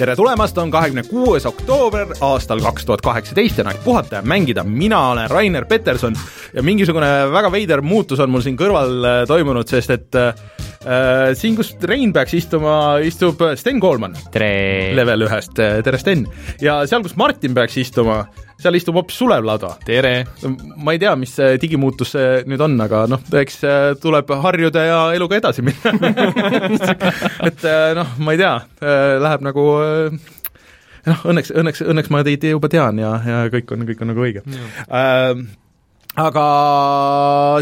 tere tulemast, on kahekümne kuues oktoober aastal kaks tuhat kaheksateist ja on aeg puhata ja mängida, mina olen Rainer Peterson ja mingisugune väga veider muutus on mul siin kõrval äh, toimunud, sest et äh siin, kus Rein peaks istuma, istub Sten Koolman. tere! level ühest, tere Sten! ja seal, kus Martin peaks istuma, seal istub hoopis Sulev Lada. tere! ma ei tea, mis see digimuutus see nüüd on, aga noh, eks äh, tuleb harjuda ja eluga edasi minna et äh, noh, ma ei tea, äh, läheb nagu noh, õnneks, õnneks, õnneks ma teid juba tean ja, ja kõik on, kõik on nagu õige. Äh, aga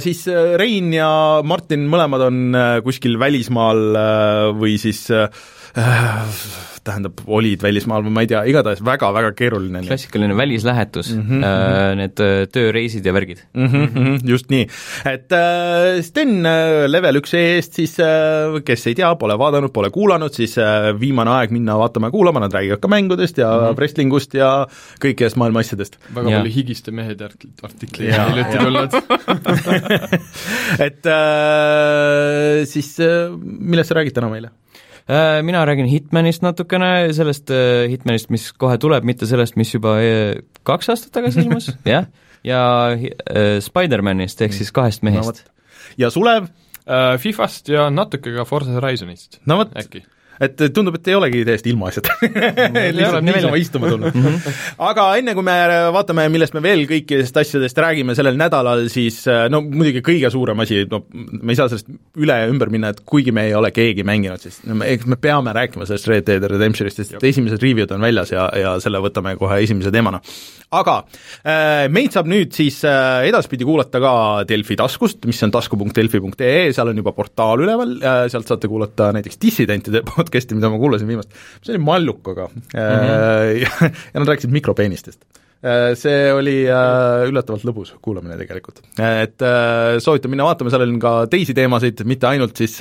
siis Rein ja Martin mõlemad on kuskil välismaal või siis äh, tähendab, olid välismaal või ma ei tea, igatahes väga-väga keeruline. klassikaline välislähetus mm, -hmm. äh, need äh, tööreisid ja värgid mm. -hmm, just nii, et äh, Sten äh, level üks eest siis äh,, kes ei tea, pole vaadanud, pole kuulanud, siis äh, viimane aeg minna vaatama ja kuulama, nad räägivad ka mängudest ja mm -hmm. wrestlingust ja kõikidest maailma asjadest. väga ja. palju higiste mehed artikleid hiljuti tulnud et äh, siis äh, millest sa räägid täna meile? Äh, mina räägin Hitmanist natukene, sellest äh, Hitmanist, mis kohe tuleb, mitte sellest, mis juba äh, kaks aastat tagasi ilmus, jah, ja Spider-manist ehk siis kahest mehest no,. ja Sulev? Fifast ja natuke ka Forza Horizonist no vot, et tundub, et ei olegi täiesti ilmaasjata lihtsalt niisama istuma tulnud mm. -hmm. aga enne, kui me vaatame, millest me veel kõikidest asjadest räägime sellel nädalal, siis no muidugi kõige suurem asi, no me ei saa sellest üle ja ümber minna, et kuigi me ei ole keegi mänginud, siis no, eks me peame rääkima sellest Red Dead Redemptionist, sest esimesed review'd on väljas ja, ja selle võtame kohe esimese teemana. aga äh, meid saab nüüd siis äh, edaspidi kuulata ka Delfi taskust, mis on tasku.delfi.ee, seal on juba portaal üleval, sealt saate kuulata näiteks dissidentide podcast'i, podcast'i, mida ma kuulasin viimast, see oli Mallukaga mm -hmm. ja, ja nad rääkisid mikropeenistest see oli äh, üllatavalt lõbus kuulamine tegelikult. et äh, soovitan minna vaatama, seal on ka teisi teemasid, mitte ainult siis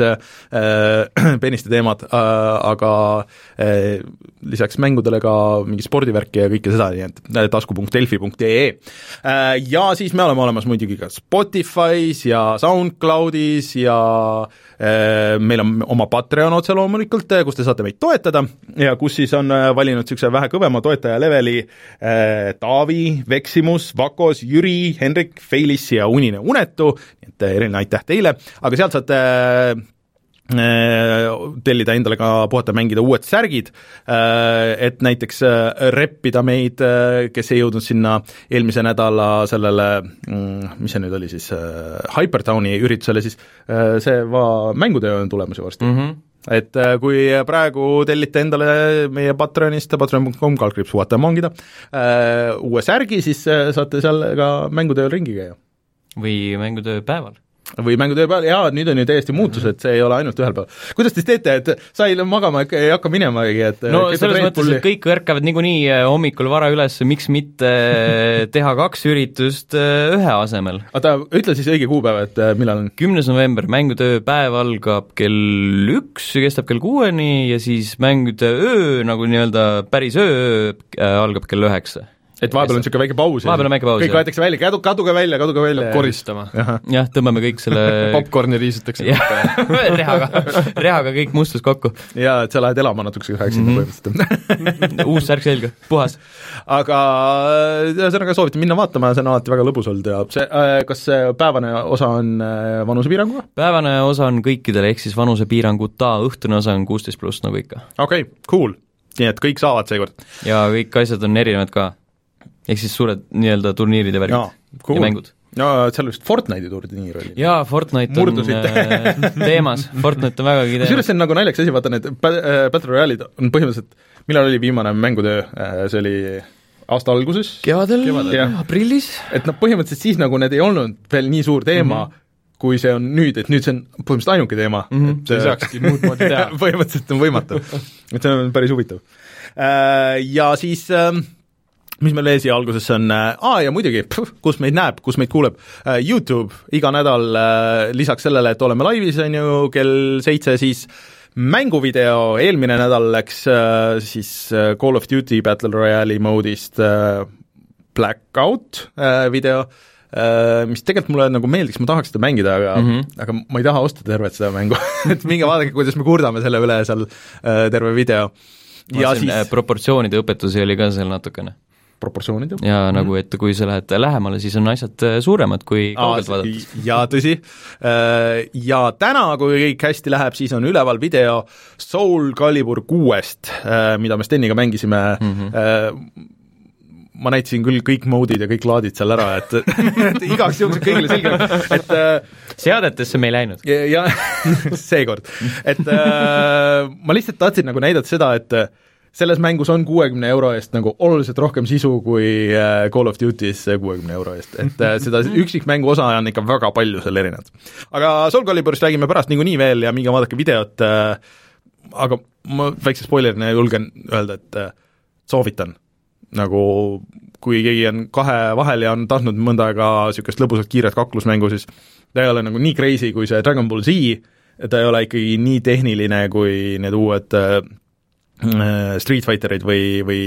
peniste teemad, aga lisaks mängudele ka mingi spordivärki ja kõike seda, nii et tasku.delfi.ee. Ja siis me oleme olemas muidugi ka Spotify's ja SoundCloudis ja meil on oma Patreon otse loomulikult, kus te saate meid toetada ja kus siis on valinud niisuguse vähe kõvema toetaja leveli Taavi, Veksimus, Vakos, Jüri, Henrik, Feilis ja Unine Unetu, et eriline aitäh teile, aga sealt saate äh, tellida endale ka puhata mängida uued särgid, äh, et näiteks äh, reppida meid, kes ei jõudnud sinna eelmise nädala sellele, mm, mis see nüüd oli siis, Hypertowni üritusele, siis see va-, mängutöö on tulemas ju varsti. Mm. -hmm et äh, kui praegu tellite endale meie Patreonist, patreon.com, kaldkriips puhata ja mangida, äh, uue särgi, siis äh, saate seal ka mängutööl ringi käia. või mängutöö päeval või mängutöö peal, jaa, nüüd on ju täiesti muutus, et see ei ole ainult ühel päeval. kuidas te siis teete, et sa ei magama ei hakka minemagi, et no selles mõttes, et kõik ärkavad niikuinii äh, hommikul vara üles, miks mitte äh, teha kaks üritust äh, ühe asemel? oota, ütle siis õige kuupäev, et millal on? kümnes november, mängutöö päev algab kell üks ja kestab kell kuueni ja siis mängude öö, nagu nii-öelda päris öö, algab kell üheksa et vahepeal on niisugune väike paus. vahepeal on väike paus, kõik võetakse välja, kadu, kaduge välja, kaduge välja. koristama. jah, tõmbame kõik selle popkorni riisutakse rehaga, rehaga kõik mustus kokku. jaa, et sa lähed elama natukeseks ajaks sinna mhm. põhimõtteliselt uus särk selga, puhas. aga ühesõnaga soovitan minna vaatama, see on alati väga lõbus olnud ja see, äh, kas see päevane osa on äh, vanusepiiranguga? päevane osa on kõikidele, ehk siis vanusepiiranguta, õhtune osa on kuusteist pluss nagu ikka. okei okay,, cool nii et kõik saavad seekord. ja kõik asjad on erinevad ka ehk siis suured nii-öelda turniirid ja värgid cool. ja mängud. no seal vist Fortnite'i turniir oli. jaa, Fortnite Murdusid. on äh, teemas, Fortnite on vägagi teemas. kusjuures see on nagu naljakas asi, vaata need äh, Battle Royale'id on põhimõtteliselt, millal oli viimane mängutöö, äh, see oli aasta alguses? kevadel, kevadel., aprillis. et noh, põhimõtteliselt siis nagu need ei olnud veel nii suur teema mm, -hmm kui see on nüüd, et nüüd see on põhimõtteliselt ainuke teema mm, -hmm. et ei saakski muud moodi teha põhimõtteliselt on võimatu. et see on päris huvitav. Ja siis äh, mis meil siia algusesse on, äh, aa ja muidugi, kus meid näeb, kus meid kuuleb, äh, YouTube iga nädal äh, lisaks sellele, et oleme laivis, on ju, kell seitse, siis mänguvideo, eelmine nädal läks siis Call of Duty Battle Royale'i moodist Blackout video, mis tegelikult mulle nagu meeldiks, ma tahaks seda mängida, aga mm, -hmm. aga ma ei taha osta tervet seda mängu. Et minge vaadake, kuidas me kurdame selle üle seal terve video. Ja siis proportsioonide õpetusi oli ka seal natukene proportsioonid. ja mm -hmm. nagu, et kui sa lähed lähemale, siis on asjad äh, suuremad kui kaugelt vaadates. jaa, tõsi. Äh, ja täna, kui kõik hästi läheb, siis on üleval video Soul Calibur kuuest, äh, mida me Steniga mängisime mm. -hmm ma näitasin küll kõik mode'id ja kõik laadid seal ära, et, et igaks juhuks kõigile selge, et seadetesse me ei läinud. ja, ja seekord, et ma lihtsalt tahtsin nagu näidata seda, et selles mängus on kuuekümne euro eest nagu oluliselt rohkem sisu kui äh, Call of Duty's kuuekümne euro eest, et äh, seda üksikmängu osa on ikka väga palju seal erinevat. aga Soul Caliburist räägime pärast niikuinii veel ja minge vaadake videot, äh, aga ma väikse spoilerina julgen öelda, et soovitan. nagu kui keegi on kahe vahel ja on tahtnud mõnda aega niisugust lõbusat kiiret kaklusmängu, siis ta ei ole nagu nii crazy kui see Dragon Ball Z, ta ei ole ikkagi nii tehniline kui need uued Street Fighterid või, või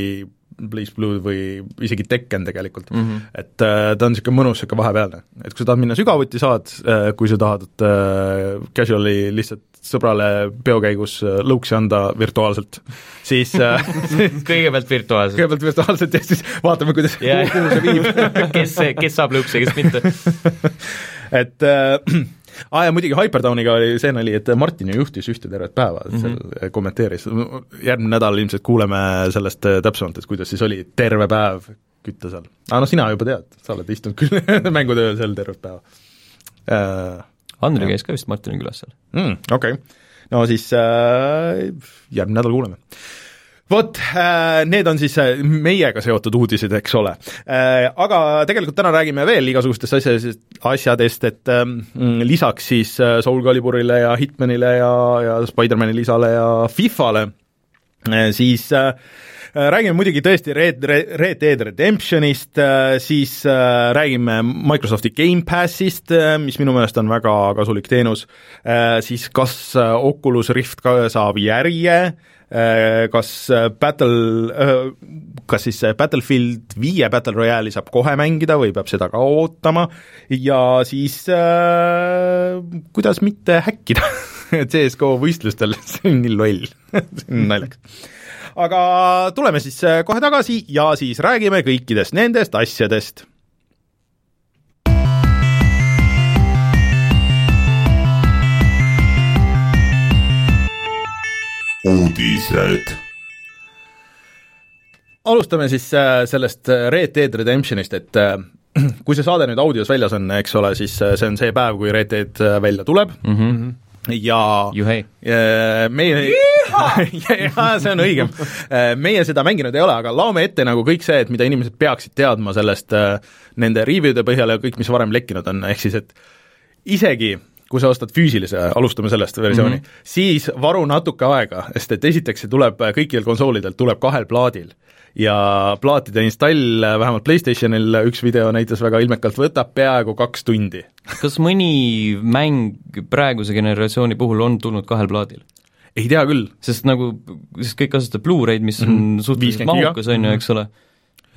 Blaze Blue või isegi Tekken tegelikult mm, -hmm. et äh, ta on niisugune mõnus, niisugune vahepealne. et kui sa tahad minna sügavuti, saad äh,, kui sa tahad äh, casual'i lihtsalt sõbrale peo käigus äh, lõuksi anda virtuaalselt, siis äh, kõigepealt virtuaalselt. kõigepealt virtuaalselt ja siis vaatame, kuidas yeah., kuhu see viib kes, kes saab lõuksi, kes mitte et äh, aa ah, ja muidugi Hyperdowniga oli see nali, et Martin ju juhtis ühte tervet päeva mm, -hmm. seal kommenteeris, järgmine nädal ilmselt kuuleme sellest äh, täpsemalt, et kuidas siis oli terve päev kütta seal. aa no sina juba tead, sa oled istunud küll mängude ööl seal tervet päeva äh,. Andrei käis ka vist Martini külas seal mm,. Okei okay., no siis äh, järgmine nädal kuuleme vot, äh, need on siis äh, meiega seotud uudised, eks ole. Äh, aga tegelikult täna räägime veel igasugustest asjadest, asjadest, et ähm, lisaks siis Soul Caliburile ja Hitmanile ja, ja Spider-mani lisale ja Fifale, siis räägime muidugi tõesti Red, Red Dead Redemptionist, siis räägime Microsofti Gamepassist, mis minu meelest on väga kasulik teenus, siis kas Oculus Rift ka saab järje, kas äh, Battle, äh, kas siis Battlefield viie Battle Royale'i saab kohe mängida või peab seda ka ootama? Ja siis äh, kuidas mitte häkkida CSGO võistlustel, see on nii loll. See on naljakas. aga tuleme siis kohe tagasi ja siis räägime kõikidest nendest asjadest uudised. alustame siis äh, sellest äh, Red Dead Redemptionist, et äh, kui see saade nüüd audios väljas on, eks ole, siis see on see päev, kui Red Dead välja tuleb mm, -hmm ja Juhei. meie, jaa, see on õigem. meie seda mänginud ei ole, aga laome ette nagu kõik see, et mida inimesed peaksid teadma sellest nende review'de põhjal ja kõik, mis varem lekkinud on, ehk siis et isegi kui sa ostad füüsilise, alustame sellest versiooni mm, -hmm. siis varu natuke aega, sest et esiteks see tuleb kõikidel konsoolidel, tuleb kahel plaadil ja plaatide install vähemalt PlayStationil, üks video näitas väga ilmekalt, võtab peaaegu kaks tundi. kas mõni mäng praeguse generatsiooni puhul on tulnud kahel plaadil? ei tea küll. sest nagu, sest kõik kasutavad Blu-ray'd, mis on mm -hmm. suhteliselt mahukas, on ju, eks ole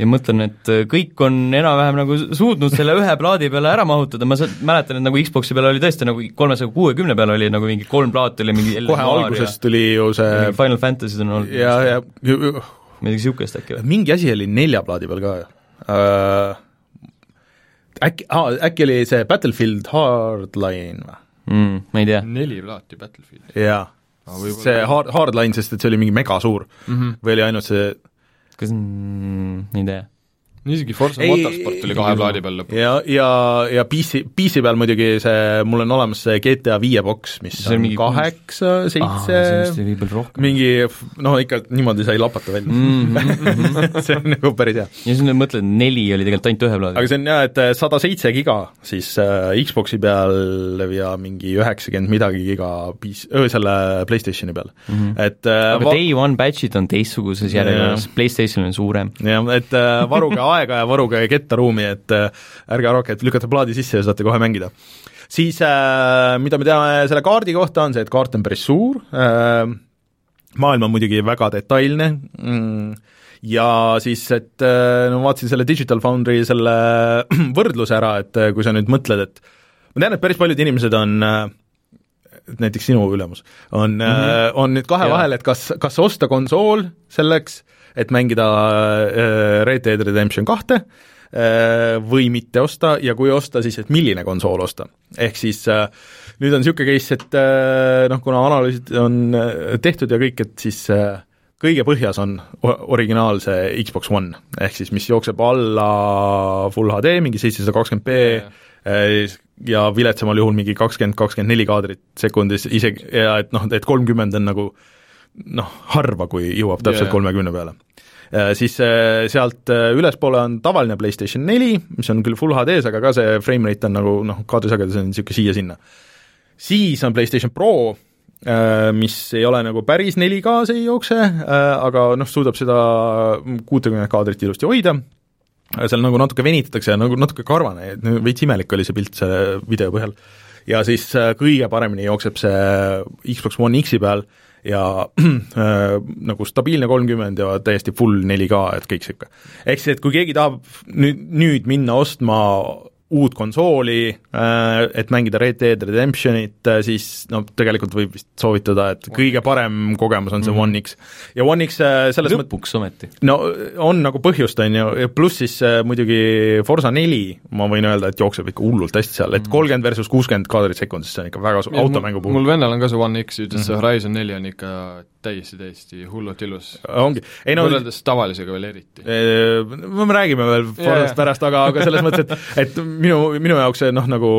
ja mõtlen, et äh, kõik on enam-vähem nagu suutnud selle ühe plaadi peale ära mahutada, ma mäletan, et nagu Xboxi peal oli tõesti nagu kolmesaja kuuekümne peal oli nagu mingi kolm plaati oli mingi kohe alguses tuli ju see Final Fantasy'd on olnud ja, ja midagi niisugust äkki või? mingi asi oli nelja plaadi peal ka uh,, äkki ah,, äkki oli see Battlefield Hardline või mm,? Ma ei tea. neli plaati Battlefield. jaa see Hard, Hardline, sest et see oli mingi megasuur mm -hmm. või oli ainult see kas mm,, ei tea isegi Forza ei, Motorsport tuli kahe plaadi peal lõpuks. ja, ja, ja PC, PC peal muidugi see, mul on olemas see GTA viie boks, mis see on kaheksa, seitse, mingi noh, ikka niimoodi sai lapata välja mm. -hmm. see on nagu päris hea. ja siis nüüd mõtled, neli oli tegelikult ainult ühe plaadi. aga see on jah, et sada seitse giga siis äh, Xboxi peal ja mingi üheksakümmend midagi giga PC, selle PlayStationi peal mm, -hmm. et äh, aga day one batch'id on teistsuguses järjekorras, PlayStation on suurem. jah, et äh, varuge aega ja varuge kettaruumi, et äh, ärge arvake, et lükata plaadi sisse ja saate kohe mängida. siis äh, mida me teame selle kaardi kohta, on see, et kaart on päris suur äh,, maailm on muidugi väga detailne mm,, ja siis, et äh, no vaatasin selle Digital Foundry selle võrdluse ära, et äh, kui sa nüüd mõtled, et ma tean, et päris paljud inimesed on näiteks sinu ülemus, on mm, -hmm. on nüüd kahe ja. vahel, et kas, kas osta konsool selleks, et mängida Red Dead Redemption kahte, või mitte osta ja kui osta, siis et milline konsool osta. ehk siis nüüd on niisugune case, et noh, kuna analüüsid on tehtud ja kõik, et siis kõige põhjas on originaalse Xbox One, ehk siis mis jookseb alla full HD, mingi seitsesada kakskümmend B ja viletsamal juhul mingi kakskümmend, kakskümmend neli kaadrit sekundis isegi ja et noh, et kolmkümmend on nagu noh, harva, kui jõuab täpselt kolmekümne peale. Eh, siis eh, sealt ülespoole on tavaline PlayStation neli, mis on küll full HD-s, aga ka see frame rate on nagu noh, kaadrisagedus on niisugune siia-sinna. siis on PlayStation Pro, Äh, mis ei ole nagu päris 4K-s ei jookse, äh, aga noh, suudab seda kuutekümmet kaadrit ilusti hoida, seal nagu natuke venitatakse ja nagu natuke karvane, veits imelik oli see pilt selle video põhjal. ja siis äh, kõige paremini jookseb see Xbox One X-i peal ja äh, nagu stabiilne kolmkümmend ja täiesti full 4K, et kõik niisugune. ehk siis, et kui keegi tahab nüüd, nüüd minna ostma uut konsooli, äh, et mängida Red Dead Redemptionit, äh, siis no tegelikult võib vist soovitada, et kõige parem kogemus on see mm -hmm. One X. ja One X äh, selles lõpuks ometi. no on nagu põhjust, on ju, ja pluss siis muidugi Forsa neli, ma võin öelda, et jookseb ikka hullult hästi seal, et mhm. kolmkümmend versus kuuskümmend kaadrit sekundis, see on ikka väga su-, automängu puhul. mul vennal on ka see One X, ütles mm -hmm. see Horizon neli on ikka täiesti, täiesti hullult ilus. ongi. No, võrreldes tavalisega veel eriti. me räägime veel Forsast yeah. pärast, aga, aga selles mõttes, et, et minu, minu jaoks see noh, nagu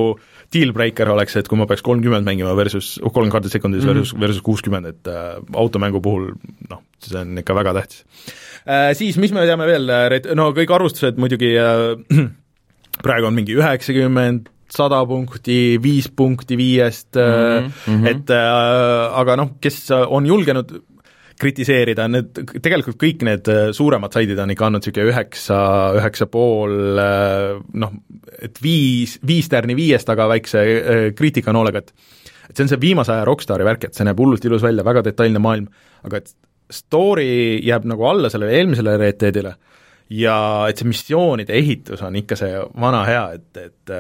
deal breaker oleks, et kui ma peaks kolmkümmend mängima versus, kolmkümmend kaarti sekundis mm -hmm. versus, versus kuuskümmend, et äh, automängu puhul noh, see on ikka väga tähtis äh,. Siis, mis me teame veel, no kõik arvustused muidugi äh, praegu on mingi üheksakümmend, sada punkti, viis punkti viiest mm, -hmm. et äh, aga noh, kes on julgenud kritiseerida, need, tegelikult kõik need äh, suuremad saidid on ikka andnud niisugune üheksa, üheksa pool, äh, noh, et viis, viis tärni viiest, aga väikse äh, kriitikanoolega, et et see on see viimase aja rokkstaari värk, et see näeb hullult ilus välja, väga detailne maailm, aga et story jääb nagu alla sellele eelmisele Red Deadile ja et see missioonide ehitus on ikka see vana hea, et, et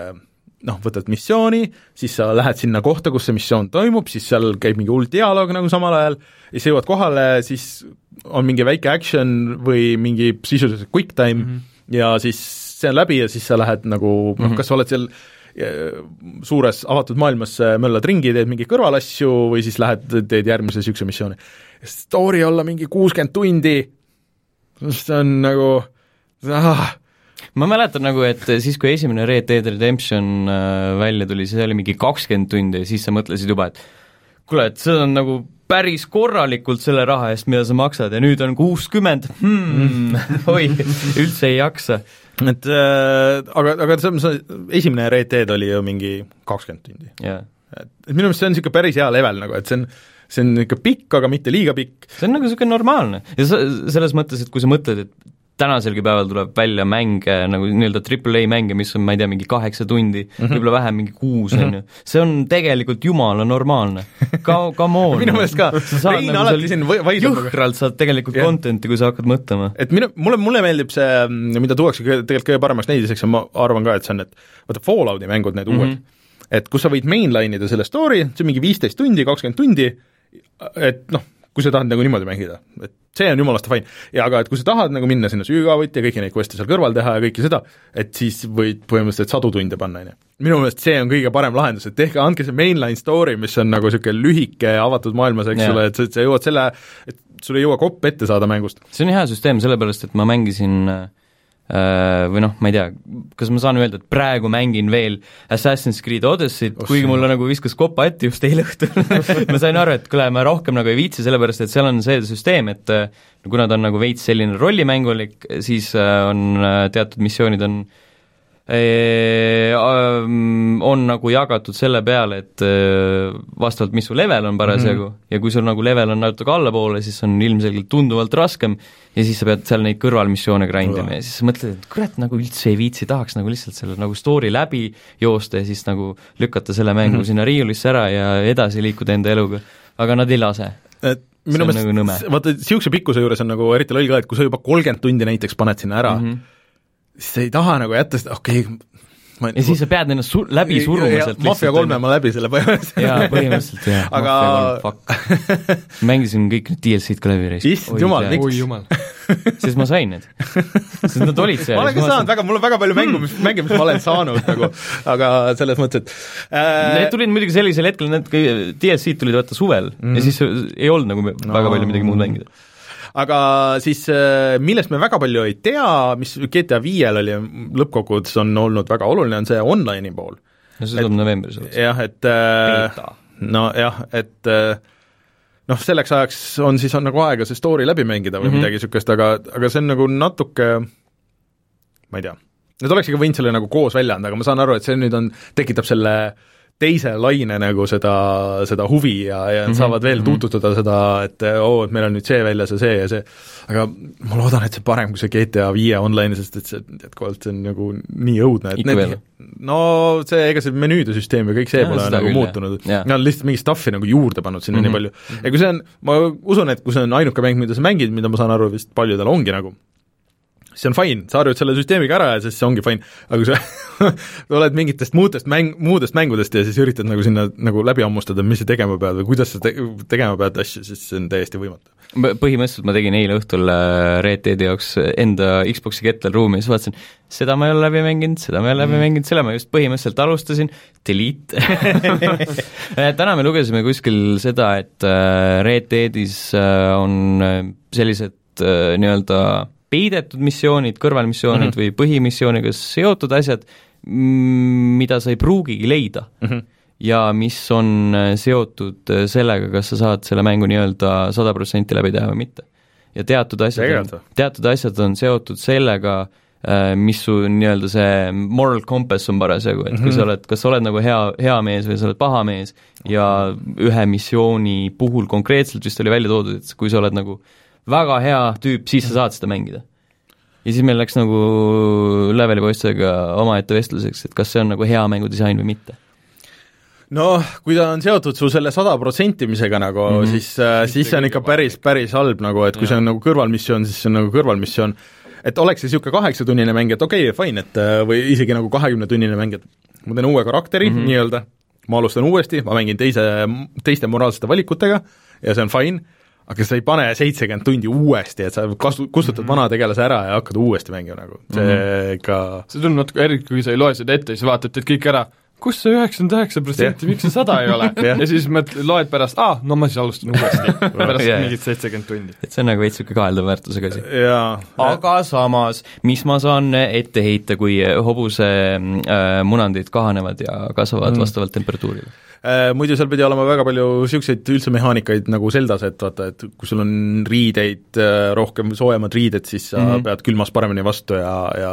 noh, võtad missiooni, siis sa lähed sinna kohta, kus see missioon toimub, siis seal käib mingi hull dialoog nagu samal ajal, ja siis jõuad kohale, siis on mingi väike action või mingi sisuliselt quick time mm -hmm. ja siis see on läbi ja siis sa lähed nagu noh mm -hmm., kas sa oled seal suures avatud maailmas möllad ringi, teed mingeid kõrvalasju või siis lähed, teed järgmise niisuguse missiooni. Story olla mingi kuuskümmend tundi, see on nagu ah, ma mäletan nagu, et siis, kui esimene Red Dead Redemption äh, välja tuli, see oli mingi kakskümmend tundi ja siis sa mõtlesid juba, et kuule, et see on nagu päris korralikult selle raha eest, mida sa maksad ja nüüd on kuuskümmend. Hmm,, oi, üldse ei jaksa. et äh, aga, aga see, see esimene Red Dead oli ju mingi kakskümmend tundi. Yeah.. et, et minu meelest see on niisugune päris hea level nagu, et see on see on niisugune pikk, aga mitte liiga pikk. see on nagu niisugune normaalne. Ja sa, selles mõttes, et kui sa mõtled, et tänaselgi päeval tuleb välja mänge nagu nii-öelda triple A mänge, mis on, ma ei tea, mingi kaheksa tundi mm -hmm., võib-olla vähem, mingi kuus, on ju. see on tegelikult jumala normaalne. Ka-, come on. minu meelest ka, Rein nagu alati siin vaidleb jõhkralt saad tegelikult yeah. content'i, kui sa hakkad mõtlema. et minu, mulle, mulle meeldib see, mida tuuakse tegelikult kõige paremaks näidiseks ja ma arvan ka, et see on, et vaata, Fallouti mängud, need mm -hmm. uued, et kus sa võid mainline ida selle story, see on mingi viisteist tundi, kakskümmend tundi, et noh, kui sa tahad nagu niimoodi mängida, et see on jumalast fine. ja aga et kui sa tahad nagu minna sinna sügavuti ja kõiki neid quest'e seal kõrval teha ja kõike seda, et siis võid põhimõtteliselt sadu tunde panna, on ju. minu meelest see on kõige parem lahendus, et tehke, andke see mainline story, mis on nagu niisugune lühike avatud maailmas, eks ole, et sa, sa jõuad selle, et sul ei jõua kopp ette saada mängust. see on hea süsteem, sellepärast et ma mängisin Äh, või noh, ma ei tea, kas ma saan öelda, et praegu mängin veel Assassin's Creed Odyssey't oh,, kuigi mulle nagu viskas kopa ette just eile õhtul. Ma sain aru, et kuule, ma rohkem nagu ei viitsi, sellepärast et seal on see süsteem, et äh, kuna ta on nagu veits selline rollimängulik, siis äh, on teatud missioonid on äh, on nagu jagatud selle peale, et vastavalt, mis su level on parasjagu mm -hmm. ja kui sul nagu level on natuke allapoole, siis on ilmselgelt tunduvalt raskem ja siis sa pead seal neid kõrvalmissioone grind ima ja siis sa mõtled, et kurat, nagu üldse ei viitsi, tahaks nagu lihtsalt selle nagu story läbi joosta ja siis nagu lükata selle mängu mm -hmm. sinna riiulisse ära ja edasi liikuda enda eluga. aga nad ei lase et minu meelest nagu vaata, niisuguse pikkuse juures on nagu eriti loll ka, et kui sa juba kolmkümmend tundi näiteks paned sinna ära mm, -hmm siis sa ei taha nagu jätta seda, okei okay,, Ma... ja siis sa pead ennast su-, läbi suruma sealt Mafia kolme ma läbi selle põhimõtteliselt. jaa, põhimõtteliselt jah aga mängisin kõik need DLC-d ka läbi. issand jumal, miks? sest ma sain need. sest nad olid seal. ma olen ka saanud väga, mul on väga palju mängu, mis, mänge, mis ma olen saanud nagu, aga selles mõttes, et äh... Need tulid muidugi sellisel hetkel, need DLC-d tulid vaata suvel mm. ja siis ei olnud nagu no. väga palju midagi muud mängida aga siis äh, millest me väga palju ei tea, mis GTA viiel oli lõppkokkuvõttes on olnud väga oluline, on see online'i pool. no see tuleb novembris. jah, et äh, nojah, et äh, noh, selleks ajaks on siis, on nagu aega see story läbi mängida või mm -hmm. midagi niisugust, aga, aga see on nagu natuke ma ei tea, nad oleks ikka võinud selle nagu koos välja anda, aga ma saan aru, et see nüüd on, tekitab selle äh, teise laine nagu seda, seda huvi ja, ja mm -hmm. saavad veel mhm. tuututada seda, et oo oh,, et meil on nüüd see väljas ja see ja see, aga ma loodan, et see parem kui see GTA viie online, sest et see jätkuvalt see on nagu nii õudne, et need, no see, ega see menüüde süsteem ja kõik see ja, pole nagu küll, muutunud, nad on lihtsalt mingit stuff'i nagu juurde pannud sinna mm -hmm. nii palju. ja kui see on, ma usun, et kui see on ainuke mäng, mida sa mängid, mida ma saan aru, vist paljudel ongi nagu, see on fine, sa harjud selle süsteemiga ära ja siis see ongi fine, aga kui sa oled mingitest muudest mäng, muudest mängudest ja siis üritad nagu sinna nagu läbi hammustada, mis sa tegema pead või kuidas sa te tegema pead asju, siis see on täiesti võimatu. põhimõtteliselt ma tegin eile õhtul äh, Red Deadi jaoks enda Xbox'i kettel ruumi ja siis vaatasin, seda ma ei ole läbi mänginud, seda ma ei ole läbi mm. mänginud, selle ma just põhimõtteliselt alustasin, delete täna me lugesime kuskil seda, et äh, Red Deadis äh, on sellised nii-öelda peidetud missioonid, kõrvalmissioonid mm -hmm. või põhimissiooniga seotud asjad, mida sa ei pruugigi leida mm. -hmm ja mis on äh, seotud äh, sellega, kas sa saad selle mängu nii-öelda sada protsenti läbi teha või mitte. ja teatud asjad, teatud asjad on seotud sellega, äh, mis su nii-öelda see moral compass on parasjagu, et mm -hmm. kui sa mhm. oled, kas sa oled nagu hea, hea mees või sa oled paha mees ja ühe missiooni puhul konkreetselt vist oli välja toodud, et kui sa oled nagu äh, väga hea tüüp, siis sa saad seda mängida. ja siis meil läks nagu Leveli poistega omaette vestluseks, et kas see on nagu hea mängudisain või mitte noh, kui ta on seotud su selle sada protsentimisega nagu mm, -hmm. siis äh,, siis see on ikka päris, päris halb nagu, et kui ja. see on nagu kõrvalmissioon, siis see on nagu kõrvalmissioon. et oleks see niisugune kaheksatunnine mäng, et okei okay,, fine, et äh, või isegi nagu kahekümnetunnine mäng, et ma teen uue karakteri mm -hmm. nii-öelda, ma alustan uuesti, ma mängin teise, teiste moraalsete valikutega ja see on fine, aga sa ei pane seitsekümmend tundi uuesti, et sa kasu-, kustutad mm -hmm. vana tegelase ära ja hakkad uuesti mängima nagu, see mm -hmm. see tundub natuke, eriti kui sa ei loe seda ette ja siis vaatad, teed kõik ära, kus see üheksakümmend üheksa protsenti, miks see sada ei ole ja siis mõt-, loed pärast, aa, no ma siis alustan uuesti pärast yeah. mingit seitsekümmend tundi. et see on nagu veits niisugune kaheldav väärtusega asi. aga ja. samas, mis ma saan ette heita, kui hobuse äh, munandid kahanevad ja kasvavad mm. vastavalt temperatuurile? Äh, muidu seal pidi olema väga palju niisuguseid üldse mehaanikaid nagu Zeldas, et vaata, et kui sul on riideid, äh, rohkem soojemad riided, siis sa mm -hmm. pead külmas paremini vastu ja, ja,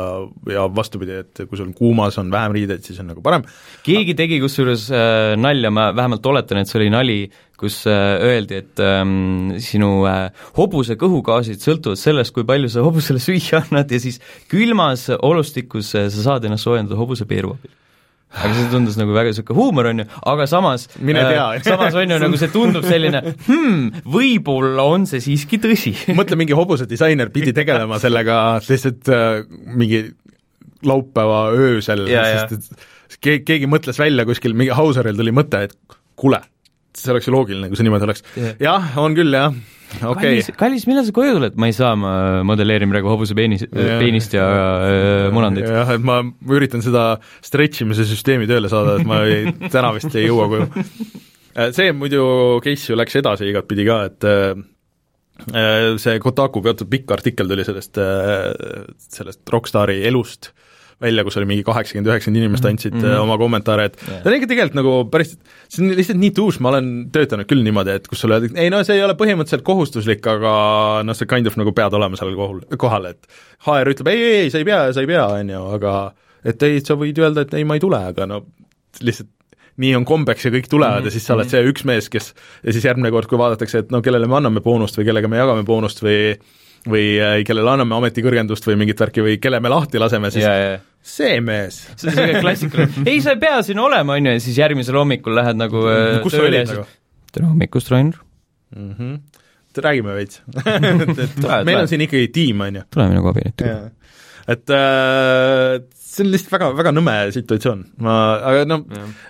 ja vastupidi, et kui sul kuumas on vähem riideid, siis on nagu parem. keegi tegi kusjuures äh, nalja, ma vähemalt oletan, et see oli nali, kus äh, öeldi, et ähm, sinu äh, hobuse kõhugaasid sõltuvad sellest, kui palju sa hobusele süüa annad ja siis külmas olustikus äh, sa saad ennast soojendada hobuse peeru abil aga see tundus nagu väga niisugune huumor, on ju, aga samas mine tea. äh,, samas on ju nagu see tundub selline hmm, võib-olla on see siiski tõsi. Mõtle, mingi hobusedisainer pidi tegelema sellega lihtsalt äh, mingi laupäeva öösel, sest et keegi, keegi mõtles välja kuskil, mingi Hauseril tuli mõte, et kuule, see oleks ju loogiline, kui see niimoodi oleks. Yeah.. jah, on küll, jah okay.. kallis, kallis, millal sa koju tuled, ma ei saa, ma modelleerin praegu hobuse peenis, peenist ja äh, munandit. jah, et ma üritan seda stretch imise süsteemi tööle saada, et ma ei, täna vist ei jõua koju. Äh, see muidu case ju läks edasi igatpidi ka, et äh, see Kotaku peatud pikk artikkel tuli sellest, sellest rokkstaari elust välja, kus oli mingi kaheksakümmend, üheksakümmend inimest mhm. andsid mm -hmm. oma kommentaare, et yeah. ta on ikka tegelikult nagu päris, see on lihtsalt nii tuus, ma olen töötanud küll niimoodi, et kus sulle öeldakse, ei no see ei ole põhimõtteliselt kohustuslik, aga noh, sa kind of nagu pead olema seal kohal, kohal, et HR ütleb ei, ei, ei, sa ei pea, sa ei pea, on ju, aga et ei, sa võid öelda, et ei, ma ei tule, aga no lihtsalt nii on kombeks ja kõik tulevad mm -hmm. ja siis sa oled mhm. see üks mees, kes ja siis järgmine kord, kui vaadatakse, et no kellele me anname boonust või kellega me jagame boonust või või äh, kellele anname ametikõrgendust või mingit värki või kelle me lahti laseme, siis yeah, yeah see mees. see on niisugune klassikaline, ei sa ei pea siin olema, on ju, ja siis järgmisel hommikul lähed nagu äh, kus sa olid nagu? tere hommikust, Rainer mm. -hmm. räägime veits et meil on siin ikkagi tiim, on ju. tule minu kabinetti. et äh, see on lihtsalt väga, väga nõme situatsioon, ma, aga noh,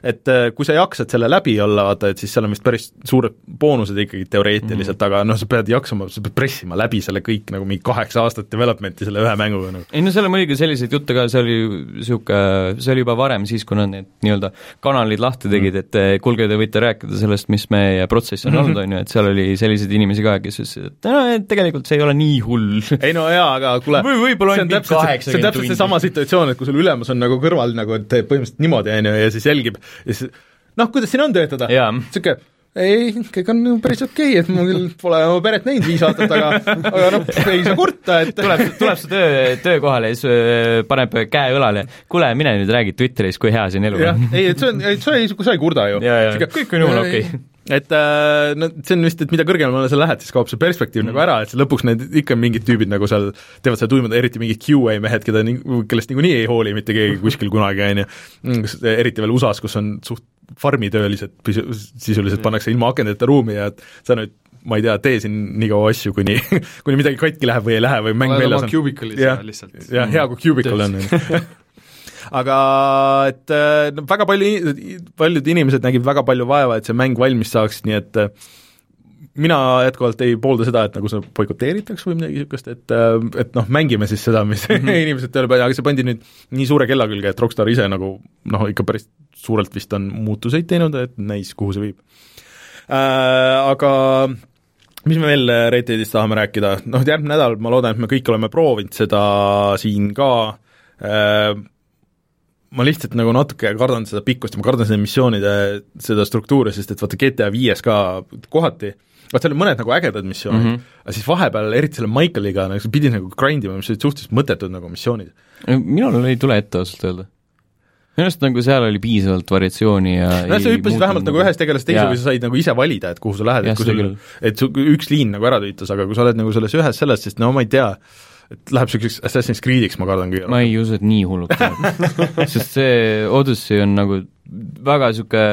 et äh, kui sa jaksad selle läbi olla, vaata, et siis seal on vist päris suured boonused ikkagi teoreetiliselt mm, -hmm. aga noh, sa pead jaksama, sa pead pressima läbi selle kõik nagu mingi kaheksa aastat development'i selle ühe mänguga nagu. ei no seal on muidugi selliseid jutte ka, see oli niisugune, see oli juba varem, siis kui nad need nii-öelda kanalid lahti tegid mm, -hmm. et eh, kuulge, te võite rääkida sellest, mis meie protsess on olnud, on ju, et seal oli selliseid inimesi ka, kes ütlesid, et no tegelikult see ei ole nii hull. ei no jaa, aga kuule või võib-olla on mingi kaheksakümmend tundi. see on täpselt seesama situatsioon, et kui sul ülemus on nagu kõrval nagu, et põhimõtteliselt niimoodi, on ju, ja siis jälgib ja siis noh, kuidas siin on töötada? niisugune ei, kõik on päris okei okay,, et ma küll pole oma peret näinud viis aastat, aga aga noh, ei saa kurta, et tuleb, tuleb su töö, töökohale ja siis äh, paneb käe õlale, kuule, mine nüüd räägi Twitteris, kui hea siin elu on. ei, et see on, sa ei, sa ei kurda ju. kõik on jumala okei okay et äh, no see on vist, et mida kõrgemale sa lähed, siis kaob see perspektiiv mm. nagu ära, et lõpuks need ikka mingid tüübid nagu seal teevad seda tuimada, eriti mingid QA mehed, keda ni-, kellest niikuinii ei hooli mitte keegi kuskil kunagi, on ju, mm, eriti veel USA-s, kus on suht farmitöölised sisuliselt pannakse ilma akendeta ruumi ja et sa nüüd ma ei tea, tee siin nii kaua asju, kuni, kuni midagi katki läheb või ei lähe või mäng väljas on. cubicle'is ja lihtsalt. jah, hea kui cubicle on, aga et no väga palju, paljud inimesed nägid väga palju vaeva, et see mäng valmis saaks, nii et mina jätkuvalt ei poolda seda, et nagu seda boikoteeritakse või midagi niisugust, et et noh, mängime siis seda, mis mm -hmm. inimesed tööle panevad, aga see pandi nüüd nii suure kella külge, et Rockstar ise nagu noh, ikka päris suurelt vist on muutuseid teinud, et näis, kuhu see viib äh,. Aga mis me veel Red Deadist tahame rääkida, noh, järgmine nädal ma loodan, et me kõik oleme proovinud seda siin ka äh,, ma lihtsalt nagu natuke kardan seda pikkust ja ma kardan seda missioonide, seda struktuuri, sest et vaata GTA viies ka kohati, vaat seal on mõned nagu ägedad missioonid mm, -hmm. aga siis vahepeal, eriti selle Michaeliga, nagu sa pidid nagu grind ima, mis olid suhteliselt mõttetud nagu missioonid. minul ei tule ette ausalt öelda minu arust nagu seal oli piisavalt variatsiooni ja nojah, sa hüppasid vähemalt nagu ühest tegelast teise või sa said nagu ise valida, et kuhu sa lähed, et kui sul, et su üks liin nagu ära tüütas, aga kui sa oled nagu selles ühes selles, siis no ma ei tea, et läheb niisuguseks Assassin's Creed'iks, ma kardan küll. ma ei usu, et nii hulluks läheb sest see Odyssey on nagu väga niisugune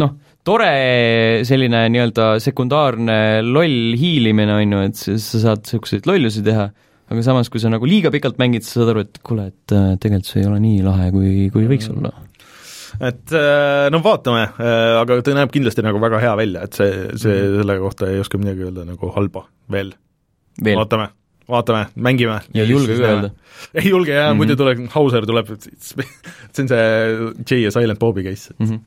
noh, tore selline nii-öelda sekundaarne loll hiilimine, on ju, et sa saad niisuguseid lollusi teha, aga samas, kui sa nagu liiga pikalt mängid, sa saad aru, et kuule, et äh, tegelikult see ei ole nii lahe, kui, kui võiks olla. Et äh, no vaatame, äh, aga ta näeb kindlasti nagu väga hea välja, et see, see, mhm. selle kohta ei oska midagi öelda nagu halba veel, veel.. vaatame vaatame, mängime. ja ei julge ka öelda. ei julge jah mm, -hmm. muidu tuleb, Hauser tuleb, see on see J ja Silent Bobi case mm. -hmm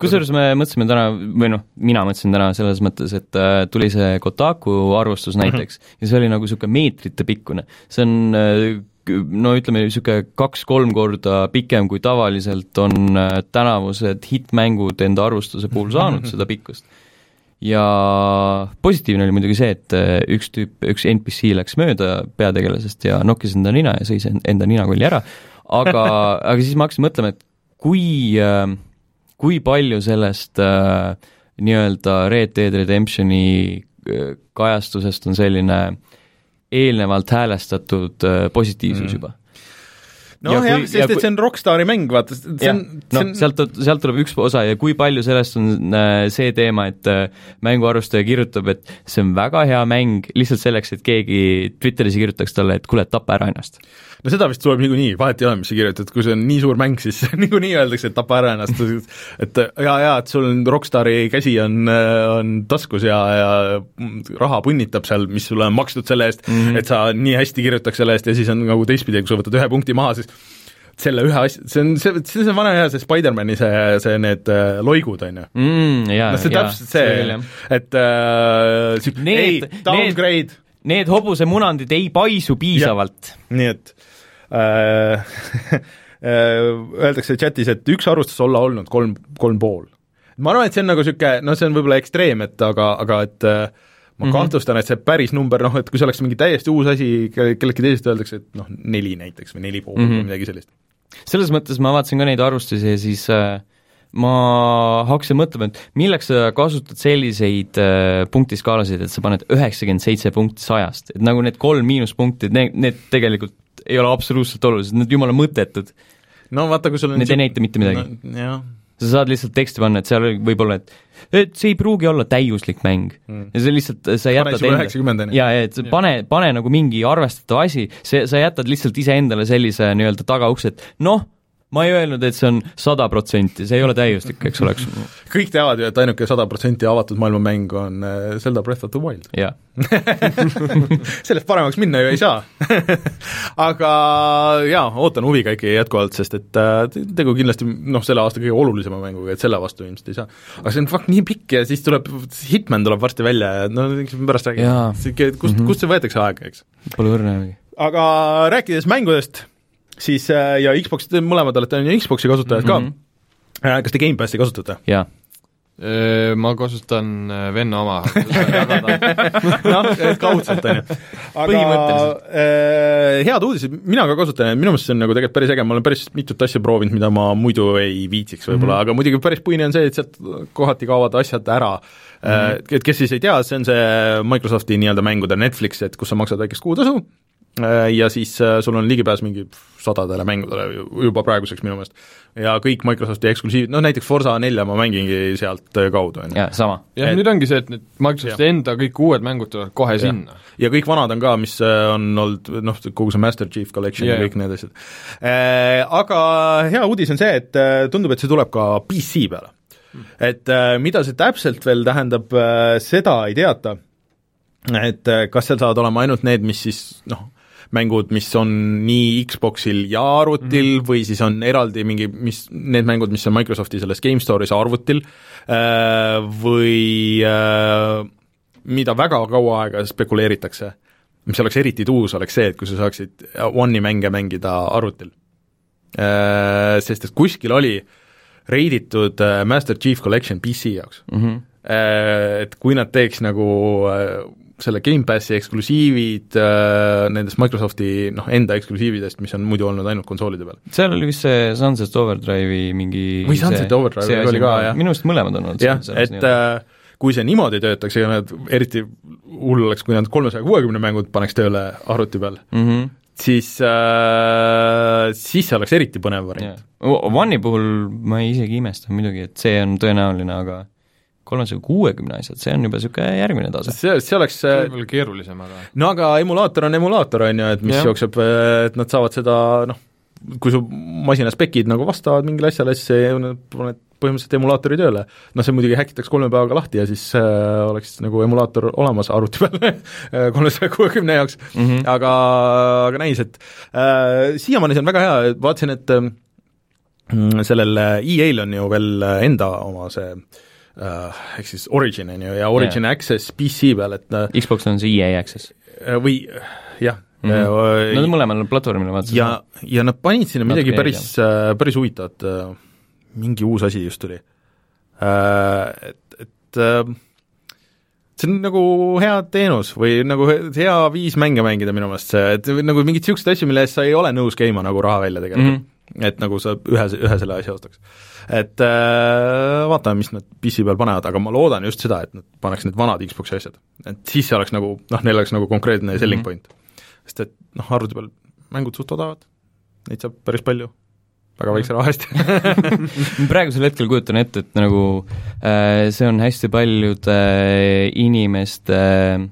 kusjuures me mõtlesime täna, või noh, mina mõtlesin täna selles mõttes, et äh, tuli see Kotaku arvustus näiteks mm -hmm. ja see oli nagu niisugune meetrite pikkune. see on äh, no ütleme, niisugune kaks-kolm korda pikem, kui tavaliselt on äh, tänavused hittmängud enda arvustuse puhul saanud seda pikkust ja positiivne oli muidugi see, et äh, üks tüüp, üks NPC läks mööda peategelasest ja nokkis enda nina ja sõi enda ninakolli ära, aga aga siis ma hakkasin mõtlema, et kui, äh, kui palju sellest äh, nii-öelda Red Dead Redemptioni kajastusest on selline eelnevalt häälestatud positiivsus mm. juba nojah, sest et see on Rockstari mäng, vaata, see on no on... sealt, sealt tuleb üks osa ja kui palju sellest on äh, see teema, et äh, mänguarvustaja kirjutab, et see on väga hea mäng lihtsalt selleks, et keegi Twitteris kirjutaks talle, et kuule, tapa ära ennast. No seda vist tuleb niikuinii, vahet ei ole, mis sa kirjutad, kui see on nii suur mäng, siis niikuinii öeldakse, et tapa ära ennast, et jaa, jaa, et sul on Rockstari käsi on, on taskus ja, ja raha punnitab seal, mis sulle on makstud selle eest mm, -hmm. et sa nii hästi kirjutaks selle eest ja siis on nagu teistpidi, kui sa võtad ühe punkti maha, siis selle ühe asja, see on, see, see on vana hea, see Spider-mani see, see need äh, loigud, on ju mm,. noh, see täpselt see, et äh, ei, downgrade need hobusemunandid ei paisu piisavalt. nii et äh, äh, öeldakse chatis, et üks arvustus olla olnud kolm, kolm pool. ma arvan, et see on nagu niisugune, noh, see on võib-olla ekstreem, et aga, aga et äh, ma mm -hmm. kahtlustan, et see päris number, noh, et kui see oleks mingi täiesti uus asi, kelleltki teisest öeldakse, et noh, neli näiteks või neli pool mm -hmm. või midagi sellist. selles mõttes ma vaatasin ka neid arvustusi ja siis äh, ma hakkasin mõtlema, et milleks sa kasutad selliseid äh, punktiskaalasid, et sa paned üheksakümmend seitse punkti sajast, et nagu need kolm miinuspunkti, need, need tegelikult ei ole absoluutselt olulised, need jumala mõttetud. no vaata, kui sul on Need ei näita mitte midagi no,. jah, sa saad lihtsalt teksti panna, et seal võib olla, et et see ei pruugi olla täiuslik mäng. Mm.. ja see lihtsalt, sa jätad enda, jaa, et pane, pane nagu mingi arvestatav asi, see, sa jätad lihtsalt iseendale sellise nii-öelda tagaukse, et noh, ma ei öelnud, et see on sada protsenti, see ei ole täiuslik, eks oleks. kõik teavad ju, et ainuke sada protsenti avatud maailma mäng on äh, Zelda Breath of the Wild. jah sellest paremaks minna ju ei saa aga jaa, ootan huviga ikkagi jätkuvalt, sest et äh, tegu kindlasti noh, selle aasta kõige olulisema mänguga, et selle vastu ilmselt ei saa. aga see on fakt nii pikk ja siis tuleb, Hitman tuleb varsti välja ja no pärast räägime, kust mm, -hmm. kust see võetakse aega, eks? Pole õrnagi. aga rääkides mängudest siis äh, ja Xbox, te mõlemad olete on ju Xboxi kasutajad mm -hmm. ka, äh, kas te Gamepassi kasutate? jaa ma kasutan äh, venna oma noh, kaudselt, on ju. aga äh, head uudised, mina ka kasutan minu meelest see on nagu tegelikult päris äge, ma olen päris mitut asja proovinud, mida ma muidu ei viitsiks võib-olla mm, -hmm. aga muidugi päris põhiline on see, et sealt kohati kaovad asjad ära mm. -hmm. Et kes siis ei tea, see on see Microsofti nii-öelda mängude Netflix, et kus sa maksad väikest kuutasu Äh, ja siis äh, sul on ligipääs mingi sadadele mängudele juba praeguseks minu meelest. ja kõik Microsofti eksklusiivid, noh näiteks Forsa nelja ma mängingi sealt äh, kaudu, on ju. jaa, sama. jah, nüüd ongi see, et need Microsofti ja. enda kõik uued mängud tulevad kohe ja. sinna. ja kõik vanad on ka, mis on olnud noh, kogu see Master Chief Collection yeah. ja kõik need asjad äh,. Aga hea uudis on see, et tundub, et see tuleb ka PC peale. et äh, mida see täpselt veel tähendab äh,, seda ei teata, et äh, kas seal saavad olema ainult need, mis siis noh, mängud, mis on nii Xboxil ja arvutil mm -hmm. või siis on eraldi mingi, mis, need mängud, mis on Microsofti selles Game Store'is arvutil äh, või äh, mida väga kaua aega spekuleeritakse, mis oleks eriti tuus, oleks see, et kui sa saaksid One'i mänge mängida arvutil. Äh, sest et kuskil oli reiditud Master Chief Collection PC jaoks mm. -hmm. Et kui nad teeks nagu selle Gamepassi eksklusiivid äh, nendest Microsofti noh, enda eksklusiividest, mis on muidu olnud ainult konsoolide peal. seal oli vist see Sunset Overdrive'i mingi või Sunset Overdrive oli ka, jah. minu arust mõlemad on olnud jah, et äh, kui see niimoodi töötaks, ega nad, eriti hull oleks, kui nad kolmesaja kuuekümne mängud paneks tööle arvuti peal mm, -hmm. siis äh,, siis see oleks eriti põnev variant yeah.. One'i puhul ma isegi imestan muidugi, et see on tõenäoline, aga kolmesaja kuuekümne asjad, see on juba niisugune järgmine tase. see, see oleks see võib-olla keerulisem, aga no aga emulaator on emulaator, on ju, et mis ja. jookseb, et nad saavad seda noh, kui su masina spekid nagu vastavad mingile asjale, siis see, paned põhimõtteliselt emulaatori tööle. noh, see muidugi häkitakse kolme päevaga lahti ja siis äh, oleks nagu emulaator olemas arvuti peal kolmesaja kuuekümne jaoks mm, -hmm. aga, aga näis, et äh, siiamaani see on väga hea, vaatasin, et äh, sellel EA-l on ju veel enda oma see äh, uh, ehk siis Origin on ju, ja Origin yeah. Access PC peal, et uh, Xbox on see EA Access. Äh, või jah mm, -hmm. uh, Nad mõlemal platvormil vaatasid. ja, ja nad panid sinna midagi Natuke päris päris huvitavat mingi uus asi just tuli. Et, et see on nagu hea teenus või nagu hea viis mänge mängida minu meelest see, et nagu mingeid niisuguseid asju, mille eest sa ei ole nõus käima nagu raha välja tegelikult mm. -hmm et nagu sa ühe, ühe selle asja ostaks. Et äh, vaatame, mis nad PC peal panevad, aga ma loodan just seda, et nad paneks need vanad Xbox'i asjad. et siis see oleks nagu, noh, neil oleks nagu konkreetne selling mm -hmm. point. sest et noh, arvuti peal mängud suht odavad, neid saab päris palju, väga väikse raha eest praegusel hetkel kujutan ette, et nagu äh, see on hästi paljude äh, inimeste äh,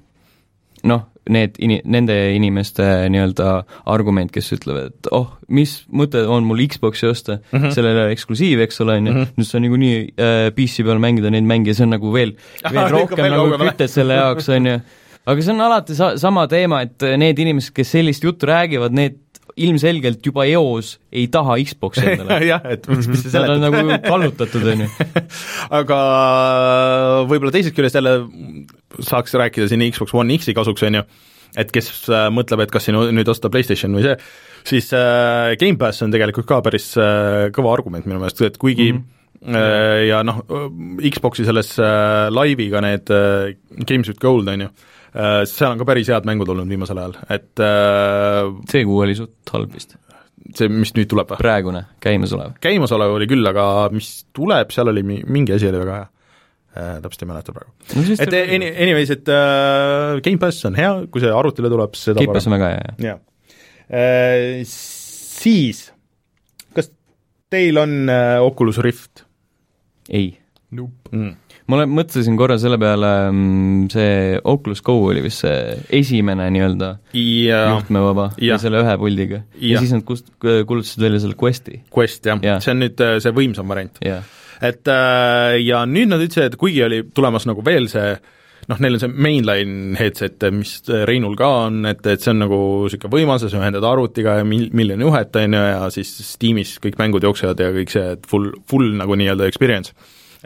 noh, need ini-, nende inimeste nii-öelda argument, kes ütlevad, et oh, mis mõte on mul Xbox'i osta mm, -hmm. sellele eksklusiiv, eks ole, on ju, mhm. nüüd saan niikuinii äh, PC peal mängida neid mänge, see on nagu veel, veel rohkem veel nagu kütet selle jaoks, on ju. aga see on alati sa-, sama teema, et need inimesed, kes sellist juttu räägivad, need ilmselgelt juba eos ei taha Xbox'i endale jah, et mis, mis see seletab. Nad on nagu kallutatud, on ju. aga võib-olla teisest küljest jälle saaks rääkida siin Xbox One X-i kasuks, on ju, et kes äh, mõtleb, et kas siin nüüd osta PlayStation või see, siis äh, Gamepass on tegelikult ka päris äh, kõva argument minu meelest, et kuigi mm -hmm ja noh, Xboxi selles laiviga need Games with Gold, on ju, seal on ka päris head mängud olnud viimasel ajal, et see kuu oli suht halb vist. see, mis nüüd tuleb või? praegune, käimasolev. käimasolev oli küll, aga mis tuleb, seal oli mi-, mingi asi oli väga hea äh,, täpselt ei mäleta praegu no,. et any, anyways, et äh, Gamepass on hea, kui see arvutile tuleb, seda Gamepass on väga hea, jah. Äh, siis, kas teil on äh, Oculus Rift ei Nope. mm. ma olen, mõtlesin korra selle peale, mm, see Oculus Go oli vist see esimene nii-öelda juhtmevaba ja selle ühe puldiga. ja siis nad kust-, kuulutasid välja selle Questi. Quest, jah ja., see on nüüd äh, see võimsam variant. Et äh, ja nüüd nad ütlesid, et kuigi oli tulemas nagu veel see noh, neil on see mainline headset, mis Reinul ka on, et, et see on nagu niisugune võimas ja sa ühendad arvutiga ja mil-, miljon juhet, on ju, ja siis Steamis kõik mängud jooksevad ja kõik see, et full, full nagu nii-öelda experience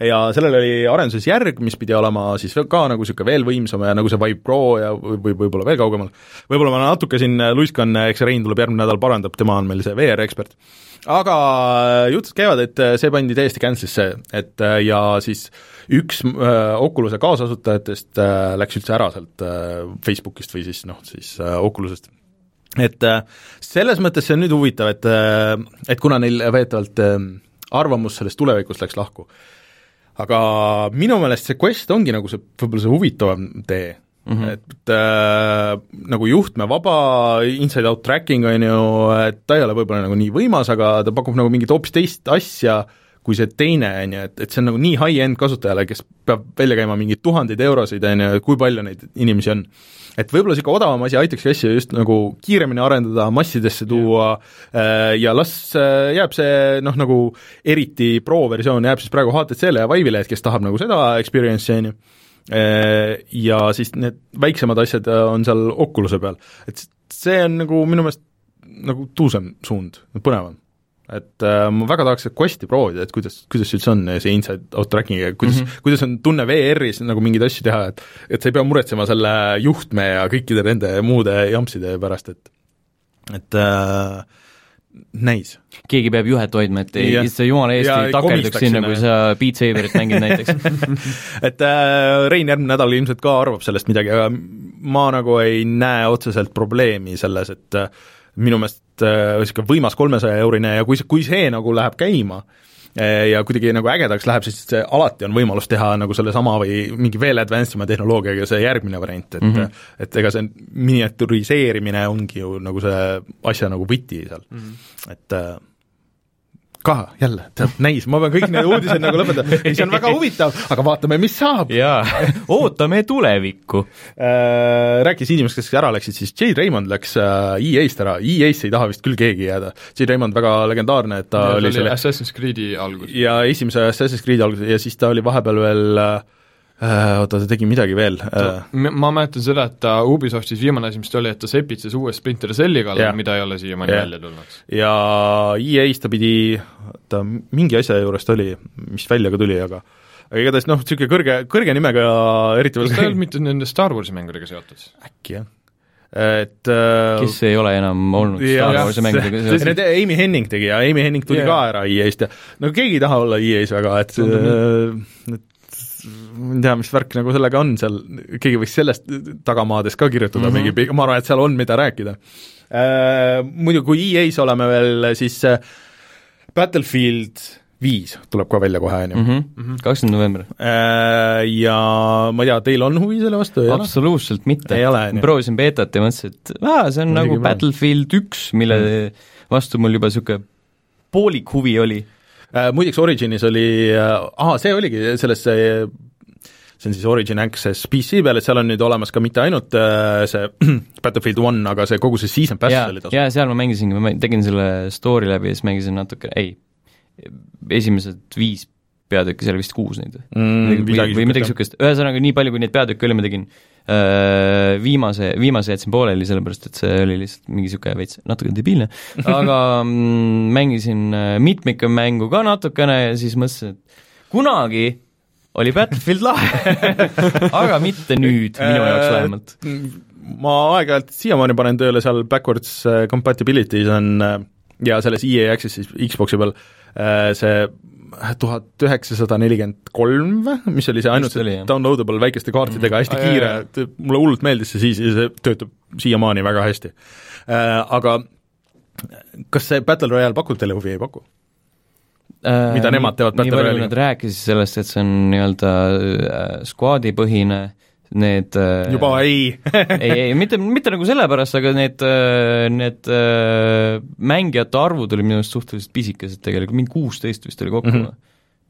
ja sellel oli arenduses järg, mis pidi olema siis ka nagu niisugune veel võimsam ja nagu see Vive Pro ja või võib-olla veel kaugemal. võib-olla ma natuke siin luiskan, eks Rein tuleb järgmine nädal, parandab, tema on meil see VR-ekspert. aga jutud käivad, et see pandi täiesti cancel'isse, et ja siis üks äh, Oculus'e kaasasutajatest äh, läks üldse ära sealt äh, Facebookist või siis noh, siis äh, Oculus'est et äh, selles mõttes see on nüüd huvitav, et, äh, et kuna neil väidetavalt arvamus sellest tulevikust läks lahku, aga minu meelest see Quest ongi nagu see, võib-olla see huvitavam tee mm, -hmm. et äh, nagu juhtmevaba inside-out tracking on ju, et ta ei ole võib-olla nagu nii võimas, aga ta pakub nagu mingit hoopis teist asja, kui see teine, on ju, et, et see on nagu nii high-end kasutajale, kes peab välja käima mingeid tuhandeid eurosid, on ju, kui palju neid inimesi on et võib-olla niisugune odavam asi aitakski asja just nagu kiiremini arendada, massidesse tuua yeah. ja las äh, jääb see noh, nagu eriti pro-versioon jääb siis praegu HTC-le ja Vive'ile, et kes tahab nagu seda experience'i, on ju, äh, ja siis need väiksemad asjad on seal Oculus'e peal. et see on nagu minu meelest nagu tuusem suund, põnevam et äh, ma väga tahaks Questi proovida, et kuidas, kuidas üldse on, see inside out tracking ja kuidas mm, -hmm. kuidas on tunne VR-is nagu mingeid asju teha, et et sa ei pea muretsema selle juhtme ja kõikide nende muude jampside pärast, et et äh, näis. keegi peab juhet hoidma, et ei, sa jumala eest ei takerduks sinna, kui sa Beat Saberit mängid näiteks et äh, Rein järgmine nädal ilmselt ka arvab sellest midagi, aga ma nagu ei näe otseselt probleemi selles, et äh, minu meelest niisugune äh, võimas kolmesaja eurine ja kui see, kui see nagu läheb käima, äh, ja kuidagi nagu ägedaks läheb, siis alati on võimalus teha nagu sellesama või mingi veel advanced ima tehnoloogiaga see järgmine variant, et mm -hmm. et ega see miniatüriseerimine ongi ju nagu see asja nagu võti seal mm, -hmm. et äh, ka jälle, tead, näis, ma pean kõik need uudised nagu lõpetama, ei see on väga huvitav, aga vaatame, mis saab. jaa, ootame tulevikku äh,. Rääkis inimesed, kes ära läksid, siis Jay Raymond läks äh, EA-st ära, EA-sse ei taha vist küll keegi jääda. Jay Raymond väga legendaarne, et ta ja, oli selle Assassin's Creed'i algus. ja esimese Assassin's Creed'i algus ja siis ta oli vahepeal veel Äh, oota, ta tegi midagi veel. Äh. ma mäletan seda, et ta Ubisoftis viimane asi, mis ta oli, et ta sepitses uue Splinter Celli kallal, mida ei ole siiamaani välja tulnud. ja EA-s ta pidi, ta mingi asja juures ta oli, mis välja ka tuli, aga aga igatahes noh, niisugune kõrge, kõrge nimega eriti veel kas ta ei olnud mitte nende Star Warsi mängudega seotud? äkki jah et äh, kes ei ole enam olnud Star Warsi mängudega seotud? Amy Henning tegi ja Amy Henning tuli yeah. ka ära EA-st ja no keegi ei taha olla EA-s väga, et äh, ma ei tea, mis värk nagu sellega on seal, keegi võiks sellest tagamaades ka kirjutada mm -hmm. mingi, ma arvan, et seal on, mida rääkida äh,. Muidu kui EA-s oleme veel, siis äh, Battlefield viis tuleb ka välja kohe, on ju. Mhm. Mhm. kakskümmend november. Äh, ja ma ei tea, teil on huvi selle vastu? absoluutselt mitte. ma proovisin beetat ja mõtlesin, et aa, see on Muidugi nagu Battlefield üks, mille mm. vastu mul juba niisugune poolik huvi oli Äh, muideks Originis oli, ahah, see oligi selles see see on siis Origin Access PC peal, et seal on nüüd olemas ka mitte ainult äh, see Battlefield One, aga see kogu see season pass ja, oli tasuta. jaa, seal ma mängisingi, ma tegin selle story läbi ja siis mängisin natuke, ei, esimesed viis peatükki, seal vist kuus neid mm, või, või midagi niisugust, ühesõnaga nii palju, kui neid peatükke oli, ma tegin äh, viimase, viimase jätsin pooleli, sellepärast et see oli lihtsalt mingi niisugune veits natuke debiilne, aga mm, mängisin äh, mitmike mängu ka natukene ja siis mõtlesin, et kunagi oli Battlefield lahe. Aga mitte nüüd, minu jaoks vähemalt. ma aeg-ajalt siiamaani panen tööle seal backwards äh, compatibility's on ja selles EA Access'is Xbox'i peal see tuhat üheksasada nelikümmend kolm või, mis oli see ainult see downloadable väikeste kaartidega, hästi mm. kiire, mulle hullult meeldis see siis ja see töötab siiamaani väga hästi äh,. Aga kas see Battle Royale pakub teile huvi, ei paku? Äh, mida nemad teevad Battle Royale'iga? Rääkisid sellest, et see on nii-öelda squad'i-põhine äh, need äh, juba ei ei, ei mitte, mitte nagu sellepärast, aga need, äh, need äh, mängijate arvud olid minu arust suhteliselt pisikesed tegelikult, mingi kuusteist vist oli kokku mm. -hmm.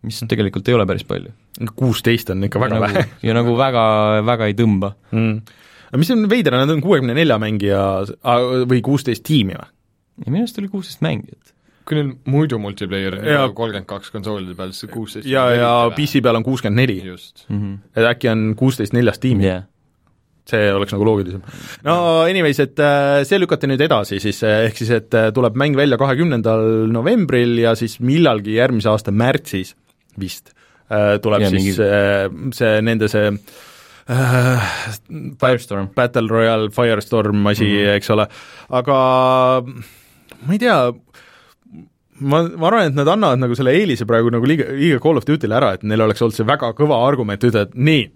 mis tegelikult ei ole päris palju. kuusteist on ikka väga nagu, vähe. ja nagu väga, väga ei tõmba mm.. aga mis on veider, nad on kuuekümne nelja mängija või kuusteist tiimi või? ja minu arust oli kuusteist mängijat. Kui neil muidu multiplayer on juba kolmkümmend kaks konsoolide peal, siis kuusteist ja, ja PC peal on kuuskümmend neli. et äkki on kuusteist neljas tiimi yeah see oleks nagu loogilisem. no anyways, et äh, see lükati nüüd edasi siis, äh, ehk siis et äh, tuleb mäng välja kahekümnendal novembril ja siis millalgi järgmise aasta märtsis vist tuleb ja, siis mingi... see, nende see äh, Firestorm. Battle Royale Firestorm asi mm, -hmm. eks ole, aga ma ei tea, ma, ma arvan, et nad annavad nagu selle eelise praegu nagu liiga, liiga Call of Duty'le ära, et neil oleks olnud see väga kõva argument ütelda, et nii,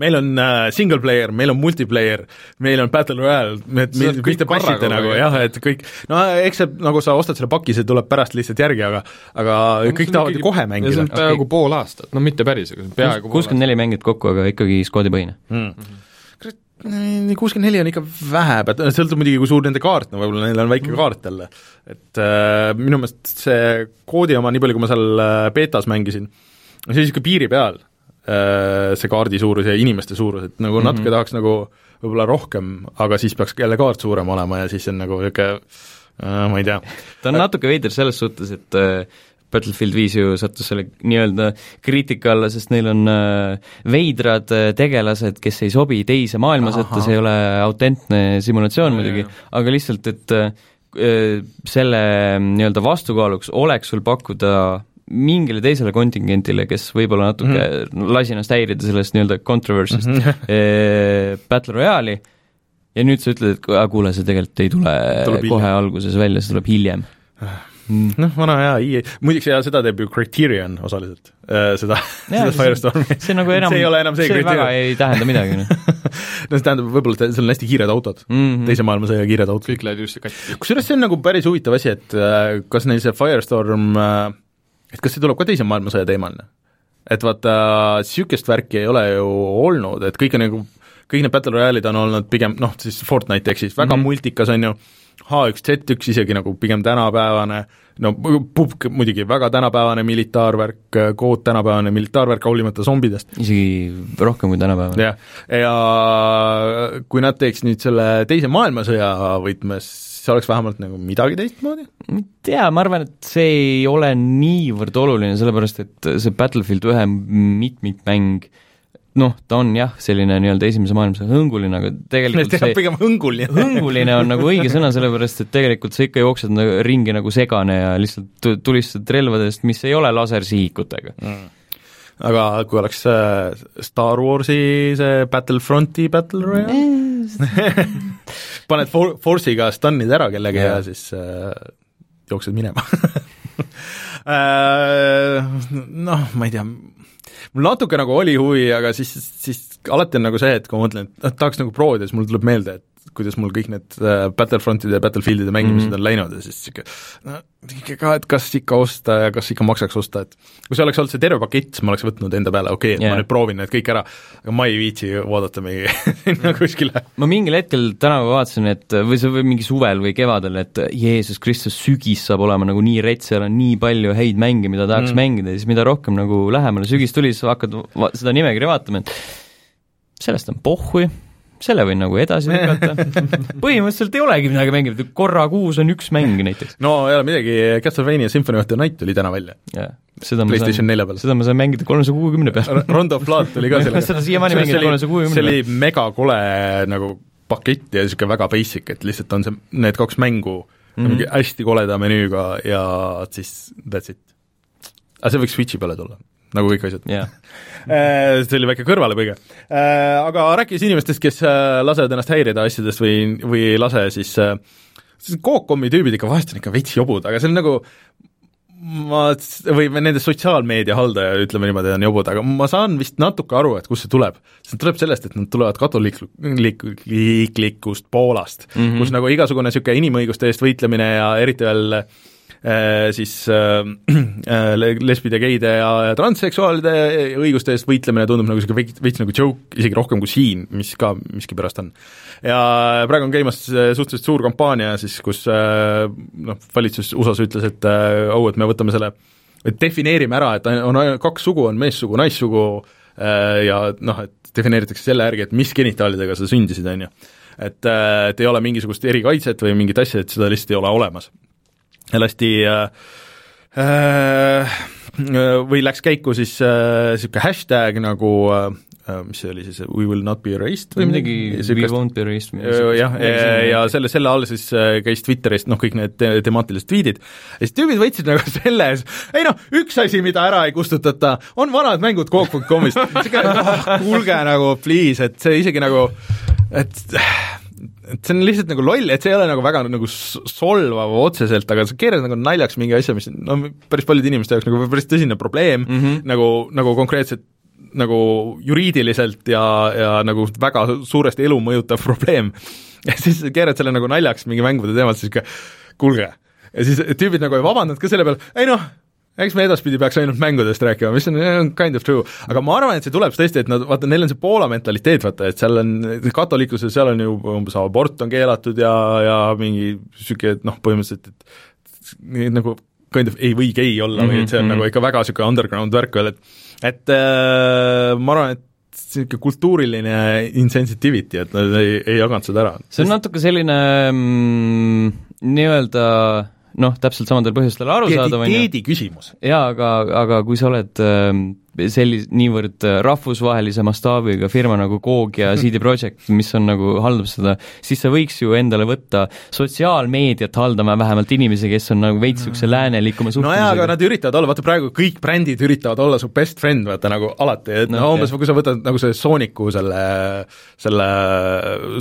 meil on äh, single player, meil on multiplayer, meil on battle royale, et mis te passite nagu jah, et kõik, no eks see, nagu sa ostad selle paki, see tuleb pärast lihtsalt järgi, aga aga no, kõik tahavad ju kohe mängida. see on peaaegu okay. pool aastat, no mitte päris, aga peaaegu kuuskümmend neli mängijat kokku, aga ikkagi skoodipõhine mm.. kurat, kuuskümmend neli on ikka vähe, sõltub muidugi, kui suur nende kaart, no võib-olla neil on väike kaart jälle. et äh, minu meelest see koodi oma, nii palju kui ma seal äh, betas mängisin, see oli niisugune piiri peal Äh, see kaardi suurus ja inimeste suurus, et nagu mm -hmm. natuke tahaks nagu võib-olla rohkem, aga siis peaks jälle kaart suurem olema ja siis on nagu niisugune äh, ma ei tea. ta on natuke veider selles suhtes, et äh, Battlefield viis ju sattus selle nii-öelda kriitika alla, sest neil on äh, veidrad äh, tegelased, kes ei sobi teise maailmasõtta, see ei ole autentne simulatsioon muidugi, aga lihtsalt, et äh, selle nii-öelda vastukaaluks oleks sul pakkuda mingile teisele kontingendile, kes võib-olla natuke mm -hmm. lasi ennast häirida sellest nii-öelda controversist mm -hmm. Battle Royale'i ja nüüd sa ütled, et kuule, see tegelikult ei tule tuleb kohe alguses välja, see tuleb hiljem mm.. noh, vana hea EA, muideks ja seda teeb ju Criterion osaliselt äh,, seda, seda Firestormi. see nagu enam, see ei ole enam see, see Criterion. väga ei tähenda midagi, noh no see tähendab võib-olla, et seal on hästi kiired autod mm, -hmm. teise maailmasõja kiired autod. kõik lähevad just katki. kusjuures see on nagu päris huvitav asi, et äh, kas neil see Firestorm äh, et kas see tuleb ka Teise maailmasõja teemaline? et vaata, niisugust värki ei ole ju olnud, et kõik on nagu, kõik need Battle Royale'id on olnud pigem noh, siis Fortnite ehk siis väga mm -hmm. multikas, on ju, H1Z1 isegi nagu pigem tänapäevane, no pubg muidugi väga tänapäevane militaarvärk, kood tänapäevane militaarvärk, hoolimata zombidest. isegi rohkem kui tänapäevane. jah, ja kui nad teeks nüüd selle Teise maailmasõja võtmes see oleks vähemalt nagu midagi teistmoodi? ma ei tea, ma arvan, et see ei ole niivõrd oluline, sellepärast et see Battlefield ühe mitmikmäng noh, ta on jah, selline nii-öelda esimese maailmasõja hõnguline, aga tegelikult see pigem hõnguline. hõnguline on nagu õige sõna, sellepärast et tegelikult sa ikka jooksed nagu ringi nagu segane ja lihtsalt tulistad relvadest, mis ei ole lasersihikutega. Mm. Aga kui oleks Star Warsi see Battlefronti Battle Royale? Paned for-, Force'iga stunnid ära kellegi ja, ja siis äh, jooksed minema. Äh, Noh, ma ei tea, mul natuke nagu oli huvi, aga siis, siis alati on nagu see, et kui ma mõtlen, et tahaks nagu proovida, siis mul tuleb meelde, et kuidas mul kõik need äh, Battlefrontide ja Battlefieldide mängimised mm -hmm. on läinud ja siis niisugune no ikka ka, et kas ikka osta ja kas ikka maksaks osta, et kui see oleks olnud see terve pakett, siis ma oleks võtnud enda peale, okei okay,, et yeah. ma nüüd proovin need kõik ära, aga ma ei viitsi vaadata mingi sinna kuskile. ma mingil hetkel tänavu vaatasin, et või see või mingi suvel või kevadel, et Jeesus Kristus, sügis saab olema nagu nii rets, seal on nii palju häid mänge, mida tahaks mm. mängida ja siis mida rohkem nagu lähemale sügis tuli, siis hakkad seda nimekirja vaatama, et sellest on pohhui selle võin nagu edasi lükata põhimõtteliselt ei olegi midagi mängida, korra kuus on üks mäng näiteks. no ei ole midagi, Castlevania Symphony of the Night tuli täna välja. PlayStation nelja peal. seda ma saan mängida kolmesaja kuuekümne peal Rondo of Blood tuli ka sellega seda siiamaani mängida kolmesaja kuuekümne peal. see oli megakole nagu pakett ja niisugune väga basic, et lihtsalt on see, need kaks mängu mm -hmm. hästi koleda menüüga ja siis that's it. aga see võiks Switchi peale tulla nagu kõik asjad yeah. see oli väike kõrvalepõige. Äh, aga rääkides inimestest, kes äh, lasevad ennast häirida asjadest või, või ei lase, siis siis Coop.com-i tüübid ikka vahest on ikka veits jobud, aga see on nagu ma, või nende sotsiaalmeedia haldaja, ütleme niimoodi, on jobud, aga ma saan vist natuke aru, et kust see tuleb. see tuleb sellest, et nad tulevad katoliiklikust Poolast mm, -hmm. kus nagu igasugune niisugune inimõiguste eest võitlemine ja eriti veel äh, Äh, siis äh, äh, lesbide, geide ja, ja transseksuaalide õiguste eest võitlemine tundub nagu niisugune veits, veits nagu joke, isegi rohkem kui siin, mis ka miskipärast on. ja praegu on käimas suhteliselt suur kampaania siis, kus noh, valitsus USA-s ütles, et oh, et me võtame selle et defineerime ära, et on kaks sugu, on meessugu, naissugu ja noh, et defineeritakse selle järgi, et mis genitaalidega sa sündisid, on ju. et, et ei ole mingisugust erikaitset või mingit asja, et seda lihtsalt ei ole olemas. Lasti äh, äh, või läks käiku siis niisugune äh, hashtag nagu äh, Äh, mis see oli siis, We will not be erased või midagi, We won't be erased jah, ja, selle, selle all siis äh, käis Twitterist noh, kõik need te temaatilised tweetid, ja siis tüübid võtsid nagu selles, ei noh, üks asi, mida ära ei kustutata, on vanad mängud Coop.com'ist, niisugune oh, kuulge nagu please, et see isegi nagu, et et see on lihtsalt nagu loll, et see ei ole nagu väga nagu solvav otseselt, aga sa keerad nagu naljaks mingi asja, mis no päris paljude inimeste jaoks nagu päris tõsine probleem mm, -hmm. nagu, nagu konkreetselt nagu juriidiliselt ja, ja nagu väga suuresti elu mõjutav probleem. ja siis keerad selle nagu naljaks mingi mängude teemal, siis ikka kuulge. ja siis tüübid nagu ei vabandanud ka selle peale, ei noh, eks me edaspidi peaks ainult mängudest rääkima, mis on kind of true, aga ma arvan, et see tuleb tõesti, et nad, vaata, neil on see Poola mentaliteet, vaata, et seal on, katoliikluses seal on ju umbes abort on keelatud ja, ja mingi niisugune noh, põhimõtteliselt, et nagu kind of ei või gei olla mm -hmm. või et see on mm -hmm. nagu ikka väga niisugune underground värk veel, et et äh, ma arvan, et niisugune kultuuriline insensitivity, et nad ei, ei jaganud seda ära. see on natuke selline mm, nii-öelda noh, täpselt samadel põhjustel arusaadav, on ju. küsimus. jaa, aga, aga kui sa oled äh, sellis-, niivõrd äh, rahvusvahelise mastaabiga firma nagu Coog ja CD Projekt, mis on nagu, haldab seda, siis sa võiks ju endale võtta sotsiaalmeediat haldama vähemalt inimesi, kes on nagu veits niisuguse läänelikuma suhtumisega. no jaa, aga nad üritavad olla, vaata praegu kõik brändid üritavad olla su best friend, vaata nagu alati, et no, no umbes okay. kui sa võtad nagu see Sooniku selle, selle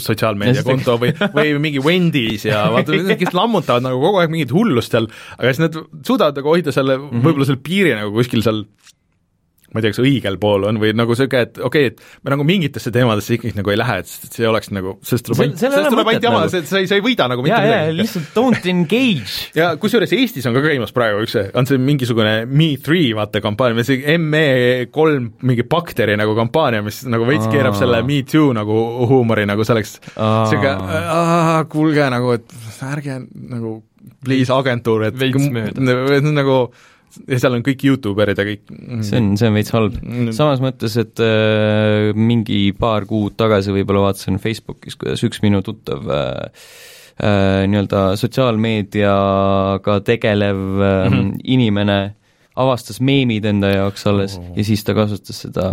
sotsiaalmeediakonto või, või mingi Wendy's ja vaata, kes lammutavad nagu kogu aeg mingit hullust seal, aga siis nad suudavad nagu hoida selle mm -hmm., võib-olla selle piiri nagu kuskil seal ma ei tea, kas õigel pool on või nagu niisugune, et okei okay,, et me nagu mingitesse teemadesse ikkagi nagu ei lähe, et see oleks nagu, sellest tuleb ainult, sellest tuleb ainult jama nagu., sa ei, sa ei võida nagu mitte midagi. lihtsalt don't engage. ja kusjuures Eestis on ka käimas praegu üks, on see mingisugune Me3 vaata kampaania, see ME3 mingi bakteri nagu kampaania, mis nagu veits keerab selle Me Too nagu huumori nagu selleks, niisugune kuulge nagu, et ärge nagu please agentuur, et veits mööda. nagu ja seal on kõik Youtuberid ja kõik see on, see on veits halb. Mm. samas mõttes, et äh, mingi paar kuud tagasi võib-olla vaatasin Facebookis, kuidas üks minu tuttav äh, äh, nii-öelda sotsiaalmeediaga tegelev äh, mm -hmm. inimene avastas meemid enda jaoks alles oh. ja siis ta kasutas seda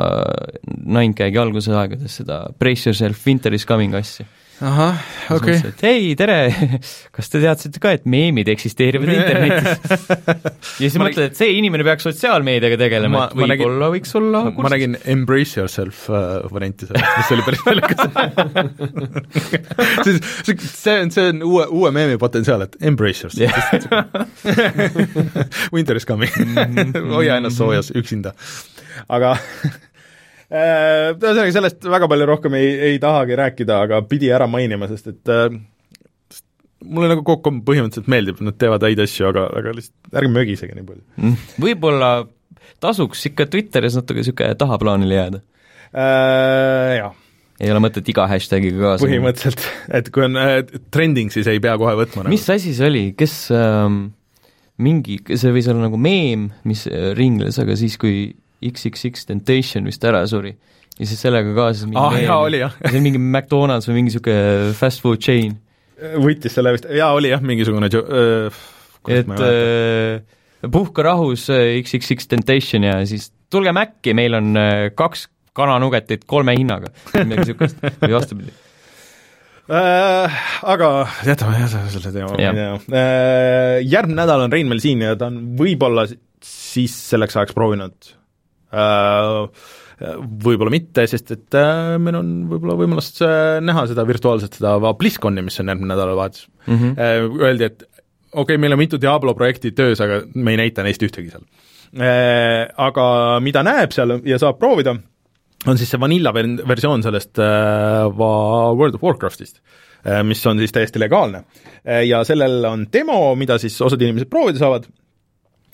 Nine Gagi alguse aegades, seda Brace yourself, winter is coming asja ahah, okei okay.. hei, tere, kas te teadsite ka, et meemid eksisteerivad internetis? ja siis mõtled, et see inimene peaks sotsiaalmeediaga tegelema, et võib-olla võiks olla kursis. ma nägin Embrace yourself uh, varianti sellest, mis oli päris naljakas siis see, see on, see on uue, uue meemi potentsiaal, et embrace yourself yeah. Winter is coming hoia ennast soojas üksinda. aga Äh, ühesõnaga, sellest väga palju rohkem ei, ei tahagi rääkida, aga pidi ära mainima, sest et äh, mulle nagu Coop põhimõtteliselt meeldib, nad teevad häid asju, aga, aga lihtsalt ärge mögisege nii palju. Mm. võib-olla tasuks ikka Twitteris natuke niisugune tahaplaanile jääda äh,? Jah. ei ole mõtet iga hashtagiga kaasa põhimõtteliselt, et kui on äh, trending, siis ei pea kohe võtma. mis nagu. asi see oli, kes ähm, mingi, see võis olla nagu meem, mis ringles, aga siis, kui XXX Temptation vist ära suri ja siis sellega kaasas mingi ah, jaa, oli jah. see on mingi McDonalds või mingi niisugune fast food chain. võttis selle vist, jaa, oli jah, mingisugune jo- äh,, et äh, puhka rahus XXX Temptation ja siis tulge Maci, meil on kaks kananugetit kolme hinnaga, midagi niisugust, või vastupidi äh,. Aga jätame, jätame selle teema ja. äh,. Järgmine nädal on Rein meil siin ja ta on võib-olla siis selleks ajaks proovinud võib-olla mitte, sest et äh, meil on võib-olla võimalus äh, näha seda virtuaalselt, seda BlizzConi, mis on järgmine nädalavahetus mm. -hmm. Öeldi, et okei okay,, meil on mitu Diablo projekti töös, aga me ei näita neist ühtegi seal. Aga mida näeb seal ja saab proovida, on siis see vanilla versioon sellest World of Warcraftist, mis on siis täiesti legaalne. Ja sellel on demo, mida siis osad inimesed proovida saavad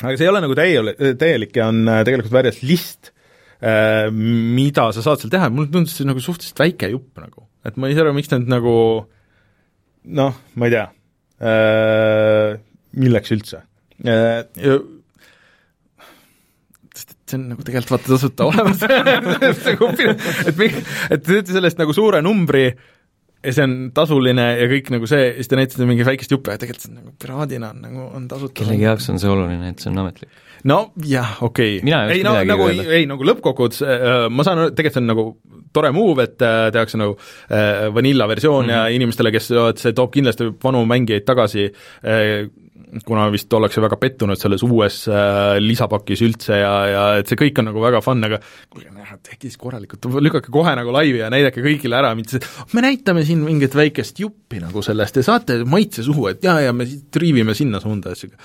aga see ei ole nagu täie-, täielik ja on äh, tegelikult väljas list, äh, mida sa saad seal teha, mulle tundus see nagu suhteliselt väike jupp nagu, et ma ei saa aru, miks nad nagu noh, ma ei tea, äh, milleks üldse. see on nagu tegelikult vaata tasuta olemas. Et et te teete sellest nagu suure numbri ja see on tasuline ja kõik nagu see, siis te näitate mingi väikest juppe ja tegelikult see on nagu piraadina on nagu, on tasuta. kellegi jaoks on see oluline, et see on ametlik? no jah, okei okay.. ei no nagu, ei nagu lõppkokkuvõttes äh, ma saan aru, tegelikult see on nagu tore move, et äh, tehakse nagu äh, vanilla versioon mm -hmm. ja inimestele, kes, see toob kindlasti vanu mängijaid tagasi äh,, kuna vist ollakse väga pettunud selles uues äh, lisapakis üldse ja, ja et see kõik on nagu väga fun, aga kuulge, tehke siis korralikult, lükake kohe nagu laivi ja näidake kõigile ära, mitte see, me näitame siin mingit väikest juppi nagu sellest ja saate maitse suhu, et jaa, ja me triivime sinna suunda ja siis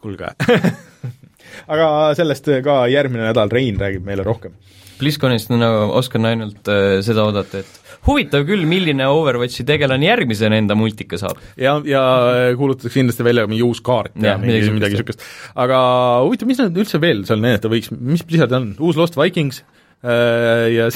kuulge aga sellest ka järgmine nädal Rein räägib meile rohkem. BlizzConist no, oskan ainult äh, seda oodata, et huvitav küll, milline Overwatchi tegelane järgmisena enda multika saab. ja, ja kuulutatakse kindlasti välja mingi uus kaart ja, ja midagi, midagi niisugust. aga huvitav, mis nad üldse veel seal näidata võiks, mis Blizzard on, uus Lost Vikings äh, ja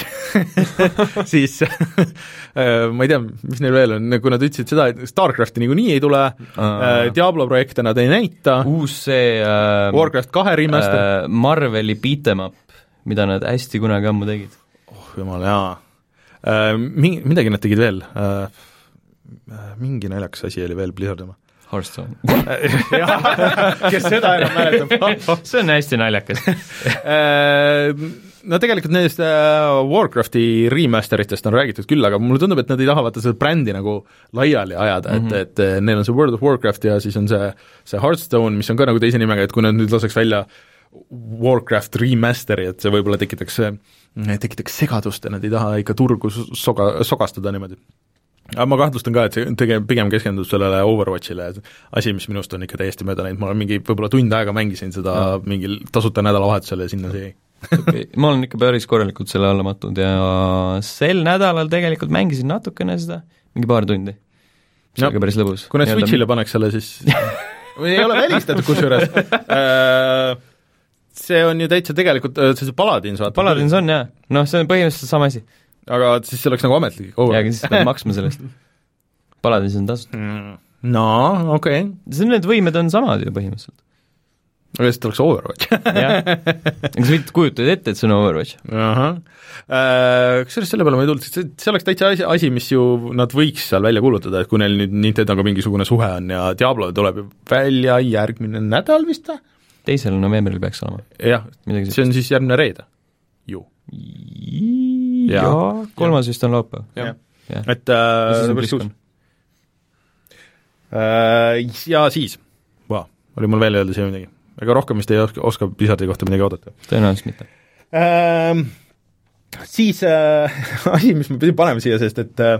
siis äh, ma ei tea, mis neil veel on, kui nad ütlesid seda, et StarCrafti niikuinii ei tule uh,, Diablo projekte nad ei näita, uus see uh, Warcraft kahe remaster. uh,, Marveli beat em up, mida nad hästi kunagi ammu tegid. oh jumal, jaa Äh, mingi, midagi nad tegid veel, äh, äh, mingi naljakas asi oli veel Blizzardi oma. Hearthstone kes seda enam mäletab? See on hästi naljakas. No tegelikult nendest Warcrafti remaster itest on räägitud küll, aga mulle tundub, et nad ei taha vaata seda brändi nagu laiali ajada mm, -hmm. et, et neil on see World of Warcraft ja siis on see, see Hearthstone, mis on ka nagu teise nimega, et kui nad nüüd laseks välja Warcraft remaster'i, et see võib-olla tekitaks tekitaks segadust ja nad ei taha ikka turgu soga, sogastada niimoodi. aga ma kahtlustan ka, et see tege-, pigem keskendub sellele Overwatchile, asi, mis minust on ikka täiesti mööda läinud, ma olen mingi võib-olla tund aega mängisin seda no. mingil tasuta nädalavahetusel ja sinna see jäi ma olen ikka päris korralikult selle alla mattunud ja sel nädalal tegelikult mängisin natukene seda, mingi paar tundi. see oli ka päris lõbus. kui nad Switch'ile paneks selle, siis ei ole välistatud kusjuures äh, see on ju täitsa tegelikult, äh, see Paladins vaata. Paladins on jaa, noh, see on põhimõtteliselt sama asi. aga siis see oleks nagu ametlik over. jaa, aga siis peab maksma selle eest. Paladins on tasuta mm.. no okei okay.. see, need võimed on samad ju põhimõtteliselt. aga siis ta oleks Overwatch jah, aga sa võid kujutada ette, et see on Overwatch. äh, kusjuures selle peale ma ei tulnud, see, see oleks täitsa asi, asi, mis ju nad võiks seal välja kuulutada, et kui neil nüüd Nintendoga mingisugune suhe on ja Diablo tuleb ju välja järgmine nädal vist või? Teisel novembril peaks olema. jah, see on siis järgmine reede, ju. jaa, kolmas vist on laupäev. jah ja., et äh, päris uus. Äh, ja siis, vau, oli mul veel öelda siia midagi? ega rohkem vist ei oska, oska Blizzardi kohta midagi oodata? tõenäoliselt mitte ähm,. Siis äh, asi, mis ma pidin panema siia, sest et äh,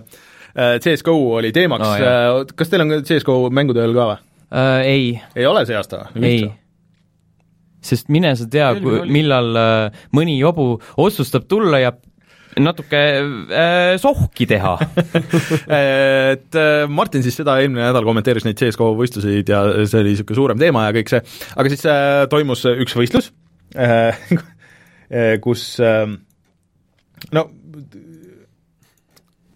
CSGO oli teemaks no,, äh, kas teil on CSGO mängude ajal ka või äh,? Ei. ei ole see aasta? ei sest mine sa tea, millal äh, mõni jobu otsustab tulla ja natuke äh, sohki teha. Et äh, Martin siis seda eelmine nädal kommenteeris neid CSGO võistluseid ja see oli niisugune suurem teema ja kõik see, aga siis äh, toimus üks võistlus äh,, kus äh, no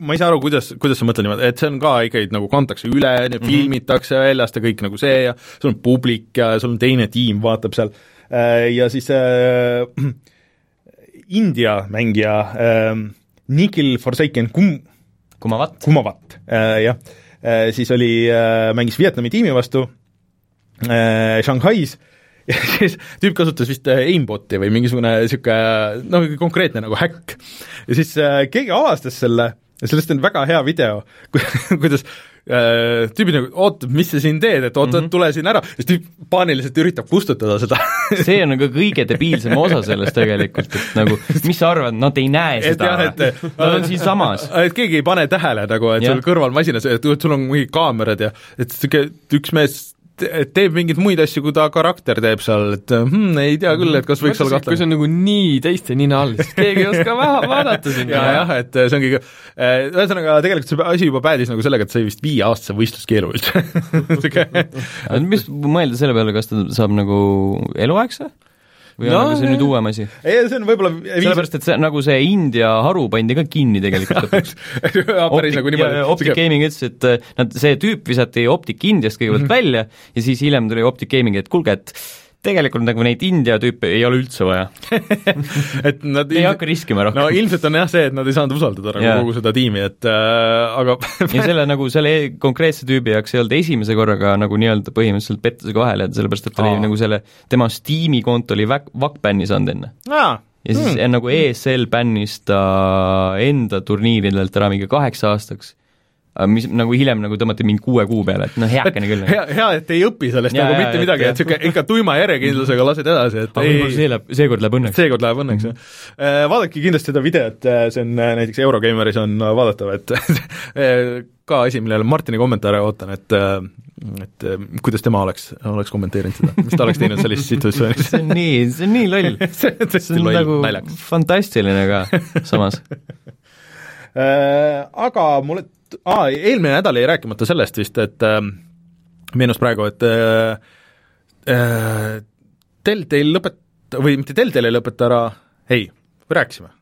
ma ei saa aru, kuidas, kuidas sa mõtled niimoodi, et see on ka ikkagi nagu kantakse üle, -hmm. filmitakse väljast ja kõik nagu see ja sul on publik ja sul on teine tiim, vaatab seal. äh, Äh, ja siis äh, India mängija äh, Nikhil Forsaken Kum-, Kumavat, Kumavat. Äh,, jah. Äh,, siis oli äh,, mängis Vietnami tiimi vastu äh, Shanghais. Ja siis tüüp kasutas vist äh, aimbot'i või mingisugune niisugune noh, konkreetne nagu häkk. ja siis äh, keegi avastas selle ja sellest on väga hea video, kuidas Äh, tüübid nagu, oot, mis sa siin teed, et oot mm, -hmm. tule siin ära, siis tüüp paaniliselt üritab kustutada seda see on nagu kõige debiilsem osa sellest tegelikult, et nagu mis sa arvad, nad ei näe seda või? Nad on siinsamas. et keegi ei pane tähele nagu, et ja. sul kõrval masinas, et sul on mingid kaamerad ja et niisugune üks mees teeb mingeid muid asju, kui ta karakter teeb seal, et hmm, ei tea küll, et kas võiks olla kahtlane. kui see on nagu nii teiste nina all, siis keegi ei oska vähe vaadata sinna. ja, jah, et see ongi, eh, ühesõnaga tegelikult see asi juba päädis nagu sellega, et sai vist viieaastase võistluskeelu üldse mis mõelda selle peale, kas ta saab nagu eluaegse? Või no, on nagu see nüüd uuem asi? ei, see on võib-olla sellepärast, et see, nagu see India haru pandi ka kinni tegelikult lõpuks päris nagu niimoodi. Optic Gaming ütles, et äh, nad, see tüüp visati Optic Indiast kõigepealt mm -hmm. välja ja siis hiljem tuli Optic Gaming, et kuulge, et tegelikult nagu neid India tüüpe ei ole üldse vaja et nad ei hakka riskima rohkem. no ilmselt on jah see, et nad ei saanud usaldada nagu yeah. kogu seda tiimi, et äh, aga ja selle nagu, selle konkreetse tüübi jaoks ei olnud esimese korraga nagu nii-öelda põhimõtteliselt pettusega vahele jääda, sellepärast et ta oli nagu selle, tema Steam'i konto oli väk-, VAC-bänni saanud enne. ja siis hmm. nagu ESL bännis ta enda turniiridelt ära mingi kaheks aastaks mis nagu hiljem nagu tõmmati mingi kuue kuu peale, et noh, heakene küll. hea, hea, et ei õpi sellest ja, nagu ja, mitte midagi, et niisugune ikka tuima järjekindlusega lased edasi, et aga võib-olla see läheb, seekord läheb õnneks. seekord läheb õnneks, jah. Äh, vaadake kindlasti seda videot, äh, see on äh, näiteks Eurogeimeris on vaadatav, et ka asi, millele Martini kommentaare ootan, et et kuidas tema oleks, oleks kommenteerinud seda, mis ta oleks teinud sellises situatsioonis see on nii, see on nii loll see on tõesti loll, nagu naljakas. fantastiline ka samas aga mulle aa, eelmine nädal jäi rääkimata sellest vist, et äh, meenus praegu, et äh, äh, Deltail lõpet-, või mitte Deltail ei lõpeta ära, ei, rääkisime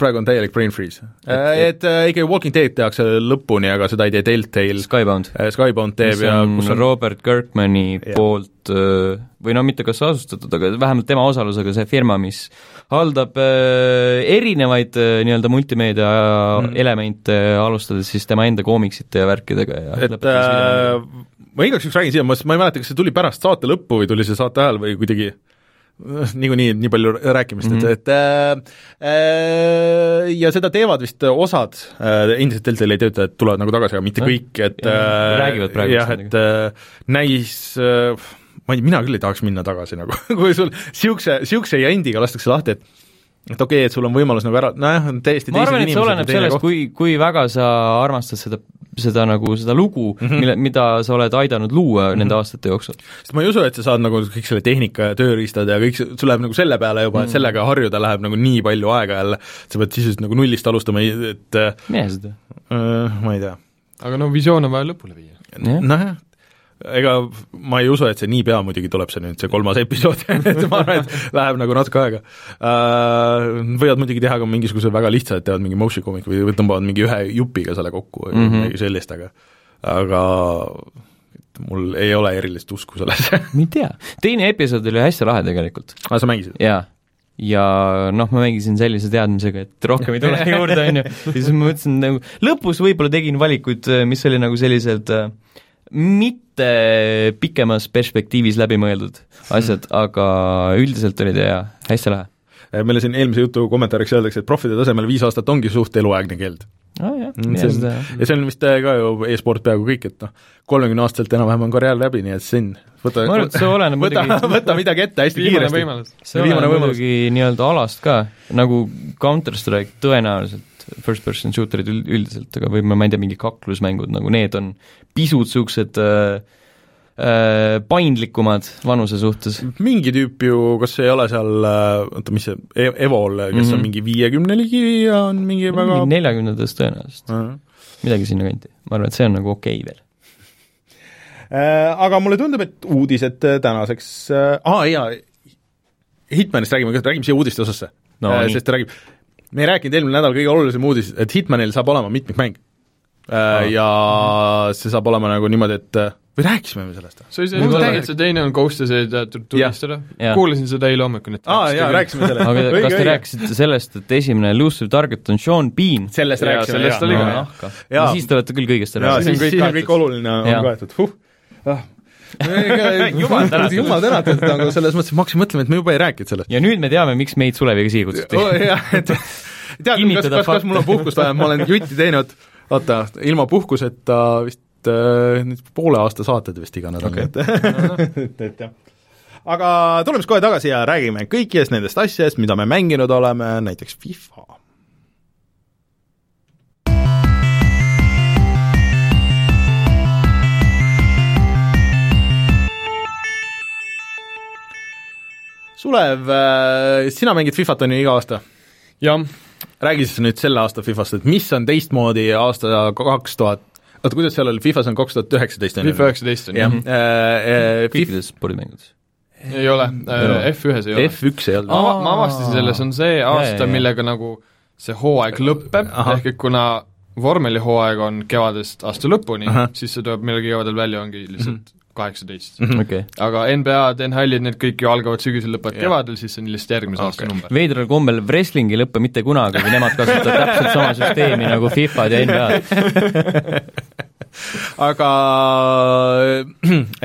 praegu on täielik brain freeze. Äh, et äh, ikkagi Walking Dead tehakse lõpuni, aga seda ei tee Deltail. Skybound. Äh, Skybound teeb ja kus on Robert Kirkmani ja. poolt või no mitte kas asustatud, aga vähemalt tema osalusega see firma, mis haldab erinevaid nii-öelda multimeedia mm. elemente, alustades siis tema enda koomiksite ja värkidega ja et äh, ma igaks juhuks räägin siia, ma, ma ei mäleta, kas see tuli pärast saate lõppu või tuli see saate ajal või kuidagi niikuinii nii palju rääkimist mm, -hmm. et, et äh, ja seda teevad vist osad äh, endiselt Deltali töötajad tulevad nagu tagasi, aga mitte kõik, et äh, räägivad praegu jah, et äh, näis äh, ma ei, mina küll ei tahaks minna tagasi nagu kui sul niisuguse, niisuguse jandiga lastakse lahti, et et okei okay,, et sul on võimalus nagu ära, nojah, on täiesti ma arvan, et see oleneb sellest, kui, kui väga sa armastad seda, seda nagu, seda lugu mm, -hmm. mille, mida sa oled aidanud luua mm -hmm. nende aastate jooksul. sest ma ei usu, et sa saad nagu kõik selle tehnika ja tööriistad ja kõik, sul läheb nagu selle peale juba mm, -hmm. et mhm. sellega harjuda läheb nagu nii palju aega jälle, sa pead sisuliselt nagu nullist alustama, et seda äh,. Ma ei tea. aga no visioon on vaja lõpule viia. nojah ega ma ei usu, et see niipea muidugi tuleb, see nüüd, see kolmas episood et ma arvan, et läheb nagu natuke aega uh,. Võivad muidugi teha ka mingisuguse väga lihtsa, et teevad mingi motion comic'i või tõmbavad mingi ühe jupiga selle kokku või mm -hmm. midagi sellist, aga aga mul ei ole erilist usku sellesse ma ei tea, teine episood oli hästi lahe tegelikult. aa, sa mängisid? jaa ja noh, ma mängisin sellise teadmisega, et rohkem ei tule juurde, on ju, ja siis ma mõtlesin nagu, lõpus võib-olla tegin valikuid, mis oli nagu sellised äh, mitte pikemas perspektiivis läbimõeldud asjad hmm., aga üldiselt oli ta hea, hästi lahe. Äh, meile siin eelmise jutu kommentaariks öeldakse, et profide tasemel viis aastat ongi suht eluaegne keeld. oh, jah, mm, see on, ja see on vist äh, ka ju e-sport peaaegu kõik, et noh, kolmekümne aastaselt enam-vähem on karjäär läbi, nii et siin võta, ma arvan, et see oleneb võta, muidugi võta midagi ette hästi kiiresti. see oleneb muidugi nii-öelda alast ka, nagu Counter Strike tõenäoliselt first person shooter'id üldiselt, aga või ma ei tea, mingi kaklusmängud, nagu need on pisut niisugused äh, äh, paindlikumad vanuse suhtes. mingi tüüp ju, kas ei ole seal, äh, oota, mis see, e-, Evol, kes mm -hmm. on mhm. mingi viiekümne ligi ja on mingi väga neljakümnendates tõenäoliselt uh. -huh. midagi sinnakanti. ma arvan, et see on nagu okei okay veel äh,. Aga mulle tundub, et uudised tänaseks aa jaa, Hitmanist räägime ka, räägime siia uudiste osasse no,. Sest ta räägib, me ei rääkinud eelmine nädal, kõige olulisem uudis, et Hitmanil saab olema mitmikmäng. Äh, ja see saab olema nagu niimoodi, et äh, või rääkisime me sellest? see oli see, et see teine on Ghost ja see tunnistada, kuulasin seda eile hommikul, et aa jaa, rääkisime sellest. Aga kas te rääkisite sellest, et esimene elusive target on Sean Bean? sellest rääkisime, sellest oli ka. no siis te olete küll kõigest rääkinud. siis, on kõik oluline on kaetud, huh. Ah jumal tänatud, jumal tänatud, aga selles mõttes ma hakkasin mõtlema, et me juba ei rääkinud sellest. ja nüüd me teame, miks meid Suleviga siia kutsuti oh,. jah, et tead, kas, kas, kas mul on puhkust vaja, ma olen jutti teinud, vaata, ilma puhkuseta vist äh, nüüd poole aasta saated vist iga nädal okay., et et, et jah aga tuleme siis kohe tagasi ja räägime kõikidest nendest asjadest, mida me mänginud oleme, näiteks FIFA Sulev, äh, sina mängid Fifat, on ju, iga aasta? jah. räägi siis nüüd selle aasta Fifast, et mis on teistmoodi aasta kaks tuhat, oota, kuidas seal oli, Fifas on kaks tuhat üheksateist, on ju? FIFA üheksateist on jah. Äh, kõikides spordimängudes? ei ole, F1-s ei ole. F1 ei olnud? ma, ma avastasin selle, see on see aasta, millega nagu see hooaeg lõpeb, ehk et kuna vormelihooaeg on kevadest aasta lõpuni, siis see tuleb millalgi kevadel välja, ongi lihtsalt mm -hmm kaheksateist mm. -hmm. Okay. aga NBA-d, NHL-id, need kõik ju algavad sügisel, lõpevad yeah. kevadel, siis see on lihtsalt järgmise okay. aasta number. veidral kombel wrestling ei lõpe mitte kunagi, kui nemad kasutavad täpselt sama süsteemi nagu Fifad ja NBA-d aga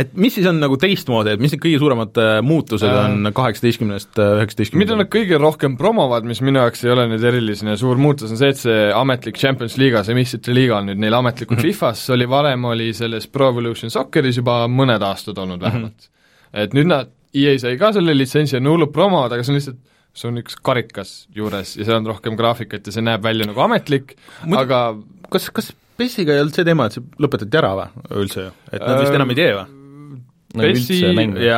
et mis siis on nagu teistmoodi, et mis need kõige suuremad äh, muutused äh, on kaheksateistkümnest äh, üheksateistkümnenda? mida nad kõige rohkem promovad, mis minu jaoks ei ole nüüd eriline suur muutus, on see, et see ametlik Champions liiga, see meistrite liiga on nüüd neil ametlikult -hmm. Fifas, oli varem, oli selles Pro Evolution Socceris juba mõned aastad olnud vähemalt mm. -hmm. et nüüd nad, EA sai ka selle litsentsi ja on hullud promod, aga see on lihtsalt see on üks karikas juures ja seal on rohkem graafikat ja see näeb välja nagu ametlik, aga kas, kas PES-iga ei olnud see teema, et see lõpetati ära või üldse ju, et nad vist enam ei tee või? PES-i,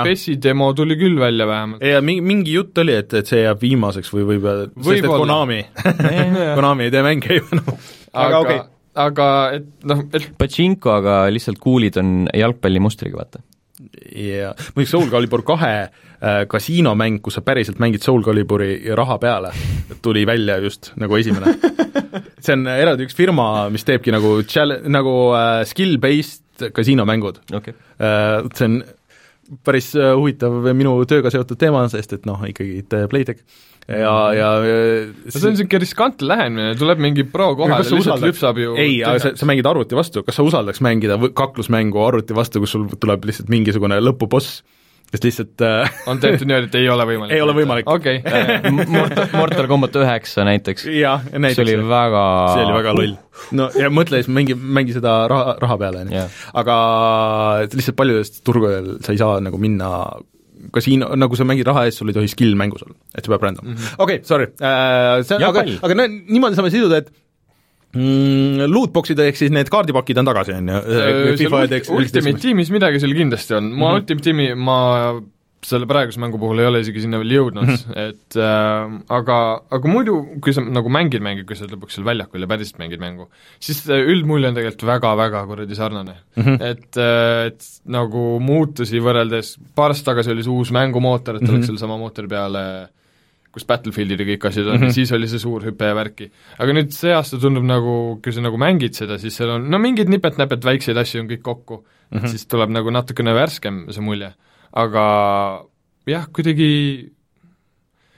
PES-i demo tuli küll välja vähemalt. ja mingi, mingi jutt oli, et, et see jääb viimaseks või võib sest et Konami Konami ei tee mänge ju enam aga okei okay. aga et noh, et Pachinko, aga lihtsalt kuulid on jalgpallimustriga, vaata. jaa, muidugi Soul Calibur kahe äh, kasiinomäng, kus sa päriselt mängid Soul Caliburi raha peale, tuli välja just nagu esimene. See on eraldi üks firma, mis teebki nagu chal-, nagu äh, skill-based kasiinomängud. Okay.. Äh, see on päris äh, huvitav minu tööga seotud teema, sest et noh, ikkagi Playtech. Ja, ja no see on niisugune riskantne lähenemine, tuleb mingi pro kohale, lihtsalt lüpsab ju ei, aga sa, sa mängid arvuti vastu, kas sa usaldaks mängida kaklusmängu arvuti vastu, kus sul tuleb lihtsalt mingisugune lõpuboss sest lihtsalt äh, on tehtud niimoodi, et ei ole võimalik? ei ole võimalik. okei okay. Mortal, Mortal Combat üheksa näiteks. jah, näiteks. see oli väga see oli väga loll. no ja mõtle siis, mängi, mängi seda raha, raha peale, on ju. aga lihtsalt paljudest turgudel sa ei saa nagu minna kasiino, nagu sa mängid raha eest, sul ei tohi skill mängus olla, et see peab random mm -hmm.. okei okay,, sorry äh,, see on, aga, aga no niimoodi saame siduda, et mm, lootbox'id ehk siis need kaardipakid on tagasi, on ju? Äh, Ultimate Teamis midagi seal kindlasti on, ma mm -hmm. Ultimate Teami ma selle praeguse mängu puhul ei ole isegi sinna veel jõudnud mm, -hmm. et äh, aga, aga muidu, kui sa nagu mängid mänge, kui sa lõpuks seal väljakul ja päriselt mängid mängu, siis üldmulje on tegelikult väga-väga kuradi sarnane mm. -hmm. et, äh, et nagu muutusi võrreldes, paar aastat tagasi oli see uus mängumootor, et mm -hmm. oleks selle sama mootori peale äh, kus Battlefieldid ja kõik asjad on mm, -hmm. siis oli see suur hüpe ja värki. aga nüüd see aasta tundub nagu, kui sa nagu mängid seda, siis seal on no mingid nipet-näpet väikseid asju on kõik kokku mm, -hmm. siis tuleb nagu natukene värskem see mulje. aga jah, kuidagi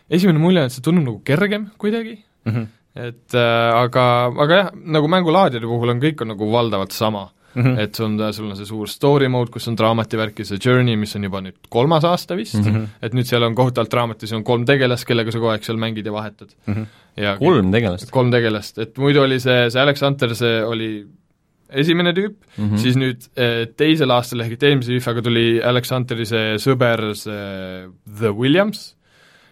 esimene mulje on, et see tundub nagu kergem kuidagi mm, -hmm. et äh, aga, aga jah, nagu mängulaadide puhul on kõik on nagu valdavalt sama mm, -hmm. et on, sul on see suur story mode, kus on draamati värk ja see Journey, mis on juba nüüd kolmas aasta vist mm, -hmm. et nüüd seal on kohutavalt draamati, seal on kolm tegelast, kellega sa kogu aeg seal mängid ja vahetad mm. -hmm. ja kolm tegelast? kolm tegelast, et muidu oli see, see Alex Hunter, see oli esimene tüüp mm, -hmm. siis nüüd eh, teisel aastal ehk eelmise FIFA-ga tuli Alex Hunteri see sõber, see The Williams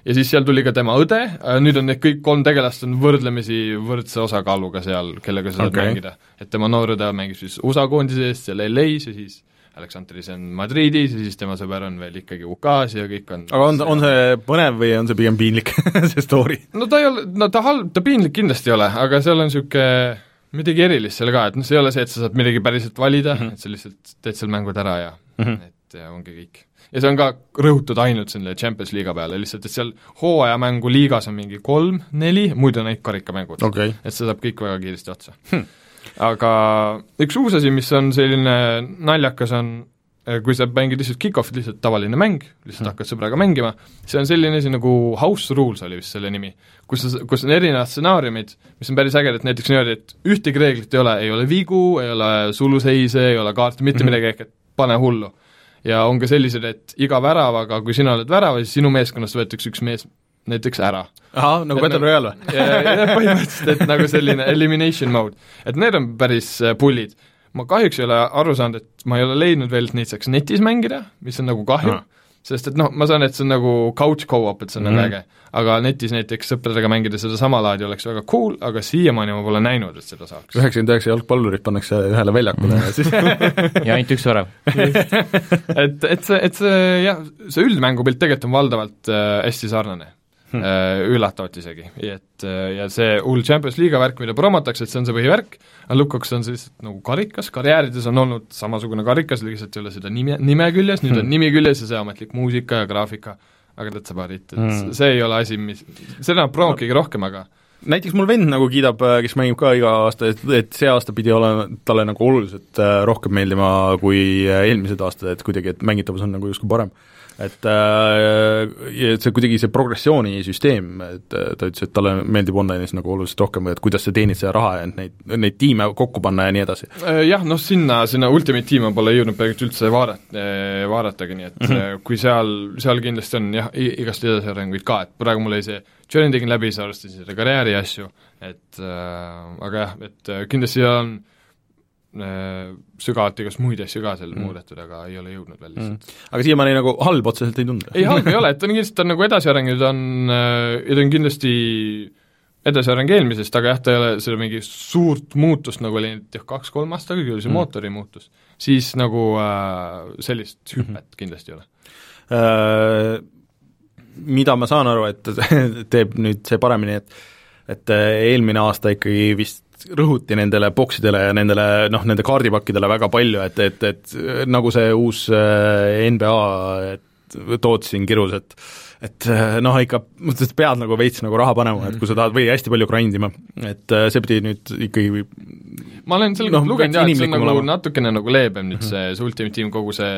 ja siis seal tuli ka tema õde, nüüd on need kõik kolm tegelast on võrdlemisi võrdse osakaaluga seal, kellega sa saad okay. mängida. et tema noor õde mängib siis USA koondise eest seal LA-s ja siis Aleksandris on Madridis ja siis tema sõber on veel ikkagi UK-s ja kõik on aga on, on see põnev või on see pigem piinlik see story? no ta ei ole, no ta halb, ta piinlik kindlasti ei ole, aga seal on niisugune midagi erilist seal ka, et noh, see ei ole see, et sa saad midagi päriselt valida mm, -hmm. et sa lihtsalt teed seal mängud ära ja mm -hmm. et ja ongi kõik. Ja see on ka rõhutud ainult selle Champions liiga peale, lihtsalt et seal hooajamängu liigas on mingi kolm-neli, muidu on ainult karikamängud okay.. et see saab kõik väga kiiresti otsa. Hm.. aga üks uus asi, mis on selline naljakas, on kui sa mängid lihtsalt kick-off'it, lihtsalt tavaline mäng, lihtsalt hmm. hakkad sõbraga mängima, see on selline asi nagu House Rules oli vist selle nimi, kus, kus on erinevad stsenaariumid, mis on päris ägedad, näiteks niimoodi, et ühtegi reeglit ei ole, ei ole vigu, ei ole suluseise, ei ole kaarte, mitte mm -hmm. midagi, ehk et pane hullu ja on ka sellised, et iga väravaga, kui sina oled väravas, siis sinu meeskonnast võetakse üks mees näiteks ära. ahah, nagu Battle nagu- Royale või? põhimõtteliselt, et nagu selline elimination mode. et need on päris äh, pullid. ma kahjuks ei ole aru saanud, et ma ei ole leidnud veel, et neid saaks netis mängida, mis on nagu kahju, sest et noh, ma saan, et see on nagu couch co-op, et see on mm -hmm. nagu äge. aga netis näiteks sõpradega mängida seda sama laadi oleks väga cool, aga siiamaani ma pole näinud, et seda saaks. üheksakümmend üheksa jalgpallurit pannakse ühele väljakule ja siis ja ainult üks värav et, et see, et see jah, see üldmängupilt tegelikult on valdavalt äh, hästi sarnane hmm. Äh, üllatavalt isegi, et äh, ja see hull Champions liiga värk, mida promotakse, et see on see põhivärk, aga lõpuks on see lihtsalt nagu karikas, karjäärides on olnud samasugune karikas, lihtsalt ei ole seda nime, nime küljes, nüüd hmm. on nimi küljes ja see ametlik muusika ja graafika, aga that's about it, et hmm. see ei ole asi, mis, seda kõige rohkem, aga näiteks mul vend nagu kiidab, kes mängib ka iga aasta, et, et see aasta pidi olema talle nagu oluliselt rohkem meeldima kui eelmised aastad, et kuidagi, et mängitavus on nagu justkui parem et äh, see kuidagi see progressioonisüsteem, et äh, ta ütles, et talle meeldib online'is nagu oluliselt rohkem või et kuidas sa teenid seda raha ja neid, neid tiime kokku panna ja nii edasi. Äh, jah, noh sinna, sinna Ultimate tiime pole jõudnud peaaegu üldse vaadata, vaadatagi, nii et mm -hmm. kui seal, seal kindlasti on jah, igast edasiarenguid ka, et praegu mul oli see journey tegin läbi, siis arvestasin seda karjääri asju, et äh, aga jah, et kindlasti on äh, Äh, sügavalt igast muid asju ka seal mm. muudetud, aga ei ole jõudnud veel lihtsalt mm.. aga siiamaani nagu halb otseselt ei tundu? ei, halb ei ole, et ta on kindlasti, ta on nagu edasi arenenud, on äh, ja ta on kindlasti edasiareng eelmisest, aga jah, ta ei ole seda mingi suurt muutust, nagu oli jah, kaks-kolm aastat tagasi oli see mm. mootori muutus, siis nagu äh, sellist mhm. hüpet mm -hmm. kindlasti ei ole äh,. Mida ma saan aru, et teeb nüüd see paremini, et et eelmine aasta ikkagi vist rõhuti nendele boksidele ja nendele noh, nende kaardipakkidele väga palju, et, et, et nagu see uus äh, NBA, et tood siin kirus, et et äh, noh, ikka pead nagu veits nagu raha panema, et kui sa tahad või hästi palju grind ima, et äh, see pidi nüüd ikkagi ma olen selle no, lugenud jah, et see on nagu olema. natukene nagu leebem nüüd mhm. see, see Ultimate Team, kogu see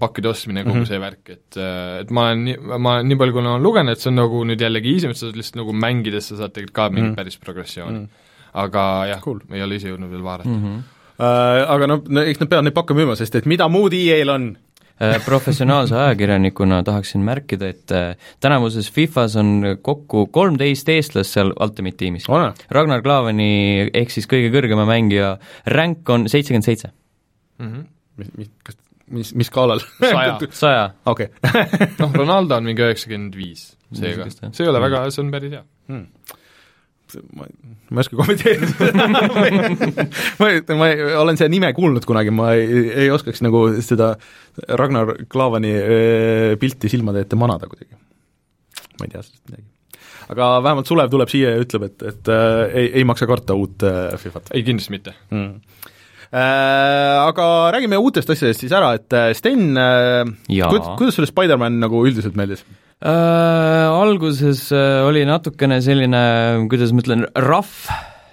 pakkide ostmine, kogu mm -hmm. see värk, et et ma olen nii, ma nii palju, kui olen lugenud, et see on nagu nüüd jällegi easy, et sa lihtsalt nagu mängides, sa saad tegelikult ka mingit mm -hmm. päris progressiooni mm. -hmm aga jah cool., ei ole ise jõudnud veel vaadata mm. -hmm. Uh, aga noh, eks nad peavad neid pakke müüma, sest et mida muud EA-l on? Äh, professionaalse ajakirjanikuna tahaksin märkida, et äh, tänavuses Fifas on kokku kolmteist eestlast seal Ultimate tiimis. Ragnar Klavani ehk siis kõige kõrgema mängija ränk on seitsekümmend seitse. Mhm. mis, mis, kas, mis, mis skaalal? saja. saja. okei noh, Ronaldo on mingi üheksakümmend viis, seega see ei ole väga, see on päris hea hmm ma, ma ei oska kommenteerida ma, ma olen seda nime kuulnud kunagi, ma ei, ei oskaks nagu seda Ragnar Klavani äh, pilti silmade ette manada kuidagi. ma ei tea sellest midagi. aga vähemalt Sulev tuleb siia ja ütleb, et, et äh, ei, ei maksa karta uut äh, Fifat. ei, kindlasti mitte mm. Äh, aga räägime uutest asjadest siis ära, et Sten äh,, kuidas, kuidas sulle Spider-man nagu üldiselt meeldis? Äh, alguses äh, oli natukene selline, kuidas ma ütlen, rough,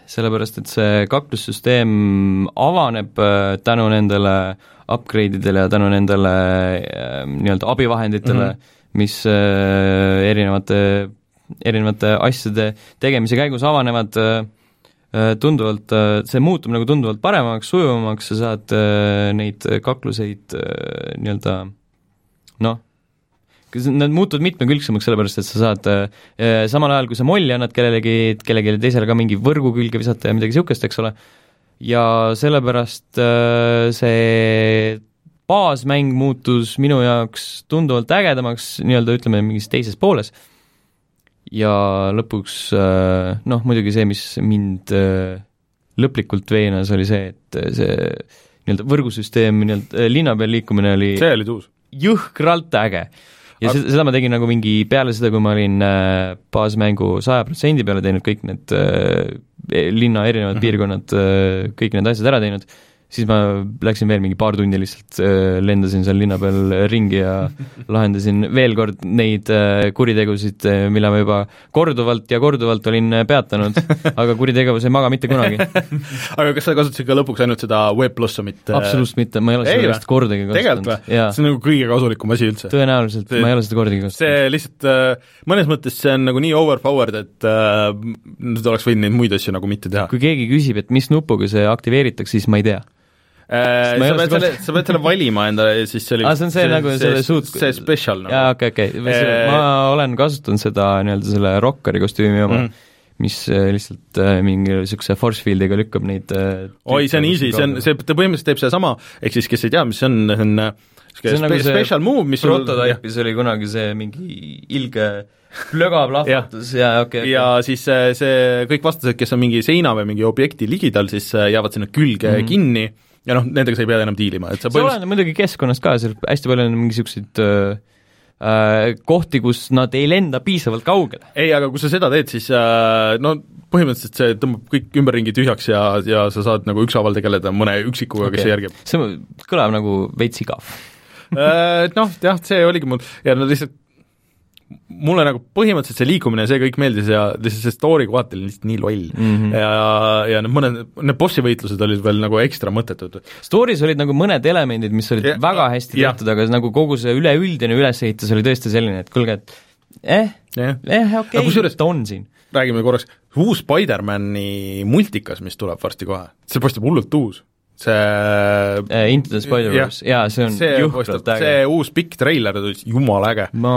sellepärast et see kaklussüsteem avaneb äh, tänu nendele upgrade idele ja tänu nendele äh, nii-öelda abivahenditele mm, -hmm. mis äh, erinevate, erinevate asjade tegemise käigus avanevad äh, äh tunduvalt, äh, see muutub nagu tunduvalt paremaks, sujuvamaks, sa saad neid kakluseid nii-öelda noh, nad muutuvad mitmekülgsemaks, sellepärast et sa saad äh, samal ajal, kui sa molli annad kellelegi, kellelegi teisele ka mingi võrgu külge visata ja midagi niisugust, eks ole, ja sellepärast äh, see baasmäng muutus minu jaoks tunduvalt ägedamaks nii-öelda ütleme, mingis teises pooles, ja lõpuks äh, noh, muidugi see, mis mind äh, lõplikult veenas, oli see, et see nii-öelda võrgusüsteem, nii-öelda linna peal liikumine oli see oli uus? jõhkralt äge ja Aga... seda ma tegin nagu mingi peale seda, kui ma olin äh, baasmängu saja protsendi peale teinud, kõik need äh, linna erinevad mm -hmm. piirkonnad äh,, kõik need asjad ära teinud siis ma läksin veel mingi paar tundi lihtsalt, äh, lendasin seal linna peal ringi ja lahendasin veel kord neid äh, kuritegusid, äh, mille ma juba korduvalt ja korduvalt olin peatanud, aga kuritegevus ei maga mitte kunagi aga kas sa kasutasid ka lõpuks ainult seda Web Blossomit? absoluutselt mitte, ma ei ole seda vist kordagi kasutanud. see on nagu kõige kasulikum asi üldse. tõenäoliselt, ma ei ole seda kordagi kasutanud. see lihtsalt, mõnes mõttes see on nagu nii overpowered, et äh, nad oleks võinud neid muid asju nagu mitte teha. kui keegi küsib, et mis nupuga see aktiveeritakse, siis ma ei tea Äh, sa pead selle, sa pead selle valima endale ja siis see oli aa, see on see, see nagu selle suut-... see special nagu. jaa, okei okay,, okei okay., ma olen kasutanud seda nii-öelda selle rokkeri kostüümi oma mm., mis äh, lihtsalt äh, mingi niisuguse force field'iga lükkab neid oi, see on easy, see on, see, ta põhimõtteliselt teeb sedasama, ehk siis kes ei tea, mis see on, see on see on nagu see special move, mis prototype'is oli kunagi see mingi ilge plöga plahvatus ja okei okay, okay. ja siis see, see kõik vastased, kes on mingi seina või mingi objekti ligidal, siis jäävad sinna külge mm -hmm. kinni ja noh, nendega sa ei pea enam diilima, et sa see põhimõtteliselt... oleneb muidugi keskkonnast ka, seal hästi palju on mingisuguseid äh, äh, kohti, kus nad ei lenda piisavalt kaugele. ei, aga kui sa seda teed, siis äh, no põhimõtteliselt see tõmbab kõik ümberringi tühjaks ja, ja sa saad nagu ükshaaval tegeleda mõne üksikuga okay., kes järgib. see kõlab nagu veits igav äh, Noh, jah, see oligi mul ja no lihtsalt mulle nagu põhimõtteliselt see liikumine ja see kõik meeldis ja lihtsalt see story kohati oli lihtsalt nii loll mm. -hmm. ja, ja need mõned, need bossi võitlused olid veel nagu ekstra mõttetud. Story's olid nagu mõned elemendid, mis olid ja, väga hästi tehtud, aga nagu kogu see üleüldine ülesehitus oli tõesti selline, et kuulge, et eh, eh okei okay,, ta on siin. räägime korraks, uus Spider-mani multikas, mis tuleb varsti kohe, see paistab hullult uus see uh, Into the Spider-verse, jaa, see on see jõhkralt äge. see uus pikk treiler tuli, jumala äge. ma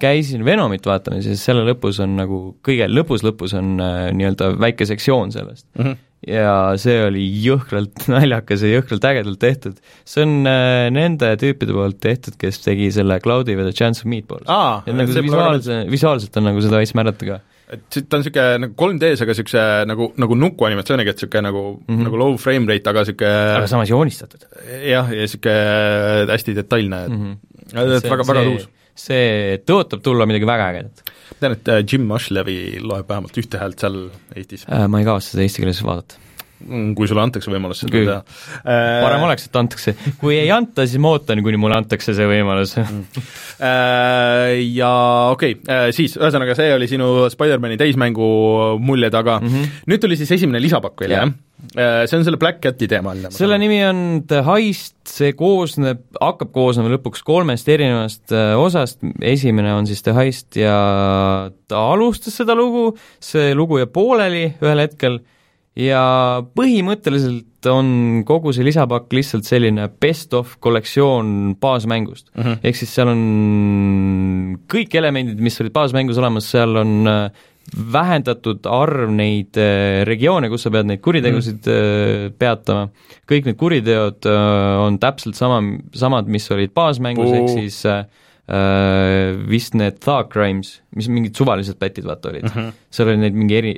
käisin Venomit vaatamas ja selle lõpus on nagu, kõige lõpus-lõpus on äh, nii-öelda väike sektsioon sellest mm. -hmm. ja see oli jõhkralt naljakas ja jõhkralt ägedalt tehtud. see on äh, nende tüüpide poolt tehtud, kes tegi selle Cloudy with a chance of meatballs. nagu visuaalse, visuaalselt on nagu seda veits märgata ka et ta on niisugune nagu 3D-s, aga niisuguse nagu, nagu nukuanimatsiooniga, et niisugune nagu mm, -hmm. nagu low frame rate, aga niisugune aga samas joonistatud. jah, ja niisugune hästi detailne mm, -hmm. et väga, väga tuus. see tõotab tulla midagi väga ägedat. ma tean, et äh, Jim Mushlevi loeb vähemalt ühte häält seal Eestis äh,. Ma ei kavatse seda eesti keeles vaadata kui sulle antakse võimalus seda teha. parem oleks, et antakse, kui ei anta, siis ma ootan, kuni mulle antakse see võimalus mm. äh, ja okei okay,, äh, siis ühesõnaga, see oli sinu Spider-mani täismängu muljed, aga mm -hmm. nüüd tuli siis esimene lisapakk veel, jah? Äh, see on selle Black Cati teemaline. selle nimi on The Heist, see koosneb, hakkab koosnema lõpuks kolmest erinevast osast, esimene on siis The Heist ja ta alustas seda lugu, see lugu jäi pooleli ühel hetkel ja põhimõtteliselt on kogu see lisapakk lihtsalt selline best-of kollektsioon baasmängust mm. -hmm. ehk siis seal on kõik elemendid, mis olid baasmängus olemas, seal on äh, vähendatud arv neid äh, regioone, kus sa pead neid kuritegusid mm peatama, kõik need kuriteod on täpselt sama, samad, mis olid baasmängus, ehk siis äh, vist need thug crimes, mis mingid suvalised pätid vaata olid mm, -hmm. seal oli neid mingi eri,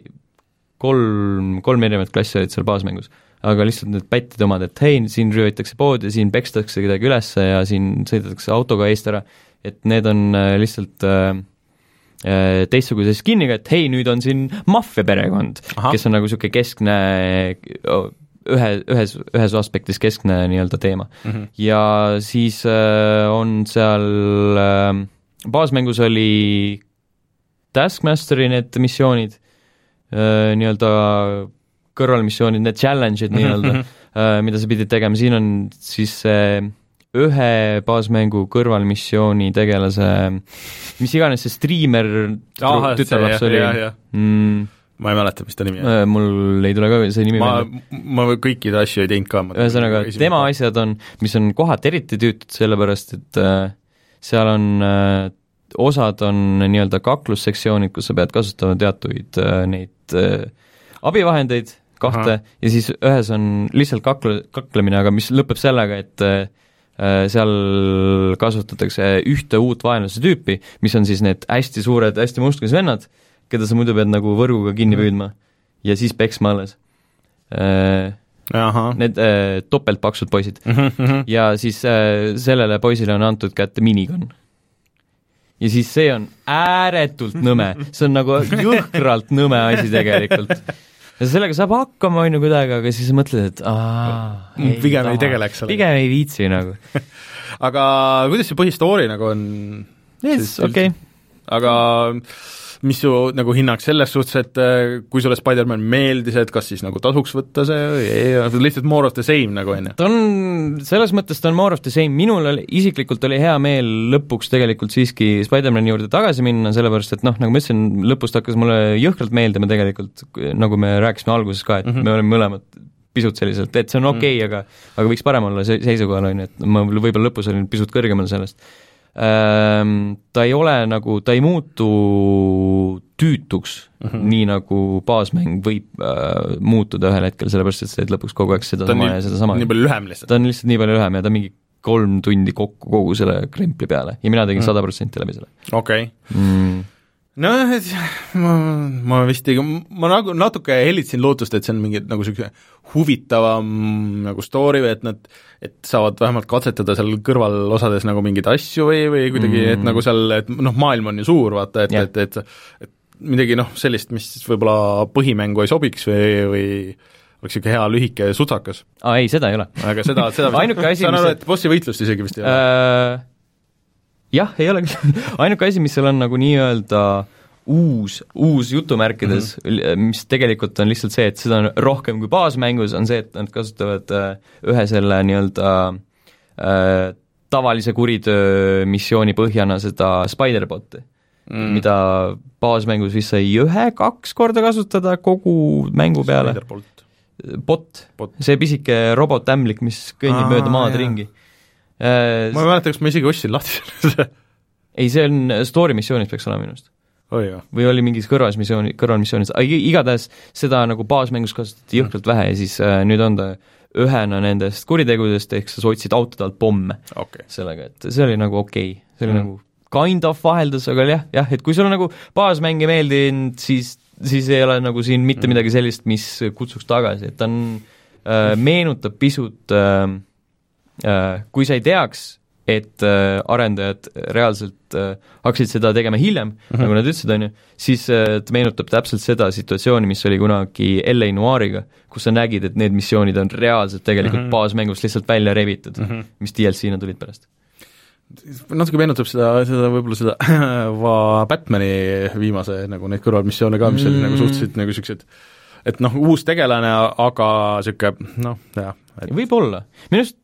kolm, kolm erinevat klassi olid seal baasmängus. aga lihtsalt need pättide omad, et hei, siin röövitakse poodi, siin pekstakse kedagi üles ja siin sõidetakse autoga eest ära, et need on äh, lihtsalt äh, äh, teistsuguse skin'iga, et hei, nüüd on siin maffia perekond, kes on nagu niisugune keskne ühe, ühes, ühes aspektis keskne nii-öelda teema mm. -hmm. ja siis äh, on seal äh, baasmängus oli Taskmasteri need missioonid nii-öelda kõrvalmissioonid, need challenge'id nii-öelda äh, mida sa pidid tegema, siin on siis see ühe baasmängu kõrvalmissiooni tegelase, mis iganes see striimer tütarlaps oli, mm, ma ei mäleta, mis ta nimi on. Äh, mul ei tule ka see nimi ma, ma kõiki asju ei teinud ka. ühesõnaga, tema asjad on, mis on kohati eriti tüütud, sellepärast et äh, seal on äh, osad on nii-öelda kaklussektsioonid, kus sa pead kasutama teatuid äh, neid äh, abivahendeid, kahte, ja siis ühes on lihtsalt kakle, kaklemine, aga mis lõpeb sellega, et äh, seal kasutatakse ühte uut vaenlase tüüpi, mis on siis need hästi suured, hästi musklus vennad, keda sa muidu pead nagu võrguga kinni mhm. püüdma ja siis peksma alles. Aha. Need äh, topeltpaksud poisid mm. -hmm. ja siis äh, sellele poisile on antud kätte minigun ja siis see on ääretult nõme, see on nagu jõhkralt nõme asi tegelikult. ja sellega saab hakkama, on ju, kuidagi, aga siis mõtled, et aa pigem ei, ei tegeleks sellega. pigem ei viitsi nagu aga kuidas see põhistory nagu on? okei aga mis su nagu hinnang selles suhtes, et äh, kui sulle Spider-man meeldis, et kas siis nagu tasuks võtta see või ei, lihtsalt more of the same nagu, on ju? ta on, selles mõttes ta on more of the same, minul oli, isiklikult oli hea meel lõpuks tegelikult siiski Spider-mani juurde tagasi minna, sellepärast et noh, nagu ma ütlesin, lõpust hakkas mulle jõhkralt meeldima tegelikult, nagu me rääkisime alguses ka, et mm -hmm. me oleme mõlemad pisut selliselt, et see on okei okay, mm, aga aga võiks parem olla see seisukohal, on ju, et ma võib-olla lõpus olin pisut kõrgemal sellest ta ei ole nagu, ta ei muutu tüütuks mm, -hmm. nii nagu baasmäng võib äh, muutuda ühel hetkel, sellepärast et sa teed lõpuks kogu aeg sedasama ja sedasama. nii palju lühem lihtsalt? ta on lihtsalt nii palju lühem ja ta mingi kolm tundi kokku kogu selle krempli peale ja mina tegin mhm. sada mm. protsenti läbi selle. okei okay. mm nojah, et ma, ma vist ei, ma nagu natuke hellitasin lootust, et see on mingi nagu niisugune huvitavam nagu story või et nad, et saavad vähemalt katsetada seal kõrvalosades nagu mingeid asju või, või kuidagi mm., et nagu seal, et noh, maailm on ju suur, vaata, et yeah., et, et et midagi noh, sellist, mis võib-olla põhimängu ei sobiks või, või oleks niisugune hea lühike sutsakas. aa ei, seda ei ole. aga seda, seda ainuke asi, saan aru, et bossi võitlust isegi vist ei ole äh jah, ei ole ainuke asi, mis seal on nagu nii-öelda uus, uus jutumärkides mm, -hmm. mis tegelikult on lihtsalt see, et seda on rohkem kui baasmängus, on see, et nad kasutavad äh, ühe selle nii-öelda äh, tavalise kuritöö missiooni põhjana seda Spider-bot'i mm., mida baasmängus vist sai ühe-kaks korda kasutada kogu mängu peale. bot, bot., see pisike robotämblik, mis kõnnib mööda maad jah. ringi. Ma ei mäleta, kas ma isegi ostsin lahti selle ei, see on story missioonis peaks olema minu arust oh,. või oli mingis kõrvalmissiooni, kõrvalmissioonis, igatahes seda nagu baasmängus kasutati jõhkralt vähe ja siis äh, nüüd on ta ühena nendest kuritegudest, ehk sa otsid autode alt pomme okay. sellega, et see oli nagu okei okay., see oli mm. nagu kind of vaheldus, aga jah, jah, et kui sulle nagu baasmäng ei meeldinud, siis, siis ei ole nagu siin mitte mm. midagi sellist, mis kutsuks tagasi, et ta on äh,, meenutab pisut äh, äh, kui sa ei teaks, et äh, arendajad reaalselt äh, hakkasid seda tegema hiljem mm, -hmm. nagu nad ütlesid, on ju, siis äh, ta meenutab täpselt seda situatsiooni, mis oli kunagi LA Noiriga, kus sa nägid, et need missioonid on reaalselt tegelikult mm -hmm. baasmängust lihtsalt välja rebitud mm, -hmm. mis DLC-na tulid pärast natuke meenutab seda, seda võib-olla seda va Batmani viimase nagu neid kõrvalmissioone ka, mis mm. olid nagu suhteliselt nagu niisugused et noh, uus tegelane, aga niisugune noh, jah et.... võib-olla, minu arust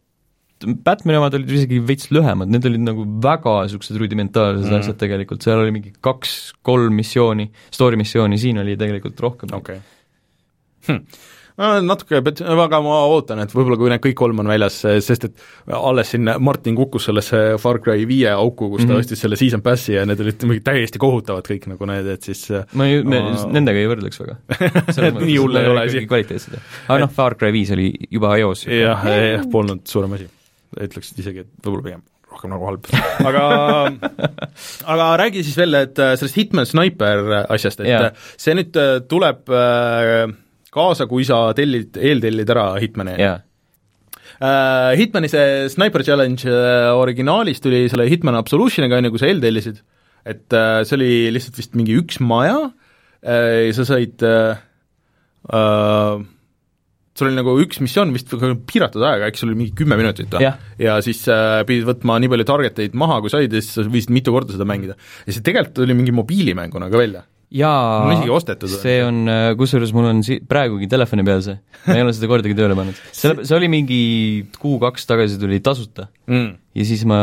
Batman'i omad olid isegi veits lühemad, need olid nagu väga niisugused rudimentaarsed mm. asjad tegelikult, seal oli mingi kaks-kolm missiooni, story missiooni, siin oli tegelikult rohkem. okei okay. hm no natuke, aga ma ootan, et võib-olla kui need kõik kolm on väljas, sest et alles siin Martin kukkus sellesse Far Cry viie auku, kus ta mm -hmm. ostis selle season pass'i ja need olid mingi täiesti kohutavad kõik nagu need, et siis ma ei no,, nendega ei võrdleks väga nii hull ei ole asi. kvaliteetsed. aga noh, Far Cry viis oli juba eos. jah, polnud suurem asi ütleks isegi, et võib-olla pigem rohkem nagu halb. aga aga räägi siis veel, et äh, sellest Hitman Sniper asjast, et yeah. Äh, see nüüd äh, tuleb kaasa, kui sa tellid, eeltellid ära Hitmani yeah.. Hitmani see Sniper Challenge originaalis tuli selle Hitman Absolutioniga, on ju, kui sa eeltellisid, et see oli lihtsalt vist mingi üks maja ja sa said uh, sul oli nagu üks missioon vist piiratud ajaga, äkki sul oli mingi kümme minutit või? ja siis äh, pidid võtma nii palju target eid maha, kui said ja siis võisid mitu korda seda mängida. ja see tegelikult oli mingi mobiilimänguna ka välja. jaa, see on, äh, kusjuures mul on si-, praegugi telefoni peal see, ma ei ole seda kordagi tööle pannud. selle, see oli mingi kuu-kaks tagasi tuli tasuta mm. ja siis ma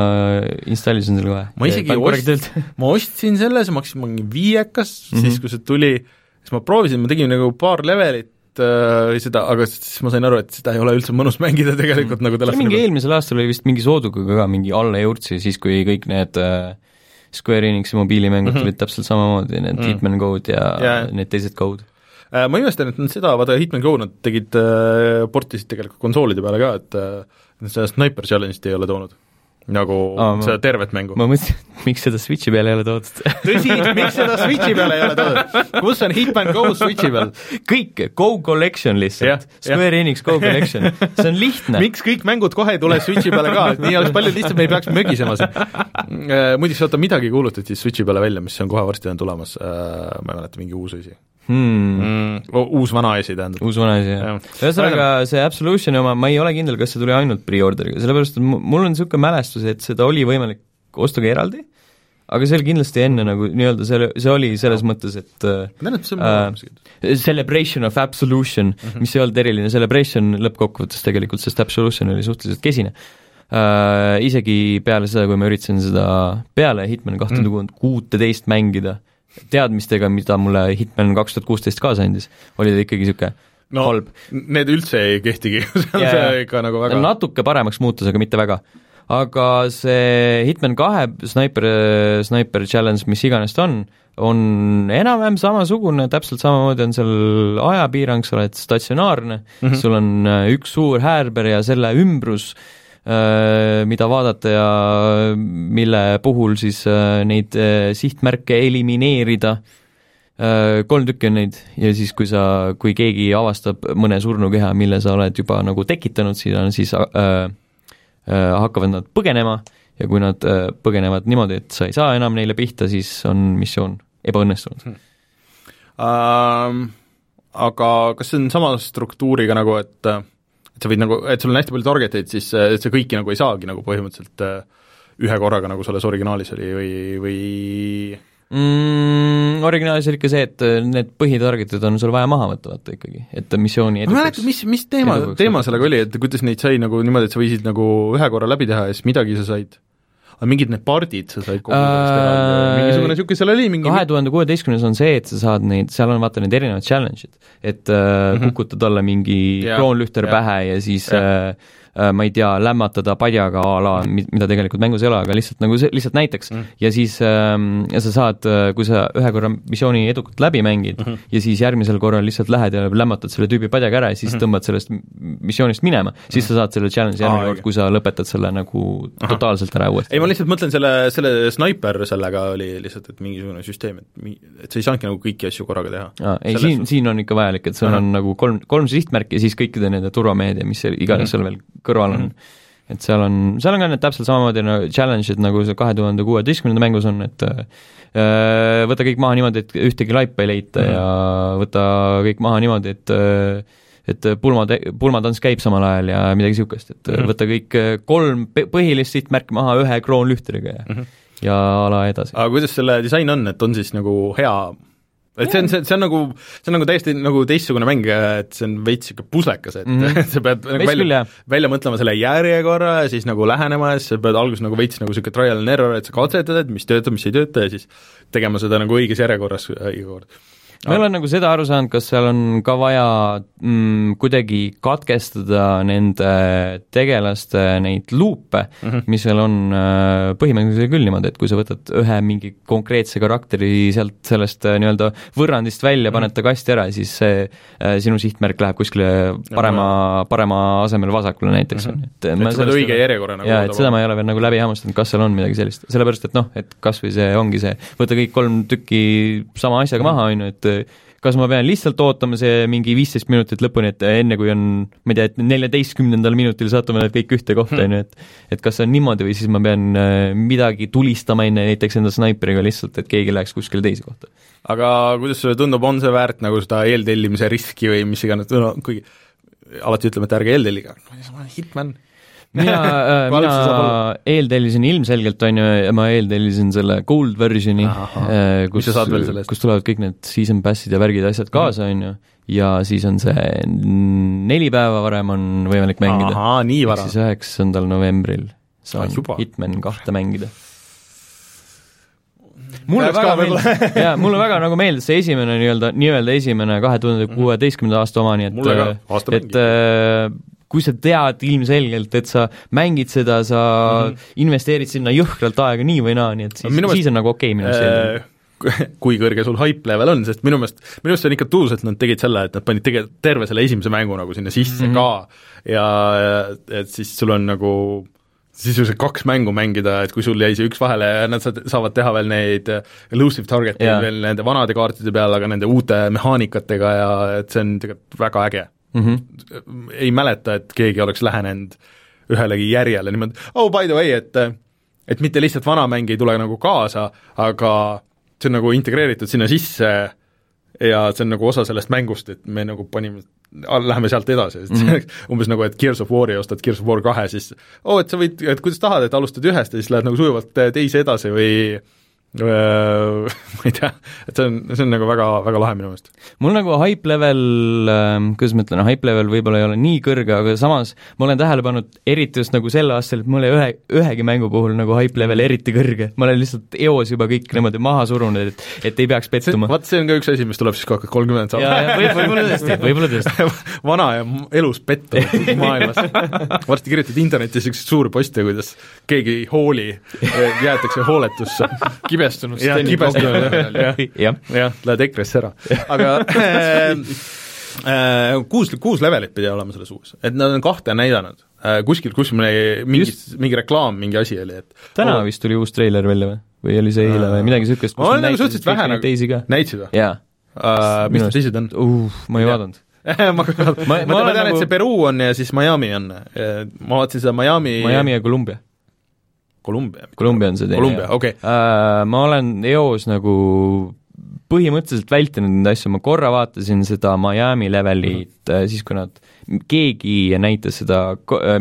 installisin selle kohe. ma isegi ost-, ma ostsin selle, see maksis mingi viiekas mm, -hmm. siis kui see tuli, siis ma proovisin, ma tegin nagu paar levelit, äh, seda, aga siis ma sain aru, et seda ei ole üldse mõnus mängida tegelikult mm. nagu telefoni mingi eelmisel aastal oli vist mingi sooduga ka mingi alla jõudsi, siis kui kõik need äh, Square Enixi mobiilimängud mm -hmm. tulid täpselt samamoodi, need mm. Hitman Code ja yeah. need teised Code äh,. Ma imestan, et nad seda, vaata Hitman Go nad tegid äh,, portisid tegelikult konsoolide peale ka, et äh, seda Sniper Challenge'it ei ole toonud nagu Aa, seda tervet mängu. ma mõtlesin, et miks seda Switchi peale ei ole toodud tõsi, miks seda Switchi peale ei ole toodud? kus on Hitman Go Switchi peal? kõik, Go Collection lihtsalt, Square Enix Go Collection, see on lihtne. miks kõik mängud kohe ei tule Switchi peale ka, et nii oleks palju lihtsam, me ei peaks mögisema siin. Äh, muideks, oota, midagi kuulutati Switchi peale välja, mis on kohe varsti on tulemas, äh, ma ei mäleta, mingi uus asi hmm. mm,. uus-vana asi tähendab. uus-vana asi, jah. ühesõnaga, see Absolutioni oma, ma ei ole kindel, kas see tuli ainult pre-order'iga, sellepärast et mul on niisugune mälestus, et seda oli võimalik osta ka eraldi, aga see oli kindlasti enne nagu nii-öelda selle, see oli selles no. mõttes, et äh, Celebration of Absolution mm, -hmm. mis ei olnud eriline celebration lõppkokkuvõttes tegelikult, sest Absolution oli suhteliselt kesine äh,. Isegi peale seda, kui ma üritasin seda peale Hitman kahte tuhande kuuteteist mängida, teadmistega, mida mulle Hitman kaks tuhat kuusteist kaasa andis, oli ta ikkagi niisugune no, halb. Need üldse ei kehtigi see on see ikka nagu väga natuke paremaks muutus, aga mitte väga. aga see Hitman kahe Sniper, Sniper Challenge, mis iganes ta on, on enam-vähem samasugune, täpselt samamoodi on seal ajapiirang, sa oled statsionaarne mm, -hmm. sul on äh, üks suur häärber ja selle ümbrus Äh, mida vaadata ja mille puhul siis äh, neid äh, sihtmärke elimineerida, kolm tükki on neid ja siis, kui sa, kui keegi avastab mõne surnukeha, mille sa oled juba nagu tekitanud, siis on siis äh, äh, hakkavad nad põgenema ja kui nad äh, põgenevad niimoodi, et sa ei saa enam neile pihta, siis on missioon ebaõnnestunud. Hmm.. Uh, aga kas see on sama struktuuriga nagu, et et sa võid nagu, et sul on hästi palju target eid, siis et sa kõiki nagu ei saagi nagu põhimõtteliselt äh, ühe korraga, nagu selles originaalis oli või, või mm,? Originaalis oli ikka see, et äh, need põhitargetid on sul vaja maha võtta, vaata ikkagi, et missiooni edukaks ma mäletan, mis, mis teema, teema sellega oli, et kuidas neid sai nagu niimoodi, et sa võisid nagu ühe korra läbi teha ja siis midagi sa said aga mingid need pardid sa said kogu uh, mingisugune niisugune, seal oli mingi kahe tuhande kuueteistkümnes on see, et sa saad neid, seal on vaata need erinevad challenge'id, et uh, mm -hmm. kukutad alla mingi yeah, kroonlühter yeah. pähe ja siis yeah. Äh, ma ei tea, lämmatada padjaga a la, mida tegelikult mängus ei ole, aga lihtsalt nagu see, lihtsalt näiteks mm. ja siis ähm, ja sa saad, äh, kui sa ühe korra missiooni edukalt läbi mängid mm -hmm. ja siis järgmisel korral lihtsalt lähed ja lämmatad selle tüübi padjaga ära ja siis mm -hmm. tõmbad sellest missioonist minema, siis mm -hmm. sa saad selle challenge'i järgmine kord, kui sa lõpetad selle nagu Aha. totaalselt ära uuesti. ei, ma lihtsalt mõtlen selle, selle snaiper sellega oli lihtsalt, et mingisugune süsteem, et et sa ei saanudki nagu kõiki asju korraga teha. ei, siin, siin on ikka vajalik, et sul on nagu kolm, kolm sihtmärki ja siis kõikide nende turvameedia, mis iganes mm -hmm. seal veel kõrval on mm, -hmm. et seal on, seal on ka need täpselt samamoodi nagu challenge'id, nagu see kahe tuhande kuueteistkümnenda mängus on, et äh, võta kõik maha niimoodi, et ühtegi laipa ei leita mm -hmm. ja võta kõik maha niimoodi, et et pulma, pulmatants käib samal ajal ja midagi niisugust, et mm -hmm. võta kõik kolm põhilist sihtmärki maha ühe kroonlühtriga ja mm -hmm. ja ala edasi. aga kuidas selle disain on, et on siis nagu hea et see on, see, see on nagu, see on nagu täiesti nagu teistsugune mäng, et see on veits niisugune puslekas, et mm -hmm. sa pead nagu välja, välja mõtlema selle järjekorra ja siis nagu lähenema ja siis sa pead alguses nagu veits nagu niisugune trial and error, et sa katsetad, et mis töötab, mis ei tööta ja siis tegema seda nagu õiges järjekorras iga kord ma ei ole nagu seda aru saanud, kas seal on ka vaja mm, kuidagi katkestada nende tegelaste neid luupe mm, -hmm. mis seal on äh, põhimõtteliselt küll niimoodi, et kui sa võtad ühe mingi konkreetse karakteri sealt sellest äh, nii-öelda võrrandist välja paned ta kasti ära, siis see äh, sinu sihtmärk läheb kuskile parema, parema asemel vasakule näiteks mm, -hmm. et et sa pead õige järjekorra nagu jaa, et seda ma ei ole veel nagu läbi hammustanud, kas seal on midagi sellist, sellepärast et noh, et kas või see ongi see, võta kõik kolm tükki sama asjaga maha, on ju, et kas ma pean lihtsalt ootama see mingi viisteist minutit lõpuni, et enne kui on, ma ei tea, et neljateistkümnendal minutil satume nad kõik ühte kohta, on ju, et et kas see on niimoodi või siis ma pean äh, midagi tulistama enne näiteks enda snaiperiga lihtsalt, et keegi läheks kuskile teise kohta. aga kuidas sulle tundub, on see väärt nagu seda eeltellimise riski või mis iganes, no kuigi alati ütleme, et ärge eeltellige, Hitman mina äh,, mina eeltellisin ilmselgelt, on ju, ma eeltellisin selle gold version'i, äh, kus, kus tulevad kõik need season pass'id ja värgid ja asjad kaasa, on ju, ja siis on see neli päeva varem on võimalik mängida. ehk siis üheksandal novembril saan ah, Hitman kahte mängida. Mulle väga meeldis, jaa, mulle väga nagu meeldis see esimene nii-öelda, nii-öelda esimene kahe tuhande kuueteistkümnenda aasta oma, nii et, et äh, kui sa tead ilmselgelt, et sa mängid seda, sa mm -hmm. investeerid sinna jõhkralt aega nii või naa, nii et siis, siis on nagu okei okay, minu arust äh, kui kõrge sul hype level on, sest minu meelest, minu meelest see on ikka tuus, et nad tegid selle, et nad panid tegelikult terve selle esimese mängu nagu sinna sisse mm -hmm. ka ja et siis sul on nagu sisuliselt kaks mängu mängida, et kui sul jäi see üks vahele ja nad saad, saavad teha veel neid elusive target'id veel nende vanade kaartide peal, aga nende uute mehaanikatega ja et see on tegelikult väga äge mm. -hmm. ei mäleta, et keegi oleks lähenenud ühelegi järjele niimoodi, oh by the way, et et mitte lihtsalt vana mäng ei tule nagu kaasa, aga see on nagu integreeritud sinna sisse ja see on nagu osa sellest mängust, et me nagu panime, läheme sealt edasi, et mm -hmm. umbes nagu, et Gears of War'i ostad Gears of War kahe, siis oo oh,, et sa võid, et kuidas tahad, et alustad ühest ja siis lähed nagu sujuvalt teise edasi või ma ei tea, et see on, see on nagu väga, väga lahe minu meelest. mul nagu hype level, ähm, kuidas ma ütlen, hype level võib-olla ei ole nii kõrge, aga samas ma olen tähele pannud, eriti just nagu sel aastal, et mul ei ühe, ühegi mängu puhul nagu hype level eriti kõrge. ma olen lihtsalt eos juba kõik niimoodi maha surunud, et, et ei peaks pettuma. vaat see on ka üks asi, mis tuleb siis kaks tuhat kolmkümmend saab. võib-olla tõesti, võib-olla tõesti vana ja elus pettunud maailmas. varsti kirjutad internetis niisuguseid suuri poste, kuidas keegi ei hooli, jäetakse hooletusse kibe kibestunud Steni kibestunud, jah, lähed EKRE-sse ära, aga äh, äh, kuus, kuus levelit pidi olema selles uus, et nad on kahte näidanud äh,, kuskil, kuskil mingi, mingi reklaam, mingi asi oli, et täna oh. vist tuli uus treiler välja või? või oli see eile või midagi niisugust, kus nad nagu näitasid vähe nagu, teisi ka. näitasid või? jaa mis need teised on uh,? ma ei vaadanud ma, ma, ma, ma tean nagu..., et see Peruu on ja siis Miami on. ma vaatasin seda Miami Miami ja Columbia Kolumbia. Kolumbia on see teine. Kolumbia, okei okay. uh,. Ma olen eos nagu põhimõtteliselt vältinud neid asju, ma korra vaatasin seda Miami levelit mm, -hmm. siis kui nad, keegi näitas seda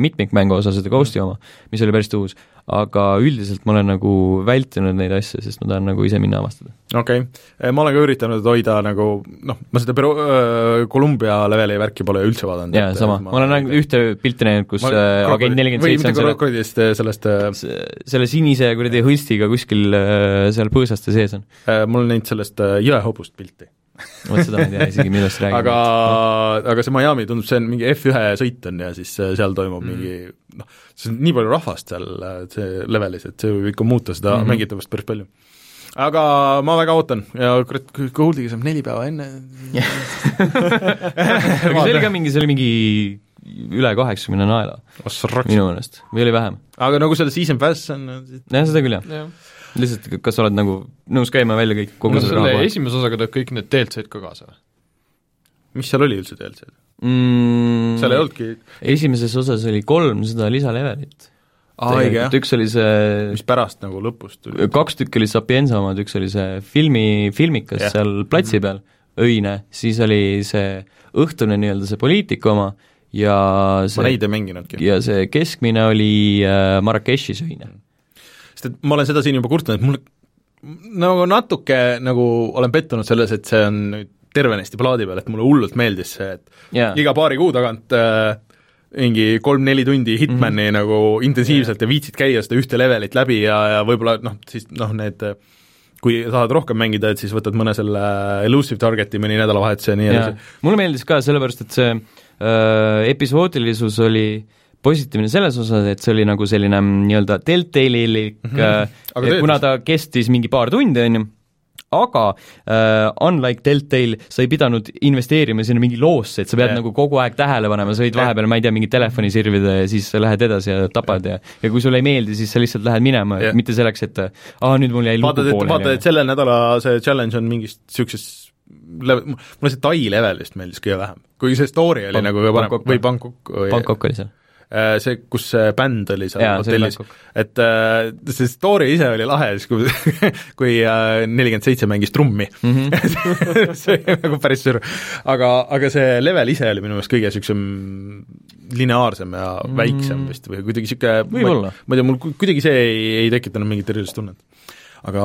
mitmikmängu osa, seda Ghosti oma, mis oli päris uus, aga üldiselt ma olen nagu vältinud neid asju, sest ma tahan nagu ise minna avastada. okei okay., ma olen ka üritanud hoida nagu noh, ma seda Peru äh,, Columbia leveli värki pole üldse vaadanud. jaa, sama, ma olen ainult ühte pilti näinud, kus äh, agent nelikümmend seitse on selle krokodillist, sellest selle sinise kuradi hõlstiga kuskil seal põõsaste sees on. mul on näinud sellest jõehobust pilti vot seda ma ei tea isegi, millest räägime. aga, aga see Miami tundub, see on mingi F1 sõit on ja siis äh, seal toimub mm. mingi noh, see on nii palju rahvast seal äh, see levelis, et see võib ikka muuta seda mm -hmm. mängitavust päris palju. aga ma väga ootan ja kurat, Goldiga saab neli päeva enne aga see oli ka mingi, see oli mingi üle kaheksakümne naela minu meelest, või oli vähem? aga nagu seda Season Pass on jah, seda küll, jah ja lihtsalt, kas sa oled nagu nõus käima välja kõik kogu no, selle raha esimese osaga tuleb kõik need DLC-d ka kaasa või? mis seal oli üldse DLC-d mm,? seal ei olnudki esimeses osas oli kolm seda lisalevelit. jah. üks oli see mis pärast nagu lõpus tuli? kaks tükki olid Sapienza omad, üks oli see filmi, filmikas yeah. seal platsi peal, öine, siis oli see õhtune nii-öelda see poliitika oma ja see ma neid ei mänginudki. ja see keskmine oli äh, Marrakechis öine mm sest et ma olen seda siin juba kurtnud, et mul nagu natuke nagu olen pettunud selles, et see on nüüd tervenisti plaadi peal, et mulle hullult meeldis see, et yeah. iga paari kuu tagant äh, mingi kolm-neli tundi Hitmani mm -hmm. nagu intensiivselt yeah. ja viitsid käia seda ühte levelit läbi ja, ja võib-olla noh, siis noh, need kui tahad rohkem mängida, et siis võtad mõne selle elusive target'i mõni nädalavahetus ja nii edasi. mulle meeldis ka, sellepärast et see äh, episoodilisus oli äh, positiivne selles osas, et see oli nagu selline nii-öelda Deltalilik mm, -hmm. kuna ta kestis mingi paar tundi, on ju, aga uh, unlike Deltale, sa ei pidanud investeerima sinna mingi loosse, et sa pead yeah. nagu kogu aeg tähele panema, sa võid vahepeal, ma ei tea, mingi telefoni sirvida ja siis sa lähed edasi ja tapad yeah. ja ja kui sulle ei meeldi, siis sa lihtsalt lähed minema yeah., mitte selleks, et aa, nüüd mul jäi lugu pooleli. vaata, et selle nädala see challenge on mingist niisugusest mulle see Tai level vist meeldis kõige vähem, kuigi see story oli Bang, nagu kõige parem, või Bangkok Bangkok oli seal see, kus see bänd oli seal hotellis, et äh, see story ise oli lahe, siis kui kui äh, nelikümmend seitse mängis trummi mm. -hmm. see oli nagu päris sür. aga, aga see level ise oli minu meelest kõige niisugusem lineaarsem ja mm -hmm. väiksem vist või kuidagi niisugune ma, ei tea, mul kuidagi see ei, ei tekitanud mingit erilist tunnet. aga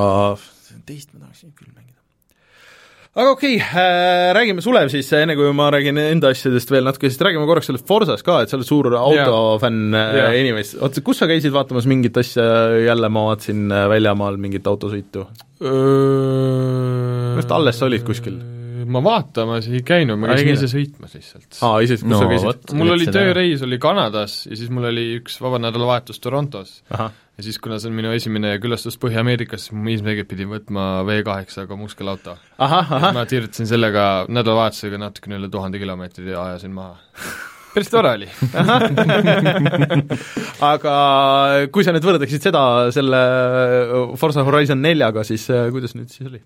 teist ma tahaksin küll aga okei okay, äh,, räägime, Sulev siis, enne kui ma räägin enda asjadest veel natuke, siis räägime korraks sellest Forsast ka, et sa oled suur autofänn yeah. inimest, oota, kus sa käisid vaatamas mingit asja, jälle ma vaatasin äh, väljamaal mingit autosõitu? minu arust alles sa olid kuskil ma vaatamas ei käinud, ma käisin ise sõitmas lihtsalt. aa, ise, kus no, sa käisid? mul oli tööreis oli Kanadas ja siis mul oli üks vaba nädalavahetus Torontos. Ja siis, kuna see on minu esimene külastus Põhja-Ameerikas, siis ma ilmselgelt pidin võtma V8-ga muskelauto. ma tiritasin sellega nädalavahetusega natukene üle tuhande kilomeetri ja ajasin maha päris tore oli aga kui sa nüüd võrdleksid seda selle Forza Horizon neljaga, siis äh, kuidas nüüd siis oli?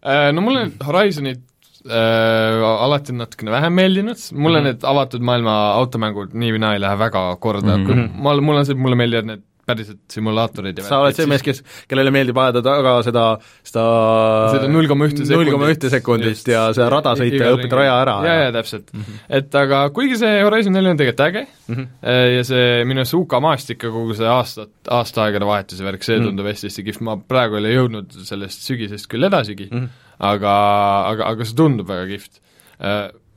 Äh, no mulle need Horizonid äh, alati natukene vähem meeldinud, mulle mm -hmm. need avatud maailma automängud nii või naa ei lähe väga korda mm, -hmm. ma, mul on see, mulle meeldivad need päriselt simulaatorid ja sa oled see mees, kes, kellele meeldib ajada taga seda, seda seda null koma ühte sekundit, null koma ühte sekundit ja seda rada sõita ja õpid raja ära. jaa, jaa, täpselt mm. -hmm. et aga kuigi see Horizon neli on tegelikult äge mm -hmm. ja see minu arust UK maastik ja kogu see aastat, aastaaegade vahetuse värk, see mm -hmm. tundub hästi hästi kihvt, ma praegu ei ole jõudnud sellest sügisest küll edasigi mm, -hmm aga, aga, aga see tundub väga kihvt.